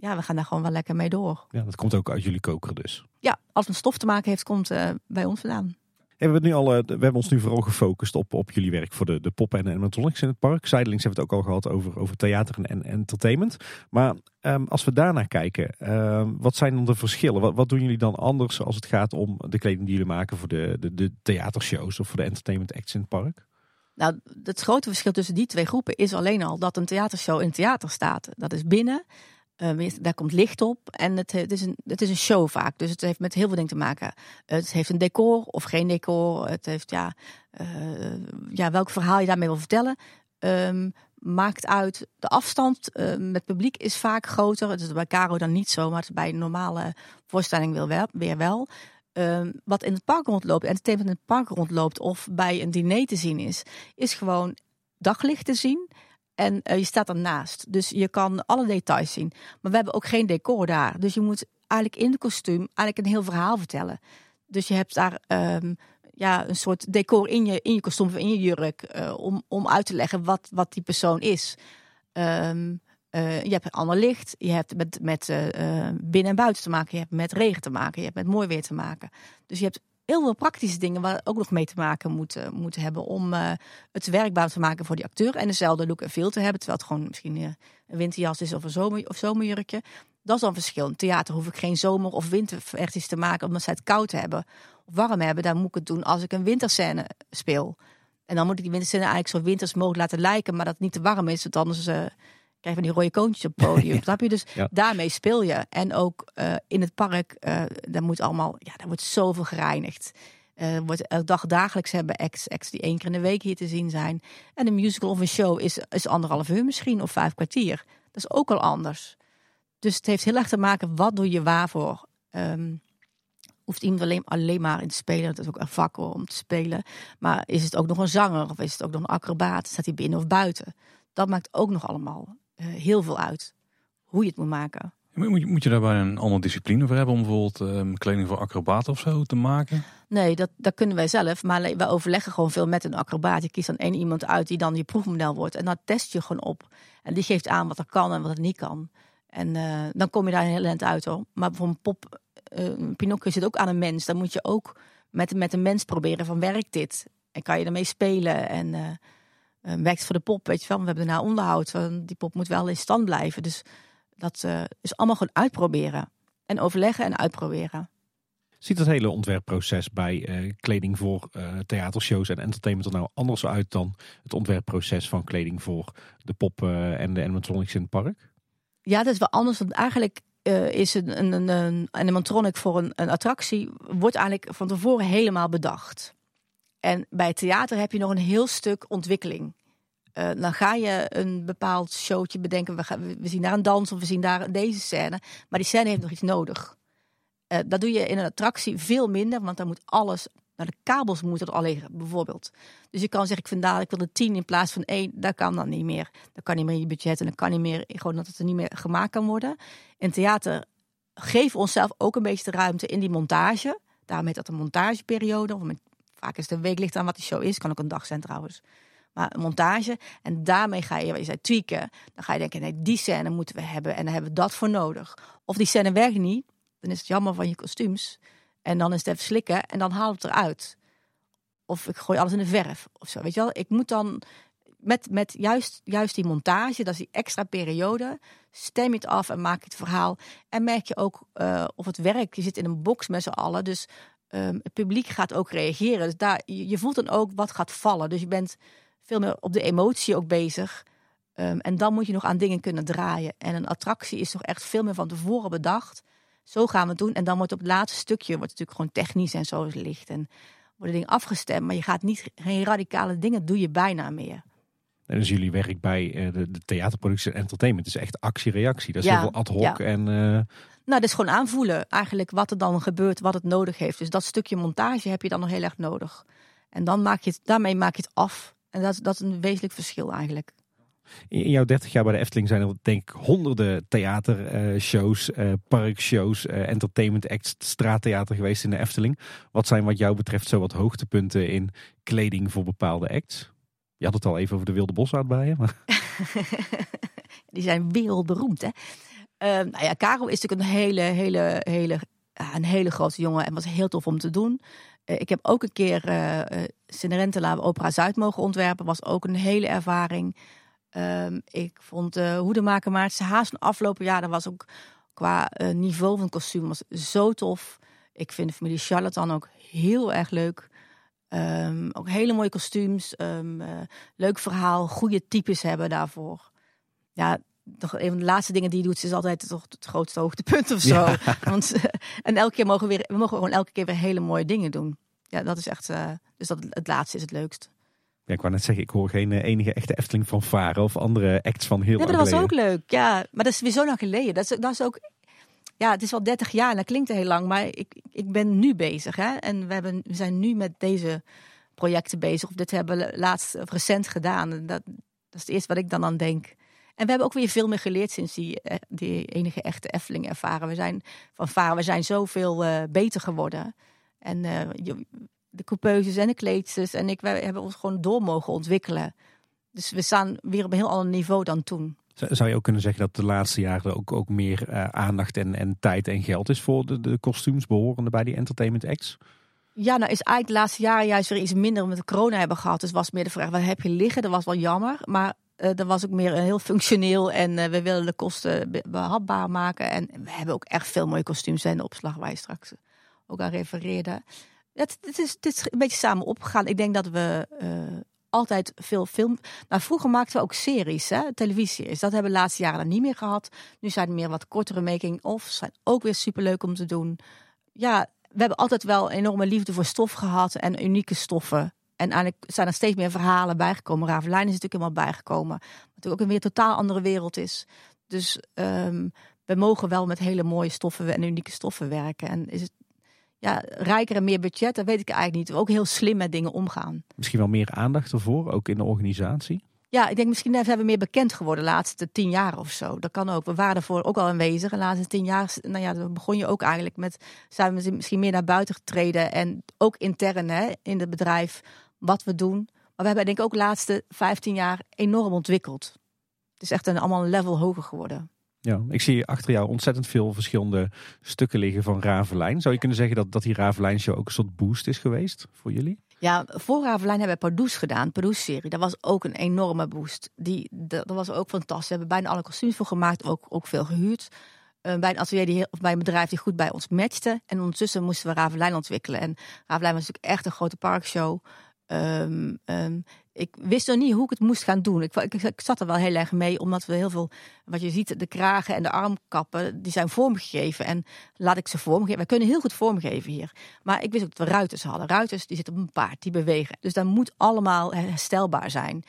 [SPEAKER 3] ja, we gaan daar gewoon wel lekker mee door.
[SPEAKER 2] Ja, dat komt ook uit jullie koker dus.
[SPEAKER 3] Ja, als het stof te maken heeft, komt bij ons vandaan
[SPEAKER 2] we, hebben nu al, eh, we hebben ons nu vooral gefocust op, op jullie werk voor de, de poppen en animatronics in het park. Zijdelings hebben we het ook al gehad over, over theater en, entertainment. Maar um, als we daarnaar kijken, um, wat zijn dan de verschillen? Wat, wat doen jullie dan anders als het gaat om de kleding die jullie maken voor de, de, de theatershows of voor de entertainment acts in het park?
[SPEAKER 3] Nou, het grote verschil tussen die twee groepen is alleen al dat een theatershow in theater staat. Dat is binnen. Uh, daar komt licht op en het, het, is een, het is een show vaak. Dus het heeft met heel veel dingen te maken. Het heeft een decor of geen decor. Het heeft ja, uh, ja welk verhaal je daarmee wil vertellen. Um, maakt uit. De afstand uh, met publiek is vaak groter. Het is bij Caro dan niet zo, maar het is bij een normale voorstelling wel, weer wel. Um, wat in het park rondloopt, entertainment in het park rondloopt of bij een diner te zien is, is gewoon daglicht te zien. En uh, je staat ernaast. Dus je kan alle details zien. Maar we hebben ook geen decor daar. Dus je moet eigenlijk in de kostuum eigenlijk een heel verhaal vertellen. Dus je hebt daar um, ja, een soort decor in je, in je kostuum of in je jurk. Uh, om, om uit te leggen wat, wat die persoon is. Um, uh, je hebt ander licht. Je hebt met, met binnen en buiten te maken. Je hebt met regen te maken. Je hebt met mooi weer te maken. Dus je hebt heel veel praktische dingen waar ook nog mee te maken moeten, moeten hebben om uh, het werkbaar te maken voor die acteur. En dezelfde look en feel te hebben, terwijl het gewoon misschien uh, een winterjas is of een zomer, of zomerjurkje. Dat is dan verschil. In theater hoef ik geen zomer- of winterversies te maken omdat zij het koud hebben of warm hebben. Dan moet ik het doen als ik een winterscène speel. En dan moet ik die winterscène eigenlijk zo winters mogelijk laten lijken, maar dat het niet te warm is, want anders... Uh, krijg van die rode koontjes op het podium. Snap je? Dus ja. daarmee speel je. En ook uh, in het park, uh, daar moet allemaal, ja, daar wordt zoveel gereinigd. Uh, wordt elke dag dagelijks hebben acts, acts die één keer in de week hier te zien zijn. En een musical of een show is, is anderhalf uur misschien of vijf kwartier. Dat is ook al anders. Dus het heeft heel erg te maken, wat doe je waarvoor? Um, hoeft iemand alleen, alleen maar in te spelen. Dat is ook een vak om te spelen. Maar is het ook nog een zanger of is het ook nog een acrobaat? Staat hij binnen of buiten? Dat maakt ook nog allemaal heel veel uit. Hoe je het moet maken.
[SPEAKER 1] Moet je, moet je daarbij een andere discipline voor hebben om bijvoorbeeld um, kleding voor acrobaten of zo te maken?
[SPEAKER 3] Nee, dat, dat kunnen wij zelf. Maar we overleggen gewoon veel met een acrobaat. Je kiest dan één iemand uit die dan je proefmodel wordt. En dan test je gewoon op. En die geeft aan wat er kan en wat er niet kan. En uh, dan kom je daar een heel eind uit hoor. Maar voor een pop, uh, Pinocchio zit ook aan een mens. Dan moet je ook met, met een mens proberen van werkt dit? En kan je ermee spelen? En uh, werkt voor de pop, weet je wel. We hebben daarna onderhoud. Van, die pop moet wel in stand blijven. Dus dat uh, is allemaal gewoon uitproberen. En overleggen en uitproberen.
[SPEAKER 2] Ziet het hele ontwerpproces bij uh, kleding voor uh, theatershows en entertainment er nou anders uit dan het ontwerpproces van kleding voor de pop en de animatronics in het park?
[SPEAKER 3] Ja, dat is wel anders. Want eigenlijk is een, een, een, een animatronic voor een, een attractie wordt eigenlijk van tevoren helemaal bedacht. En bij theater heb je nog een heel stuk ontwikkeling. Uh, dan ga je een bepaald showtje bedenken. We, gaan, we zien daar een dans of we zien daar deze scène. Maar die scène heeft nog iets nodig. Uh, dat doe je in een attractie veel minder, want dan moet alles. Nou, de kabels moeten er al liggen, bijvoorbeeld. Dus je kan zeggen, ik vind daar, ik wil er tien in plaats van één. Dat kan dan niet meer. Dat kan niet meer in je budget en dat kan niet meer, gewoon dat het er niet meer gemaakt kan worden. In theater we onszelf ook een beetje de ruimte in die montage. Daarom heet dat een montageperiode. Of met, vaak is een week ligt aan wat die show is. Kan ook een dag zijn trouwens maar een montage. En daarmee ga je, je zei, tweaken. Dan ga je denken, nee, die scène moeten we hebben en daar hebben we dat voor nodig. Of die scène werkt niet, dan is het jammer van je kostuums. En dan is het even slikken en dan haal het eruit. Of ik gooi alles in de verf of zo, weet je wel. Ik moet dan met, met juist, juist die montage, dat is die extra periode, stem je het af en maak je het verhaal. En merk je ook uh, of het werkt. Je zit in een box met z'n allen, dus um, het publiek gaat ook reageren. Dus daar, je, voelt dan ook wat gaat vallen. Dus je bent veel meer op de emotie ook bezig. Um, en dan moet je nog aan dingen kunnen draaien. En een attractie is toch echt veel meer van tevoren bedacht. zo gaan we het doen. En dan wordt op het laatste stukje, wordt natuurlijk gewoon technisch en zo licht. En worden dingen afgestemd, maar je gaat niet, geen radicale dingen doe je bijna meer.
[SPEAKER 2] En dus jullie werk bij eh, de, de theaterproductie en entertainment is echt actie-reactie. Dat is
[SPEAKER 3] Ja,
[SPEAKER 2] heel veel ad hoc
[SPEAKER 3] ja.
[SPEAKER 2] en... eh,
[SPEAKER 3] Nou, dat is gewoon aanvoelen eigenlijk wat er dan gebeurt, wat het nodig heeft. Dus dat stukje montage heb je dan nog heel erg nodig. En dan maak je het, daarmee maak je het af. En dat, is- dat is een wezenlijk verschil eigenlijk.
[SPEAKER 2] In jouw 30 jaar bij de Efteling zijn er denk ik honderden theatershows, eh parkshows, eh, entertainment acts, straattheater geweest in de Efteling. Wat zijn wat jou betreft zo wat hoogtepunten in kleding voor bepaalde acts? Je had het al even over de Wilde Bosuitbijen, maar
[SPEAKER 3] Die zijn wereldberoemd, hè. Ehm, nou ja, Karel is natuurlijk een hele, hele, hele, een hele grote jongen en was heel tof om te doen. Eh, ik heb ook een keer uh, Cenerentela Opera Zuid mogen ontwerpen. Was ook een hele ervaring. Ehm, ik vond uh, Hoedemaker Maartse Haas van afgelopen jaar, dat was ook qua niveau van kostuum was zo tof. Ik vind de familie Charlatan ook heel erg leuk. Um, ook hele mooie kostuums. Leuk verhaal. Goede types hebben daarvoor. Ja, toch een van de laatste dingen die je doet, is altijd toch het grootste hoogtepunt of zo. Ja. Want, uh, en elke keer mogen we, weer, we mogen gewoon elke keer weer hele mooie dingen doen. Ja, dat is echt. Uh, dus dat, het laatste is het leukst.
[SPEAKER 2] Ja, ik wou net zeggen, ik hoor geen enige echte Efteling van Varen of andere acts van heel
[SPEAKER 3] ja, dat was ook leuk. Ja, maar dat is weer zo lang geleden. Dat is, dat is ook. Ja, het is al 30 jaar en dat klinkt heel lang, maar ik, ik ben nu bezig. Hè? En we, hebben, we zijn nu met deze projecten bezig. Of dit hebben we laatst of recent gedaan. En dat, dat is het eerste wat ik dan aan denk. En we hebben ook weer veel meer geleerd sinds die, eh, die enige echte Efteling ervaren. We zijn van varen, we zijn zoveel uh, beter geworden. En uh, de coupeuses en de kleedsters en ik, wij hebben ons gewoon door mogen ontwikkelen. Dus we staan weer op een heel ander niveau dan toen.
[SPEAKER 2] Zou je ook kunnen zeggen dat de laatste jaren ook, ook meer uh, aandacht en, en tijd en geld is voor de, de kostuums behorende bij die entertainment acts?
[SPEAKER 3] Ja, nou is eigenlijk de laatste jaren juist weer iets minder we corona hebben gehad. Dus was meer de vraag, wat heb je liggen? Dat was wel jammer, maar uh, was ook meer heel functioneel. En uh, we willen de kosten behapbaar maken. En we hebben ook echt veel mooie kostuums in de opslag waar je straks ook aan refereerde. Het, het, is, het is een beetje samen opgegaan. Ik denk dat we altijd veel film. Nou, vroeger maakten we ook series, hè, televisieseries. Dat hebben we de laatste jaren niet meer gehad. Nu zijn er meer wat kortere making-ofs. Zijn ook weer superleuk om te doen. Ja, we hebben altijd wel enorme liefde voor stof gehad en unieke stoffen. En eigenlijk zijn er steeds meer verhalen bijgekomen. Ravelijn is natuurlijk helemaal bijgekomen. Wat natuurlijk ook een weer totaal andere wereld is. Dus um, we mogen wel met hele mooie stoffen en unieke stoffen werken. En is het ja, rijker en meer budget, dat weet ik eigenlijk niet. We ook heel slim met dingen omgaan.
[SPEAKER 2] Misschien wel meer aandacht ervoor, ook in de organisatie?
[SPEAKER 3] Ja, ik denk misschien zijn we meer bekend geworden de laatste tien jaar of zo. Dat kan ook. We waren ervoor ook al aanwezig. De laatste tien jaar, nou ja, dan begon je ook eigenlijk met, zijn we misschien meer naar buiten getreden. En ook intern hè, in het bedrijf, wat we doen. Maar we hebben denk ik ook de laatste 15 jaar enorm ontwikkeld. Het is echt een, allemaal een level hoger geworden.
[SPEAKER 2] Ja, ik zie achter jou ontzettend veel verschillende stukken liggen van Ravelijn. Zou je kunnen zeggen dat, dat die Ravelijn show ook een soort boost is geweest voor jullie?
[SPEAKER 3] Ja, voor Ravelijn hebben we Pardoes gedaan, Pardoes-serie. Dat was ook een enorme boost. Die, dat, dat was ook fantastisch. We hebben bijna alle kostuums voor gemaakt, ook, ook veel gehuurd. Uh, bij een atelier die, of bij een bedrijf die goed bij ons matchte. En ondertussen moesten we Ravelijn ontwikkelen. En Ravelijn was natuurlijk echt een grote parkshow. Um, um, ik wist nog niet hoe ik het moest gaan doen. Ik, ik, zat er wel heel erg mee, omdat we heel veel, wat je ziet, de kragen en de armkappen, die zijn vormgegeven. En laat ik ze vormgeven. We kunnen heel goed vormgeven hier. Maar ik wist ook dat we ruiters hadden. Ruiters die zitten op een paard, die bewegen. Dus dat moet allemaal herstelbaar zijn.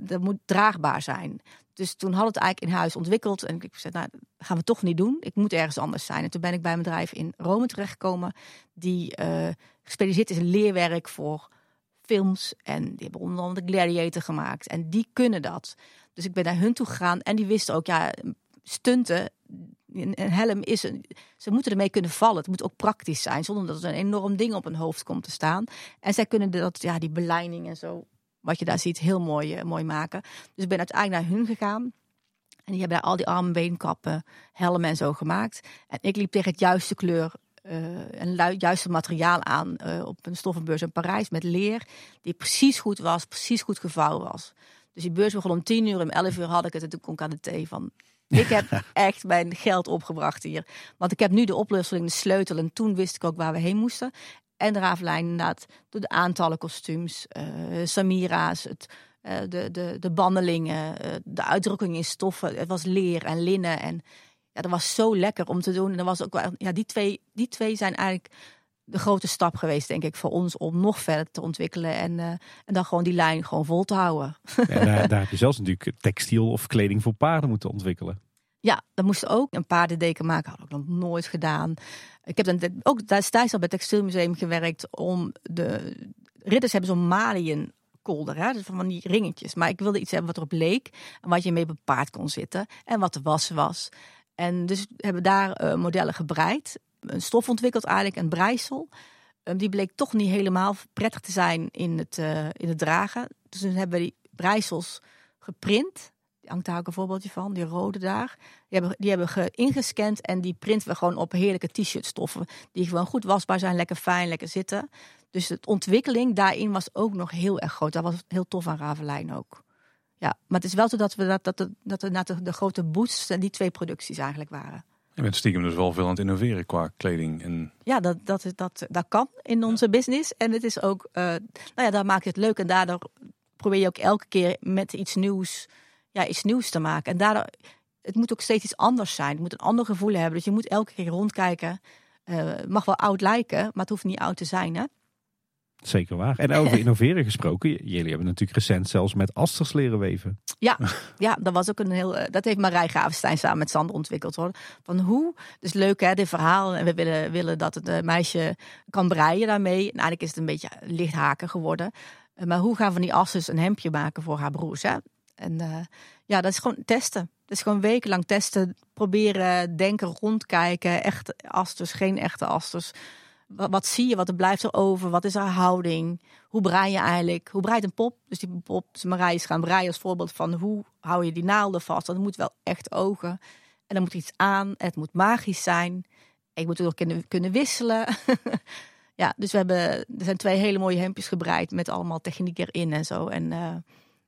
[SPEAKER 3] Dat moet draagbaar zijn. Dus toen had het eigenlijk in huis ontwikkeld. En ik zei, nou, dat gaan we toch niet doen. Ik moet ergens anders zijn. En toen ben ik bij een bedrijf in Rome terechtgekomen. Die uh, gespecialiseerd is in leerwerk voor films. En die hebben onder andere Gladiator gemaakt. En die kunnen dat. Dus ik ben naar hun toe gegaan. En die wisten ook, ja, stunten. Een helm is een. Ze moeten ermee kunnen vallen. Het moet ook praktisch zijn. Zonder dat er een enorm ding op hun hoofd komt te staan. En zij kunnen dat, ja, die beleiding en zo. Wat je daar ziet, heel mooi, uh, mooi maken. Dus ik ben uiteindelijk naar hun gegaan. En die hebben daar al die armen, beenkappen, helmen en zo gemaakt. En ik liep tegen het juiste kleur uh, en juiste materiaal aan uh, op een stoffenbeurs in Parijs met leer. Die precies goed was, precies goed gevouwen was. Dus die beurs begon om tien uur, om elf uur had ik het en toen kon ik aan de thee van... Ik heb echt mijn geld opgebracht hier. Want ik heb nu de oplossing, de sleutel. En toen wist ik ook waar we heen moesten. En de raaflijn inderdaad, door de aantallen kostuums, uh, Samira's, het, de, de, de bandelingen, de uitdrukking in stoffen. Het was leer en linnen en ja, dat was zo lekker om te doen. En dat was ook wel, ja, die twee, die twee zijn eigenlijk de grote stap geweest, denk ik, voor ons om nog verder te ontwikkelen en, uh, en dan gewoon die lijn gewoon vol te houden.
[SPEAKER 2] Ja, daar, daar heb je zelfs natuurlijk textiel of kleding voor paarden moeten ontwikkelen.
[SPEAKER 3] Ja, dan moesten ook een paardendeken maken. Had ik nog nooit gedaan. Ik heb dan ook destijds al bij het Textielmuseum gewerkt om de ridders hebben zo'n Maliën kolder, hè? Dus van die ringetjes. Maar ik wilde iets hebben wat erop leek en wat je mee bepaard kon zitten en wat de was was. En dus hebben daar uh, modellen gebreid, een stof ontwikkeld eigenlijk, een breisel. Um, die bleek toch niet helemaal prettig te zijn in het, uh, in het dragen. Dus toen hebben we die breisels geprint hangt daar ook een voorbeeldje van, die rode daar. Die hebben, die hebben ge ingescand en die printen we gewoon op heerlijke t-shirt stoffen. Die gewoon goed wasbaar zijn, lekker fijn, lekker zitten. Dus de ontwikkeling daarin was ook nog heel erg groot. Dat was heel tof aan Ravelijn ook. Ja, maar het is wel zo dat we dat, dat, dat, dat de, de grote boosts en die twee producties eigenlijk waren.
[SPEAKER 1] Je bent stiekem dus wel veel aan het innoveren qua kleding. En...
[SPEAKER 3] Ja, dat, dat, dat, dat kan in onze business. En het is ook, uh, nou ja, daar maakt het leuk. En daardoor probeer je ook elke keer met iets nieuws ja, iets nieuws te maken. En daardoor, het moet ook steeds iets anders zijn. Het moet een ander gevoel hebben. Dus je moet elke keer rondkijken. Uh, het mag wel oud lijken, maar het hoeft niet oud te zijn. Hè?
[SPEAKER 2] Zeker waar. En over innoveren gesproken, jullie hebben natuurlijk recent zelfs met asters leren weven.
[SPEAKER 3] Ja, ja dat was ook een heel. Eh, dat heeft Marij Gravenstein samen met Sander ontwikkeld hoor. Van hoe, dus leuk hè, dit verhaal. En we willen, willen dat het eh, meisje kan breien daarmee. En eigenlijk is het een beetje lichthaken geworden. Maar hoe gaan we van die asters een hemdje maken voor haar broers? Hè? En uh, ja, dat is gewoon testen. Dat is gewoon wekenlang testen, proberen, denken, rondkijken. Echte asters, geen echte asters. Wat, zie je? Wat er blijft er over? Wat is haar houding? Hoe brei je eigenlijk? Hoe breidt een pop? Dus die pop, Marije is gaan breien als voorbeeld van hoe hou je die naalden vast? Dat moet wel echt ogen. En dan moet iets aan. Het moet magisch zijn. Ik moet ook kunnen, kunnen wisselen. ja, dus we hebben, er zijn twee hele mooie hemdjes gebreid met allemaal techniek erin en zo. En uh,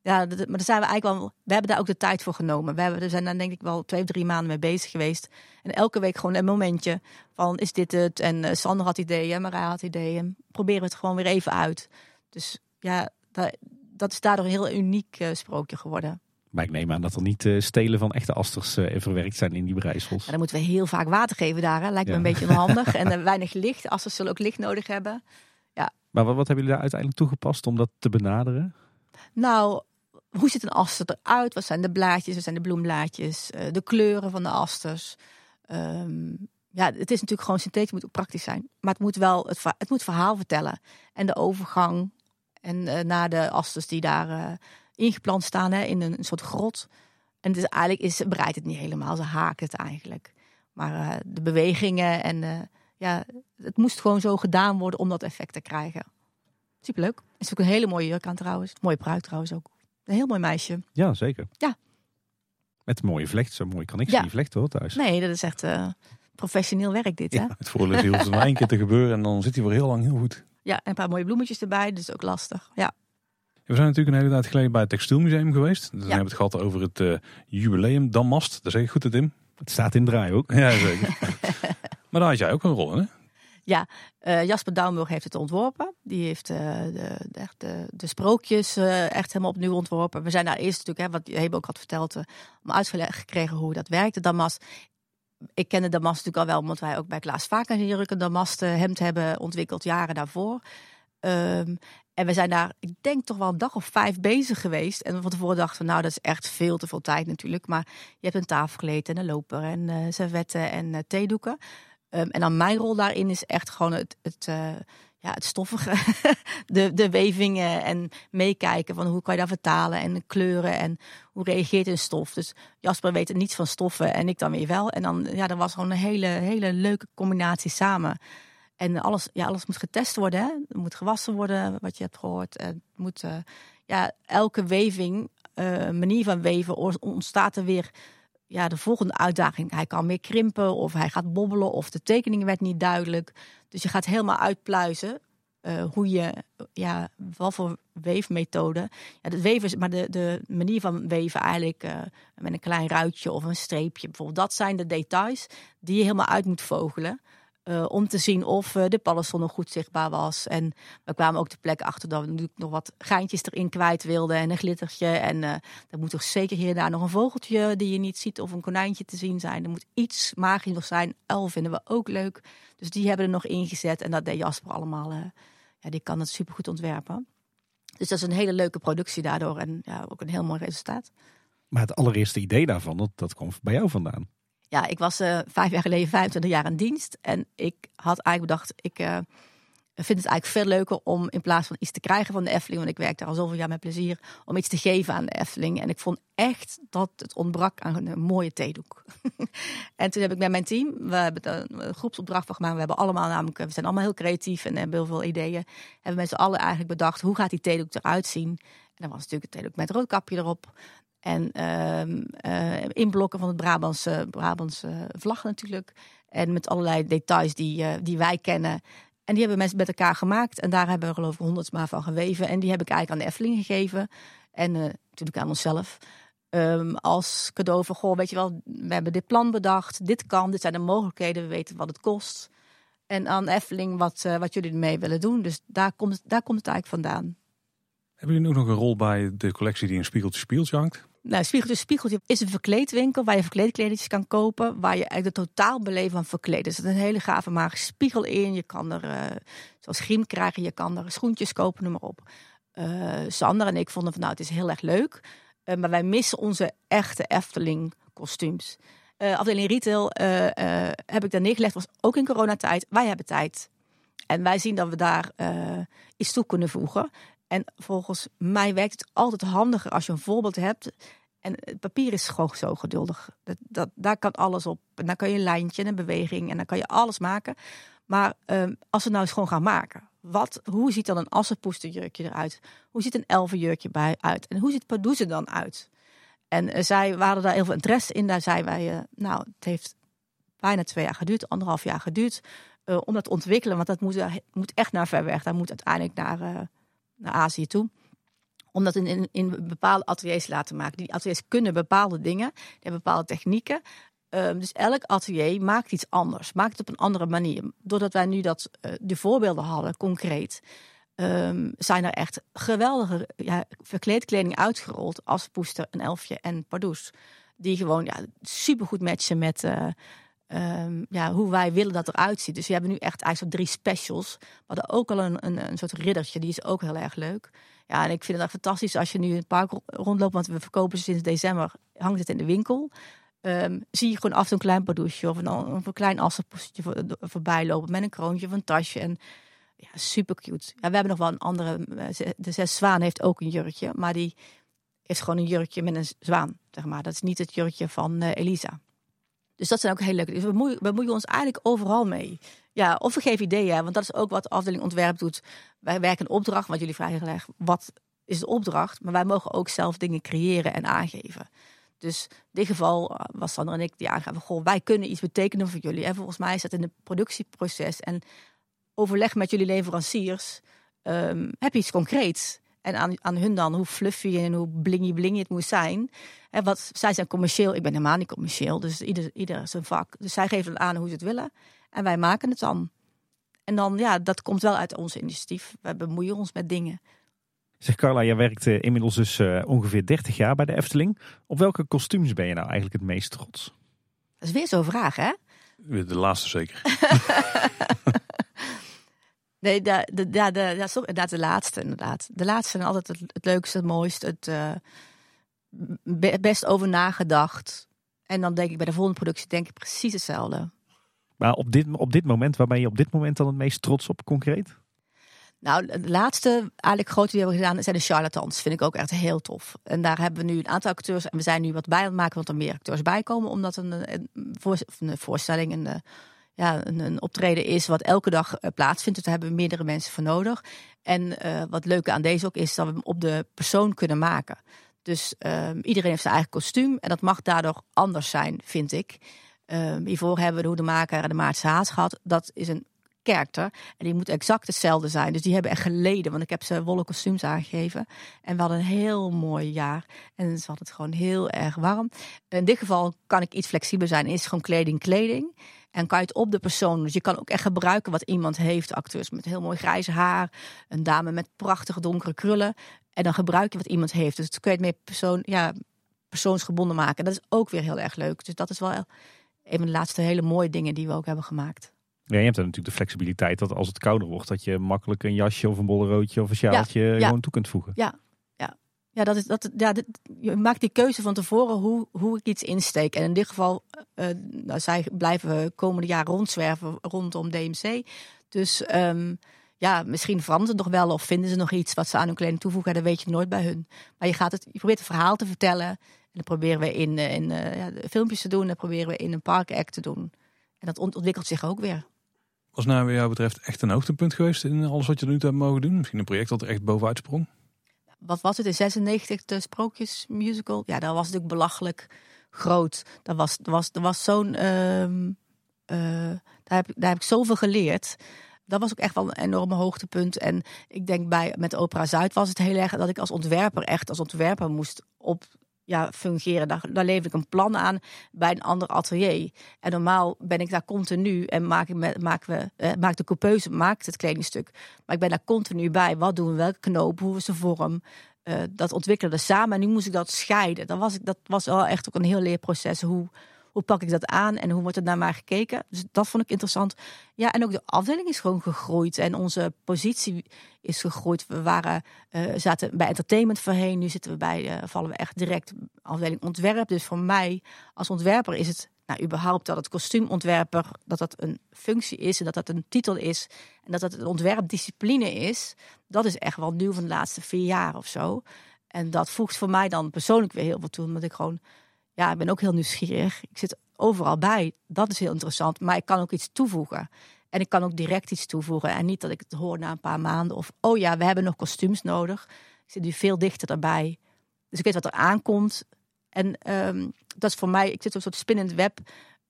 [SPEAKER 3] ja, maar daar zijn we eigenlijk wel. We hebben daar ook de tijd voor genomen. We, hebben, we zijn daar denk ik wel twee of drie maanden mee bezig geweest. En elke week gewoon een momentje van is dit het? En uh, Sander had ideeën, Marij had ideeën. Proberen we het gewoon weer even uit. Dus ja, dat, dat is daardoor een heel uniek uh, sprookje geworden.
[SPEAKER 2] Maar ik neem aan dat er niet uh, stelen van echte asters uh, verwerkt zijn in die breisels.
[SPEAKER 3] Ja, dan moeten we heel vaak water geven daar. Hè. Lijkt me een beetje onhandig. en weinig licht. Asters zullen ook licht nodig hebben. Ja.
[SPEAKER 2] Maar wat, wat hebben jullie daar uiteindelijk toegepast om dat te benaderen?
[SPEAKER 3] Nou, hoe ziet een aster eruit? Wat zijn de blaadjes? Wat zijn de bloemblaadjes? Uh, de kleuren van de asters? Um, ja, het is natuurlijk gewoon synthetisch, moet ook praktisch zijn. Maar het moet wel het, het moet verhaal vertellen. En de overgang en uh, naar de asters die daar uh, ingeplant staan hè, in een, een, soort grot. En het is, eigenlijk is, bereidt het niet helemaal, ze haken het eigenlijk. Maar de bewegingen en ja, het moest gewoon zo gedaan worden om dat effect te krijgen. Superleuk. Is ook een hele mooie jurk aan trouwens. Mooie pruik trouwens ook. Een heel mooi meisje.
[SPEAKER 2] Ja, zeker.
[SPEAKER 3] Ja.
[SPEAKER 2] Met een mooie vlecht. Zo mooi kan ik ja. niet vlechten hoor thuis.
[SPEAKER 3] Nee, dat is echt uh, professioneel werk dit. Hè? Ja,
[SPEAKER 1] het voordeel is het maar één keer te gebeuren en dan zit hij weer heel lang heel goed.
[SPEAKER 3] Ja, en een paar mooie bloemetjes erbij, dus ook lastig. Ja.
[SPEAKER 1] We zijn natuurlijk een hele tijd geleden bij het Textielmuseum geweest. Dan ja. hebben we het gehad over het uh, jubileum Damast. Dat zeg ik goed, het Tim?
[SPEAKER 2] Het staat in draai ook.
[SPEAKER 1] Ja, zeker. maar daar had jij ook een rol in, hè?
[SPEAKER 3] Ja, uh, Jasper Douwenburg heeft het ontworpen. Die heeft uh, de, de, de, sprookjes uh, echt helemaal opnieuw ontworpen. We zijn daar eerst natuurlijk, hè, wat Hebe ook had verteld, om uitgelegd gekregen hoe dat werkte. Damas, ik kende Damas natuurlijk al wel, omdat wij ook bij Klaas Vaak hier een Damas hemd hebben ontwikkeld jaren daarvoor. Um, en we zijn daar, ik denk toch wel een dag of vijf bezig geweest. En van tevoren dachten we, nou dat is echt veel te veel tijd natuurlijk. Maar je hebt een tafelkleed en een loper en uh, servetten en uh, theedoeken. Um, en dan mijn rol daarin is echt gewoon het, het, uh, ja, het stoffige, de, de wevingen en meekijken van hoe kan je dat vertalen en kleuren en hoe reageert een stof. Dus Jasper weet er niets van stoffen en ik dan weer wel. En dan, ja, dat was gewoon een hele, hele leuke combinatie samen. En alles, ja, alles moet getest worden. Hè? Het moet gewassen worden, wat je hebt gehoord. Het moet, uh, ja, elke weving, uh, manier van weven, ontstaat er weer ja, de volgende uitdaging. Hij kan meer krimpen of hij gaat bobbelen of de tekening werd niet duidelijk. Dus je gaat helemaal uitpluizen uh, hoe je, ja, wat voor weefmethode. Ja, het weven is, maar de, de manier van weven eigenlijk uh, met een klein ruitje of een streepje bijvoorbeeld. Dat zijn de details die je helemaal uit moet vogelen. Uh, om te zien of uh, de paddenstoel nog goed zichtbaar was. En we kwamen ook de plek achter dat we natuurlijk nog wat geintjes erin kwijt wilden. En een glittertje. En uh, er moet toch zeker hier en daar nog een vogeltje die je niet ziet. Of een konijntje te zien zijn. Er moet iets magisch nog zijn. Uil vinden we ook leuk. Dus die hebben er nog ingezet. En dat deed Jasper allemaal. ja, die kan het supergoed ontwerpen. Dus dat is een hele leuke productie daardoor. En ja, ook een heel mooi resultaat.
[SPEAKER 2] Maar het allereerste idee daarvan, dat, dat kwam bij jou vandaan.
[SPEAKER 3] Ja, ik was uh, vijf jaar geleden 25 jaar in dienst. En ik had eigenlijk bedacht, ik uh, vind het eigenlijk veel leuker om in plaats van iets te krijgen van de Efteling, want ik werk daar al zoveel jaar met plezier, om iets te geven aan de Efteling. En ik vond echt dat het ontbrak aan een mooie theedoek. en toen heb ik met mijn team, we hebben een groepsopdracht van gemaakt. We hebben allemaal namelijk, we zijn allemaal heel creatief en hebben heel veel ideeën. Hebben met z'n allen eigenlijk bedacht, hoe gaat die theedoek eruit zien? En dan was natuurlijk het theedoek met roodkapje erop. En uh, inblokken van het Brabantse, Brabantse vlag natuurlijk. En met allerlei details die, uh, die wij kennen. En die hebben mensen met elkaar gemaakt. En daar hebben we geloof ik honderd maar van geweven. En die heb ik eigenlijk aan de Efteling gegeven. En uh, natuurlijk aan onszelf. Um, als cadeau van, goh, weet je wel, we hebben dit plan bedacht. Dit kan, dit zijn de mogelijkheden. We weten wat het kost. En aan Efteling wat, wat jullie ermee willen doen. Dus daar komt, daar komt het eigenlijk vandaan.
[SPEAKER 1] Hebben jullie ook nog een rol bij de collectie die in Spiegeltje Spieltje hangt?
[SPEAKER 3] Nou, Spiegeltje Spiegeltje is een verkleedwinkel waar je verkleedkledingjes kan kopen. Waar je eigenlijk de totaalbeleving van verkleden. Er zit een hele gave magische spiegel in. Je kan er, uh, zoals griem krijgen, je kan er schoentjes kopen, noem maar op. Uh, Sander en ik vonden van nou, het is heel erg leuk. Uh, maar wij missen onze echte Efteling kostuums. afdeling retail heb ik daar neergelegd, was ook in coronatijd. Wij hebben tijd. En wij zien dat we daar iets toe kunnen voegen. En volgens mij werkt het altijd handiger als je een voorbeeld hebt. En het papier is gewoon zo geduldig. Dat, dat, daar kan alles op. En dan kan je een lijntje en een beweging en dan kan je alles maken. Maar um, als we nou eens gewoon gaan maken. Wat, hoe ziet dan een assenpoesterjurkje eruit? Hoe ziet een elfenjurkje bij uit? En hoe ziet Pardoeze dan uit? En uh, zij waren daar heel veel interesse in. Daar zeiden wij, uh, nou, het heeft bijna twee jaar geduurd, anderhalf jaar geduurd. Uh, om dat te ontwikkelen, want dat moet, moet echt naar ver weg. Daar moet uiteindelijk naar naar Azië toe. Om dat in, in, in bepaalde ateliers te laten maken. Die ateliers kunnen bepaalde dingen, die hebben bepaalde technieken. Um, dus elk atelier maakt iets anders, maakt het op een andere manier. Doordat wij nu dat, uh, de voorbeelden hadden, concreet, um, zijn er echt geweldige ja, verkleedkleding uitgerold als Poester, een Elfje en Pardoes. Die gewoon ja, supergoed matchen met, uh, um, ja, hoe wij willen dat eruit ziet. Dus we hebben nu echt eigenlijk drie specials. We hadden ook al een, een, een soort riddertje, die is ook heel erg leuk. Ja, en ik vind het echt fantastisch als je nu in het park rondloopt, want we verkopen ze sinds december, hangt het in de winkel. Um, zie je gewoon af en een klein padoesje of een, of een klein assenpoestje voor, voorbij lopen met een kroontje of een tasje. En ja, super cute. Ja, we hebben nog wel een andere, eh, de Zes Zwaan heeft ook een jurkje, maar die heeft gewoon een jurkje met een zwaan, zeg maar. Dat is niet het jurkje van uh, Elisa. Dus dat zijn ook heel leuke. Dus we bemoeien, we ons eigenlijk overal mee. Ja, of we geven ideeën, want dat is ook wat de afdeling ontwerp doet. Wij werken een opdracht, wat jullie vragen gelegd. Wat is de opdracht? Maar wij mogen ook zelf dingen creëren en aangeven. Dus in dit geval eh, was Sander en ik die aangaven: goh, wij kunnen iets betekenen voor jullie. En volgens mij is dat in het productieproces en overleg met jullie leveranciers. Um, heb je iets concreets? En aan, aan hun dan hoe fluffy en hoe blingy blingy het moet zijn. En wat, zij zijn commercieel, ik ben helemaal niet commercieel. Dus ieder, ieder zijn vak. Dus zij geven aan hoe ze het willen. En wij maken het dan. En dan, ja, dat komt wel uit ons initiatief. We bemoeien ons met dingen.
[SPEAKER 2] Zeg Carla, jij werkt uh, inmiddels dus uh, ongeveer 30 jaar bij de Efteling. Op welke kostuums ben je nou eigenlijk het meest trots?
[SPEAKER 3] Dat is weer zo'n vraag, hè?
[SPEAKER 1] De laatste zeker.
[SPEAKER 3] Nee, de, de, de, de, inderdaad, de laatste inderdaad. De laatste zijn altijd het, het leukste, het mooiste, het uh, best over nagedacht. En dan denk ik bij de volgende productie denk ik precies hetzelfde.
[SPEAKER 2] Maar op dit, op dit moment, waar ben je op dit moment dan het meest trots op concreet?
[SPEAKER 3] Nou, de laatste eigenlijk grote die we hebben gedaan zijn de charlatans. Vind ik ook echt heel tof. En daar hebben we nu een aantal acteurs. En we zijn nu wat bij aan het maken, want er meer acteurs bij komen. Omdat een, een, een voorstelling, een ja, een, optreden is wat elke dag uh, plaatsvindt. Dus daar hebben we meerdere mensen voor nodig. En uh, wat leuke aan deze ook is dat we hem op de persoon kunnen maken. Dus uh, iedereen heeft zijn eigen kostuum en dat mag daardoor anders zijn, vind ik. Ehm, hiervoor hebben we de Hoedemaker en de Maartse Haas gehad. Dat is een karakter en die moet exact hetzelfde zijn. Dus die hebben echt geleden, want ik heb ze wollen kostuums aangegeven. En we hadden een heel mooi jaar en ze hadden het gewoon heel erg warm. In dit geval kan ik iets flexibeler zijn, is gewoon kleding kleding. En kan je het op de persoon. Dus je kan ook echt gebruiken wat iemand heeft. Acteurs met heel mooi grijze haar. Een dame met prachtige donkere krullen. En dan gebruik je wat iemand heeft. Dus dan kun je het meer persoon, ja, persoonsgebonden maken. Dat is ook weer heel erg leuk. Dus dat is wel een van de laatste hele mooie dingen die we ook hebben gemaakt.
[SPEAKER 2] Ja, je hebt dan natuurlijk de flexibiliteit dat als het kouder wordt, dat je makkelijk een jasje of een bolleroodje of een sjaaltje
[SPEAKER 3] Ja,
[SPEAKER 2] gewoon toe kunt voegen.
[SPEAKER 3] Ja, ja. dat is, dat, ja je maakt die keuze van tevoren hoe, hoe ik iets insteek. En in dit geval, eh, nou, zij blijven komende jaar rondzwerven rondom DMC. Dus ehm, ja, misschien verandert het nog wel of vinden ze nog iets wat ze aan hun kleding toevoegen. Dat weet je nooit bij hun. Maar je, gaat het, je probeert het verhaal te vertellen. En dan proberen we in, eh, in eh, ja, filmpjes te doen. Dan proberen we in een parkact te doen. En dat ont- ontwikkelt zich ook weer.
[SPEAKER 1] Was nou wat jou betreft echt een hoogtepunt geweest in alles wat je nu hebt mogen doen? Misschien een project dat er echt bovenuit sprong?
[SPEAKER 3] Wat was het in 96, de Sprookjesmusical? Ja, dat was natuurlijk belachelijk groot. Dat was, was, dat was zo'n. ehm, eh, daar, heb, daar heb ik zoveel geleerd. Dat was ook echt wel een enorme hoogtepunt. En ik denk bij met Opera Zuid was het heel erg dat ik als ontwerper echt als ontwerper moest op ja, fungeren. Daar, daar leef ik een plan aan bij een ander atelier. En normaal ben ik daar continu en maak, ik met, maken we, eh, de coupeuse maakt het kledingstuk. Maar ik ben daar continu bij. Wat doen we? Welke knoop? Hoe is de vorm? Eh, dat ontwikkelde samen. En nu moest ik dat scheiden. Dat was, dat was wel echt ook een heel leerproces. Hoe, hoe pak ik dat aan en hoe wordt er naar mij gekeken? Dus dat vond ik interessant. Ja, en ook de afdeling is gewoon gegroeid. En onze positie is gegroeid. We waren, eh, zaten bij entertainment voorheen. Nu zitten we bij, eh, vallen we echt direct afdeling ontwerp. Dus voor mij als ontwerper is het nou, überhaupt dat het kostuumontwerper, dat dat een functie is en dat dat een titel is en dat dat een ontwerpdiscipline is, dat is echt wel nieuw van de laatste vier jaar of zo. En dat voegt voor mij dan persoonlijk weer heel veel toe, omdat ik gewoon, ja, ik ben ook heel nieuwsgierig. Ik zit overal bij, dat is heel interessant, maar ik kan ook iets toevoegen. En ik kan ook direct iets toevoegen en niet dat ik het hoor na een paar maanden of, oh ja, we hebben nog kostuums nodig. Ik zit nu veel dichter erbij. Dus ik weet wat er aankomt. En ehm, dat is voor mij, ik zit op een soort spinnend web,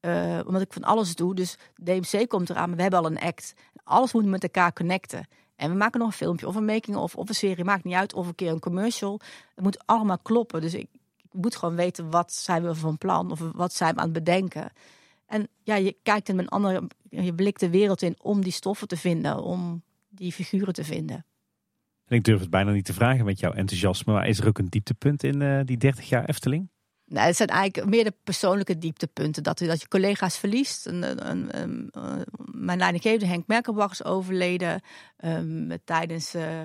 [SPEAKER 3] eh, omdat ik van alles doe. Dus DMC komt eraan, maar we hebben al een act. Alles moet met elkaar connecten. En we maken nog een filmpje of een making of, of een serie, maakt niet uit. Of een keer een commercial. Het moet allemaal kloppen. Dus ik moet gewoon weten wat zijn we van plan of wat zijn we aan het bedenken. En ja, je kijkt met een andere, je blikt de wereld in om die stoffen te vinden, om die figuren te vinden.
[SPEAKER 2] En ik durf het bijna niet te vragen met jouw enthousiasme, maar is er ook een dieptepunt in eh, die 30 jaar Efteling?
[SPEAKER 3] Nou, het zijn eigenlijk meer de persoonlijke dieptepunten. Dat, je- dat je collega's verliest. Een, een, een, een, eh, mijn leidinggevende Henk Merkelbach is overleden. Ehm, tijdens eh,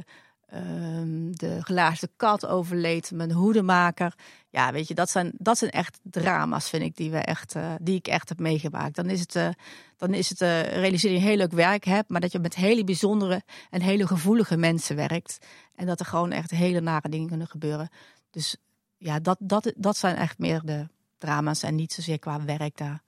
[SPEAKER 3] ehm, de gelaarste kat overleed mijn hoedemaker. Ja, weet je, dat zijn, dat zijn echt drama's, vind ik, die, we echt, eh, die ik echt heb meegemaakt. Dan is het, eh, dan is het eh, realiseer je heel leuk werk hebt, maar dat je met hele bijzondere en hele gevoelige mensen werkt. En dat er gewoon echt hele nare dingen kunnen gebeuren. Dus ja, dat, dat, dat zijn echt meer de drama's en niet zozeer qua werk daar.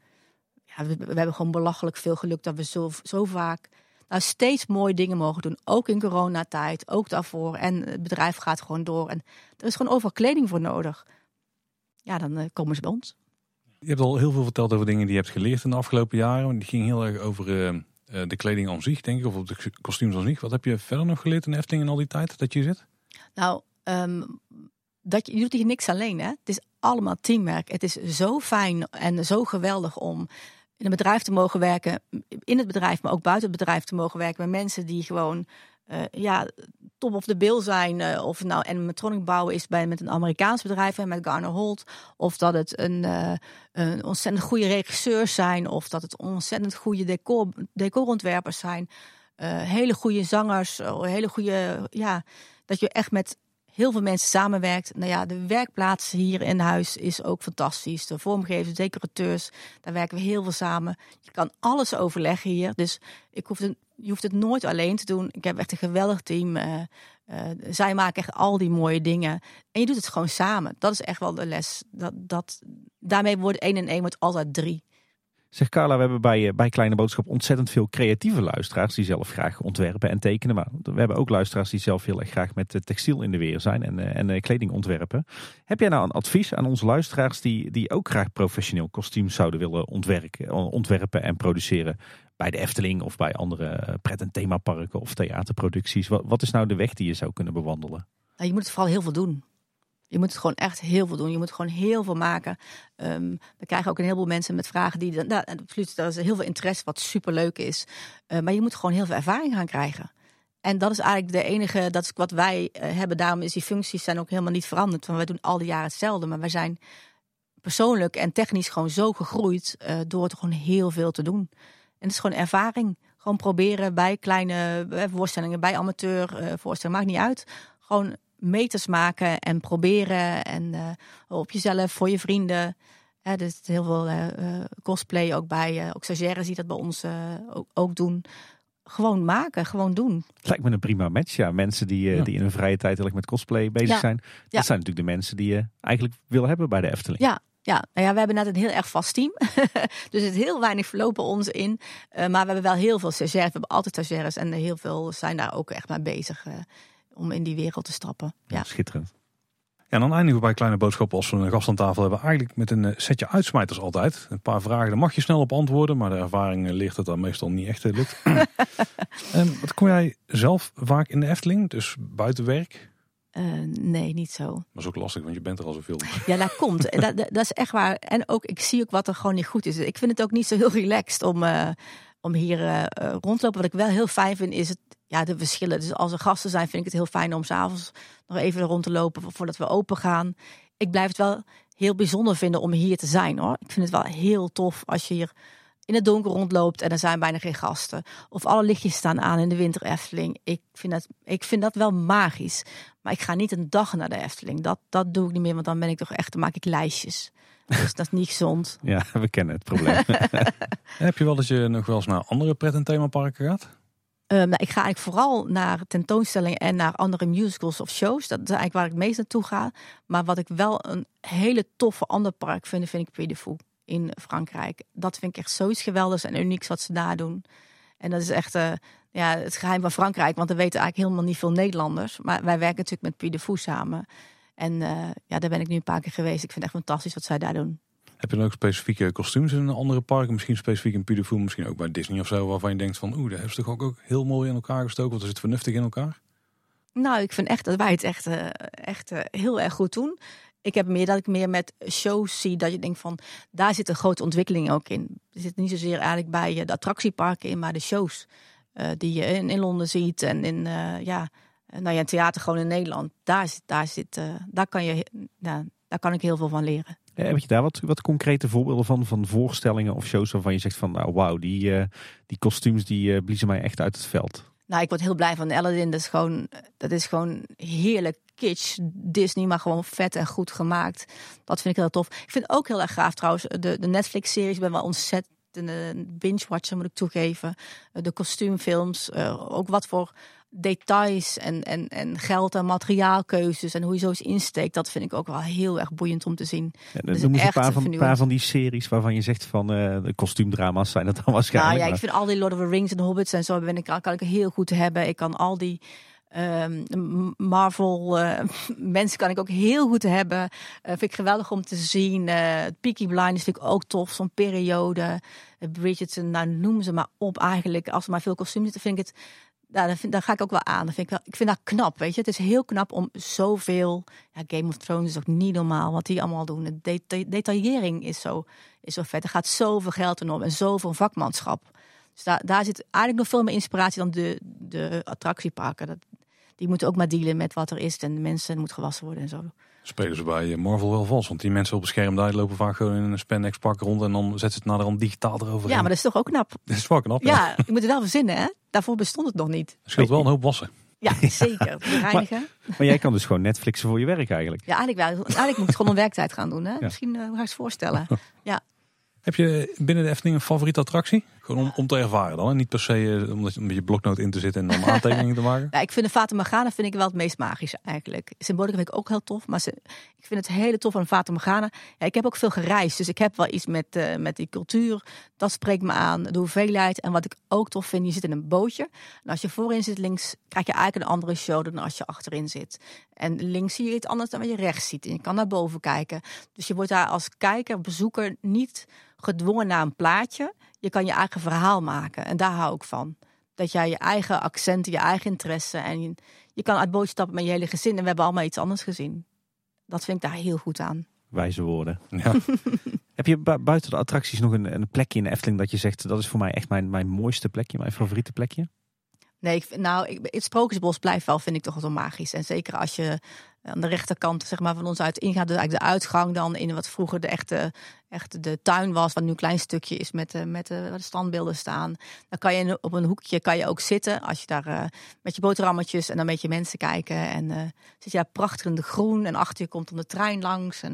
[SPEAKER 3] Ja, we, we hebben gewoon belachelijk veel geluk dat we zo, zo vaak nou, steeds mooie dingen mogen doen. Ook in coronatijd, ook daarvoor. En het bedrijf gaat gewoon door. En er is gewoon overal kleding voor nodig. Ja, dan eh, komen ze bij ons.
[SPEAKER 1] Je hebt al heel veel verteld over dingen die je hebt geleerd in de afgelopen jaren. Die ging heel erg over eh, eh, de kleding aan zich, denk ik. Of op de kostuums aan zich. Wat heb je verder nog geleerd in Efteling in al die tijd dat je hier zit?
[SPEAKER 3] Nou, ehm, dat je, je doet hier niks alleen. Hè? Het is allemaal teamwerk. Het is zo fijn en zo geweldig om in een bedrijf te mogen werken. In het bedrijf, maar ook buiten het bedrijf te mogen werken. Met mensen die gewoon eh, ja, top of de bill zijn. eh, of nou animatronic bouwen is bij, met een Amerikaans bedrijf en met Garner Holt. Of dat het een, eh, een ontzettend goede regisseurs zijn. Of dat het ontzettend goede decor, decorontwerpers zijn. Hele goede zangers. hele goede, ja, dat je echt met heel veel mensen samenwerkt. Nou ja, de werkplaats hier in huis is ook fantastisch. De vormgevers, decorateurs, daar werken we heel veel samen. Je kan alles overleggen hier. Dus ik hoef het, je hoeft het nooit alleen te doen. Ik heb echt een geweldig team. eh, eh, zij maken echt al die mooie dingen. En je doet het gewoon samen. Dat is echt wel de les. Dat, dat, daarmee wordt één en één wordt altijd drie.
[SPEAKER 2] Zeg Carla, we hebben bij, eh, bij Kleine Boodschap ontzettend veel creatieve luisteraars die zelf graag ontwerpen en tekenen. Maar we hebben ook luisteraars die zelf heel erg graag met eh, textiel in de weer zijn en, eh, en kleding ontwerpen. Heb jij nou een advies aan onze luisteraars die, die ook graag professioneel kostuums zouden willen ontwerken, ontwerpen en produceren? Bij de Efteling of bij andere pret- en themaparken of theaterproducties. Wat, wat is nou de weg die je zou kunnen bewandelen?
[SPEAKER 3] Nou, je moet het vooral heel veel doen. Je moet het gewoon echt heel veel doen. Je moet gewoon heel veel maken. Um, we krijgen ook een heleboel mensen met vragen die. Nou, absoluut, er is heel veel interesse, wat superleuk is. Uh, maar je moet gewoon heel veel ervaring gaan krijgen. En dat is eigenlijk de enige, dat is wat wij uh, hebben. Daarom is die functies zijn ook helemaal niet veranderd. Want wij doen al die jaren hetzelfde. Maar wij zijn persoonlijk en technisch gewoon zo gegroeid uh, door het gewoon heel veel te doen. En het is gewoon ervaring. Gewoon proberen bij kleine voorstellingen, bij amateur voorstellingen, maakt niet uit. Gewoon meters maken en proberen. En uh, op jezelf, voor je vrienden. Er is heel veel uh, cosplay ook bij. ook stagiaires die dat bij ons ook, ook, doen. Gewoon maken, gewoon doen.
[SPEAKER 2] Het lijkt me een prima match. Ja, mensen die, ja. die in hun vrije tijd met cosplay bezig ja. zijn. Dat ja. zijn natuurlijk de mensen die je eigenlijk wil hebben bij de Efteling.
[SPEAKER 3] Ja, ja, nou ja, we hebben net een heel erg vast team. dus het heel weinig verlopen ons in. Uh, maar we hebben wel heel veel stagiaires. We hebben altijd stagiaires en heel veel zijn daar ook echt mee bezig. Uh, om in die wereld te stappen. Ja.
[SPEAKER 2] schitterend.
[SPEAKER 1] Ja, en dan eindigen we bij kleine boodschappen als we een gast aan tafel hebben. Eigenlijk met een setje uitsmijters altijd. Een paar vragen, daar mag je snel op antwoorden. Maar de ervaring ligt dat dat meestal niet echt lukt. en wat kom jij zelf vaak in de Efteling? Dus buiten werk?
[SPEAKER 3] Uh, nee, niet zo.
[SPEAKER 1] Dat is ook lastig, want je bent er al zoveel.
[SPEAKER 3] Ja, dat komt. dat, dat, dat, is echt waar. En ook, ik zie ook wat er gewoon niet goed is. Ik vind het ook niet zo heel relaxed om, uh, om hier uh, rond te lopen. Wat ik wel heel fijn vind, is het, ja, de verschillen. Dus als er gasten zijn, vind ik het heel fijn om s'avonds nog even rond te lopen voordat we open gaan. Ik blijf het wel heel bijzonder vinden om hier te zijn hoor. Ik vind het wel heel tof als je hier in het donker rondloopt en er zijn bijna geen gasten. Of alle lichtjes staan aan in de winter Efteling. Ik vind dat, ik vind dat wel magisch. Maar ik ga niet een dag naar de Efteling. Dat, dat doe ik niet meer, want dan ben ik toch echt, dan maak ik lijstjes. Dus dat is niet gezond.
[SPEAKER 2] Ja, we kennen het probleem.
[SPEAKER 1] Heb je wel dat je nog wel eens naar andere pret- en themaparken gaat?
[SPEAKER 3] Um, nou, ik ga eigenlijk vooral naar tentoonstellingen en naar andere musicals of shows. Dat is eigenlijk waar ik meest naartoe ga. Maar wat ik wel een hele toffe ander park vind, vind ik Puy de Fou in Frankrijk. Dat vind ik echt zoiets geweldigs en unieks wat ze daar doen. En dat is echt uh, ja, het geheim van Frankrijk, want er weten eigenlijk helemaal niet veel Nederlanders. Maar wij werken natuurlijk met Puy de Fou samen. En uh, ja, daar ben ik nu een paar keer geweest. Ik vind het echt fantastisch wat zij daar doen.
[SPEAKER 1] Heb je ook specifieke kostuums in andere parken? Misschien specifiek in Fou, misschien ook bij Disney of zo, waarvan je denkt van, oeh, daar hebben ze toch ook, ook heel mooi in elkaar gestoken, want er zit vernuftig in elkaar?
[SPEAKER 3] Nou, ik vind echt dat wij het echt, uh, echt uh, heel erg goed doen. Ik heb meer dat ik meer met shows zie dat je denkt van daar zit een grote ontwikkeling ook in. Er zit niet zozeer eigenlijk bij de attractieparken in, maar de shows die je in, in, Londen ziet en in uh, ja, nou ja, theater gewoon in Nederland. Daar zit, daar zit, daar kan je, daar kan ik heel veel van leren.
[SPEAKER 2] Ja, heb je daar wat, wat concrete voorbeelden van, van voorstellingen of shows waarvan je zegt van nou wauw, die, die kostuums die bliezen mij echt uit het veld?
[SPEAKER 3] Nou, ik word heel blij van Aladdin. Dat is gewoon, dat is gewoon heerlijk kitsch Disney, maar gewoon vet en goed gemaakt. Dat vind ik heel tof. Ik vind ook heel erg gaaf trouwens de, de Netflix-series. Ben wel ontzettend binge-watcher, moet ik toegeven. De kostuumfilms, uh, ook wat voor details en, en, en geld- en materiaalkeuzes en hoe je zo eens insteekt, dat vind ik ook wel heel erg boeiend om te zien.
[SPEAKER 2] Ja, dan dus een paar van, paar van die series waarvan je zegt van uh, de kostuumdrama's zijn dat dan waarschijnlijk.
[SPEAKER 3] Nou ja, ik vind al die Lord of the Rings en Hobbits en zo ben ik, kan ik heel goed hebben. Ik kan al die Um, Marvel uh, mensen kan ik ook heel goed hebben. Uh, vind ik geweldig om te zien. Uh, Peaky Blinders vind ik ook tof. Zo'n periode. Bridgerton, nou noem ze maar op eigenlijk. Als er maar veel kostuums zitten, vind ik het... Daar, vind, daar ga ik ook wel aan. Vind ik, wel, ik vind dat knap, weet je. Het is heel knap om zoveel... Ja, Game of Thrones is ook niet normaal wat die allemaal doen. De deta detaillering is zo, is zo vet. Er gaat zoveel geld in om en zoveel vakmanschap. Dus daar, daar zit eigenlijk nog veel meer inspiratie dan de, de attractieparken. Dat, die moeten ook maar dealen met wat er is. En de mensen moet gewassen worden en zo.
[SPEAKER 1] Spelen ze bij Marvel wel vals. Want die mensen op het scherm daar lopen vaak gewoon in een spandex pak rond. En dan zetten ze het naar de digitaal erover.
[SPEAKER 3] Ja, maar dat is toch ook knap?
[SPEAKER 1] Dat is wel knap.
[SPEAKER 3] Ja, ja je moet het wel verzinnen hè. Daarvoor bestond het nog niet.
[SPEAKER 1] Scheelt wel een hoop wassen.
[SPEAKER 3] Ja, zeker. Reinigen.
[SPEAKER 2] Maar, maar, jij kan dus gewoon Netflixen voor je werk eigenlijk.
[SPEAKER 3] Ja, eigenlijk wel. Eigenlijk moet ik gewoon een werktijd gaan doen. Hè? Ja. Misschien uh, ga je het voorstellen. Ja.
[SPEAKER 1] Heb je binnen de Efteling een favoriete attractie? Gewoon om, om te ervaren dan. En niet per se uh, om met je bloknoot in te zitten en dan aantekeningen te maken.
[SPEAKER 3] Ja, ik vind de Fata Morgana vind ik wel het meest magisch eigenlijk. Symbolica vind ik ook heel tof. Maar ze, ik vind het hele tof van Fata Morgana. Ja, ik heb ook veel gereisd. Dus ik heb wel iets met, uh, met die cultuur. Dat spreekt me aan. De hoeveelheid. En wat ik ook tof vind. Je zit in een bootje. En als je voorin zit links. Krijg je eigenlijk een andere show dan als je achterin zit. En links zie je iets anders dan wat je rechts ziet. En je kan naar boven kijken. Dus je wordt daar als kijker, bezoeker niet gedwongen naar een plaatje. Je kan je eigen verhaal maken. En daar hou ik van. Dat jij je eigen accenten, je eigen interesse. En je, je kan uit boot stappen met je hele gezin. En we hebben allemaal iets anders gezien. Dat vind ik daar heel goed aan.
[SPEAKER 2] Wijze woorden.
[SPEAKER 1] Ja.
[SPEAKER 2] Heb je bu- buiten de attracties nog een, een plekje in de Efteling dat je zegt dat is voor mij echt mijn, mijn mooiste plekje, mijn favoriete plekje?
[SPEAKER 3] Nee, ik, vind- nou, ik, het Sprookjesbos blijft wel, vind ik toch wel magisch. En zeker als je aan de rechterkant zeg maar, van ons uit ingaat, dus eigenlijk de uitgang dan in wat vroeger de echte, echte de tuin was, wat nu een klein stukje is met, de, met de, waar de standbeelden staan. Dan kan je op een hoekje kan je ook zitten als je daar eh, met je boterhammetjes en dan met je mensen kijken. En eh, zit je daar prachtig in de groen en achter je komt dan de trein langs. En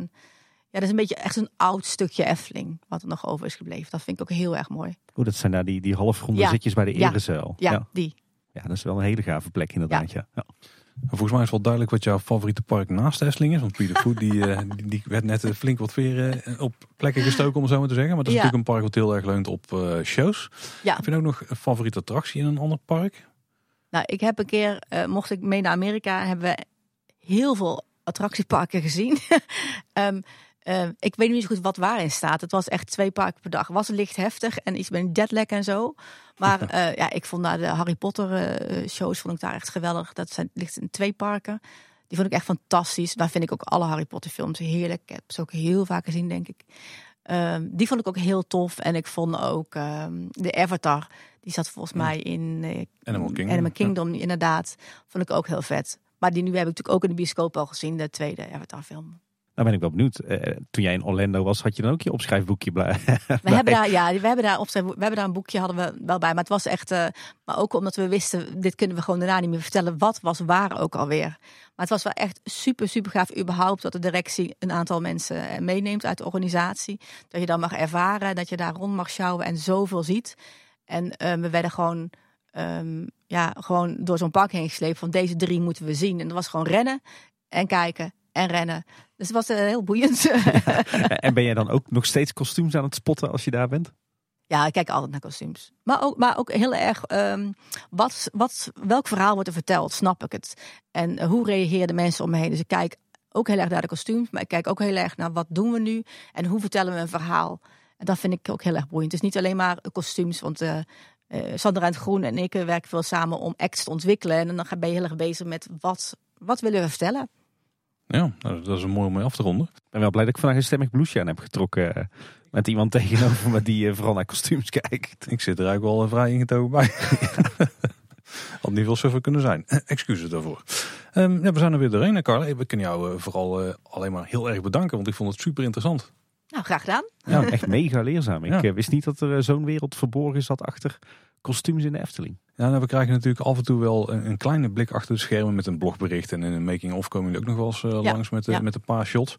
[SPEAKER 3] ja, dat is een beetje echt een oud stukje Efteling wat er nog over is gebleven. Dat vind ik ook heel erg mooi.
[SPEAKER 2] Oeh, dat zijn daar die, die halfronde
[SPEAKER 3] Ja.
[SPEAKER 2] zitjes bij de. Erezuil.
[SPEAKER 3] Ja,
[SPEAKER 2] ja.
[SPEAKER 3] die.
[SPEAKER 2] Ja, dat is wel een hele gave plek inderdaad. Ja. Ja.
[SPEAKER 1] Volgens mij is wel duidelijk wat jouw favoriete park naast Efteling is. Want Peter Food die, eh, die, die werd net eh, flink wat veren eh, op plekken gestoken, om het zo maar te zeggen. Maar dat is
[SPEAKER 3] Ja.
[SPEAKER 1] natuurlijk een park wat heel erg leunt op eh, shows.
[SPEAKER 3] Ja.
[SPEAKER 1] Heb je ook nog een favoriete attractie in een ander park?
[SPEAKER 3] Nou, ik heb een keer, eh, mocht ik mee naar Amerika, hebben we heel veel attractieparken gezien. Ehm, eh, ik weet niet zo goed wat waarin staat. Het was echt twee parken per dag. Het was licht heftig en iets met een jetlag en zo. Maar eh, ja, ik vond daar de Harry Potter eh, shows vond ik daar echt geweldig. Dat zijn, ligt in twee parken. Die vond ik echt fantastisch. Daar vind ik ook alle Harry Potter films heerlijk. Ik heb ze ook heel vaak gezien, denk ik. Ehm, die vond ik ook heel tof. En ik vond ook ehm, de Avatar. Die zat volgens mij in eh,
[SPEAKER 1] Animal Kingdom.
[SPEAKER 3] Animal Kingdom, inderdaad. Vond ik ook heel vet. Maar die nu heb ik natuurlijk ook in de bioscoop al gezien, de tweede Avatar film.
[SPEAKER 2] Nou ben ik wel benieuwd. Eh, toen jij in Orlando was, had je dan ook je opschrijfboekje blij?
[SPEAKER 3] We hebben daar, ja, we hebben daar, op zijn, we hebben daar een boekje hadden we wel bij. Maar het was echt, eh, maar ook omdat we wisten, dit kunnen we gewoon daarna niet meer vertellen. Wat was waar ook alweer. Maar het was wel echt super, super gaaf überhaupt dat de directie een aantal mensen eh, meeneemt uit de organisatie. Dat je dan mag ervaren, dat je daar rond mag sjouwen en zoveel ziet. En we werden gewoon, ehm, ja, gewoon door zo'n park heen gesleept van deze drie moeten we zien. En dat was gewoon rennen en kijken en rennen. Dus het was eh, heel boeiend.
[SPEAKER 2] en ben jij dan ook nog steeds kostuums aan het spotten als je daar bent?
[SPEAKER 3] Ja, ik kijk altijd naar kostuums. Maar ook, maar ook heel erg, ehm, wat, wat, welk verhaal wordt er verteld? Snap ik het? En hoe reageren de mensen om me heen? Dus ik kijk ook heel erg naar de kostuums, maar ik kijk ook heel erg naar wat doen we nu en hoe vertellen we een verhaal? En dat vind ik ook heel erg boeiend. Het is niet alleen maar kostuums, want eh eh, Sander en het Groen en ik werken veel samen om acts te ontwikkelen. En dan ben je heel erg bezig met wat, wat willen we vertellen?
[SPEAKER 1] Ja, nou, dat is een mooi om mee af te ronden.
[SPEAKER 2] Ik ben wel blij dat ik vandaag een stemmig blouseje aan heb getrokken. eh, Met iemand tegenover me die eh, vooral naar kostuums kijkt.
[SPEAKER 1] Ik zit er eigenlijk wel eh, vrij ingetogen bij. Had niet veel suffer kunnen zijn. Excuses daarvoor. Ehm, ja, we zijn er weer doorheen, Carla. We kunnen jou vooral alleen maar heel erg bedanken, want ik vond het super interessant.
[SPEAKER 3] Nou, graag gedaan.
[SPEAKER 2] Ja, echt mega leerzaam. Ik
[SPEAKER 1] Ja.
[SPEAKER 2] eh, wist niet dat er eh, zo'n wereld verborgen zat achter kostuums in de Efteling.
[SPEAKER 1] Ja, nou, we krijgen natuurlijk af en toe wel een, een kleine blik achter de schermen met een blogbericht. En in een making-of komen jullie ook nog wel eens eh,
[SPEAKER 3] Ja,
[SPEAKER 1] langs met,
[SPEAKER 3] ja.
[SPEAKER 1] met een paar shots.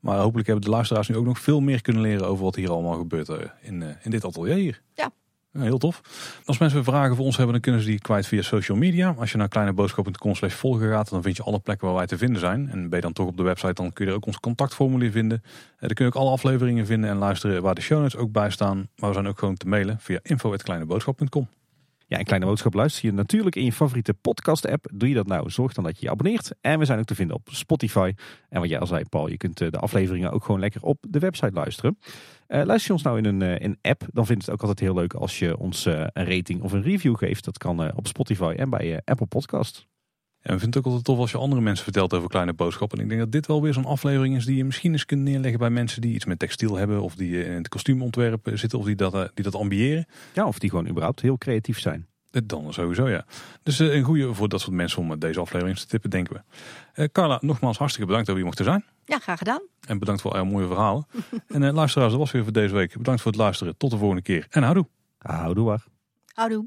[SPEAKER 1] Maar hopelijk hebben de luisteraars nu ook nog veel meer kunnen leren over wat hier allemaal gebeurt in, eh, in dit atelier hier.
[SPEAKER 3] Ja.
[SPEAKER 1] Heel tof. Als mensen vragen voor ons hebben, dan kunnen ze die kwijt via social media. Als je naar kleineboodschap.com slash volgen gaat, dan vind je alle plekken waar wij te vinden zijn. En ben je dan toch op de website, dan kun je er ook ons contactformulier vinden. Eh, daar kun je ook alle afleveringen vinden en luisteren waar de show notes ook bij staan. Maar we zijn ook gewoon te mailen via info.kleineboodschap.com.
[SPEAKER 2] Ja, een kleine boodschap luister je natuurlijk in je favoriete podcast app. Doe je dat nou, zorg dan dat je je abonneert. En we zijn ook te vinden op Spotify. En wat jij al zei Paul, je kunt eh, de afleveringen ook gewoon lekker op de website luisteren. Eh, luister je ons nou in een, in app, dan vind ik het ook altijd heel leuk als je ons een rating of een review geeft. Dat kan op Spotify en bij Apple Podcast.
[SPEAKER 1] En we vinden het ook altijd tof als je andere mensen vertelt over kleine boodschappen. En ik denk dat dit wel weer zo'n aflevering is die je misschien eens kunt neerleggen bij mensen die iets met textiel hebben. Of die in het kostuumontwerp zitten of die dat, eh, die dat ambiëren.
[SPEAKER 2] Ja, of die gewoon überhaupt heel creatief zijn.
[SPEAKER 1] Eh, Dan sowieso, ja. Dus eh, een goede voor dat soort mensen om eh, deze aflevering te tippen, denken we. Eh, Carla, nogmaals hartstikke bedankt dat we hier mochten zijn.
[SPEAKER 3] Ja, graag gedaan.
[SPEAKER 1] En bedankt voor al jouw mooie verhalen. en eh, luisteraars, dat was weer voor deze week. Bedankt voor het luisteren. Tot de volgende keer. En houdoe.
[SPEAKER 2] Houdoe waar.
[SPEAKER 3] Houdoe.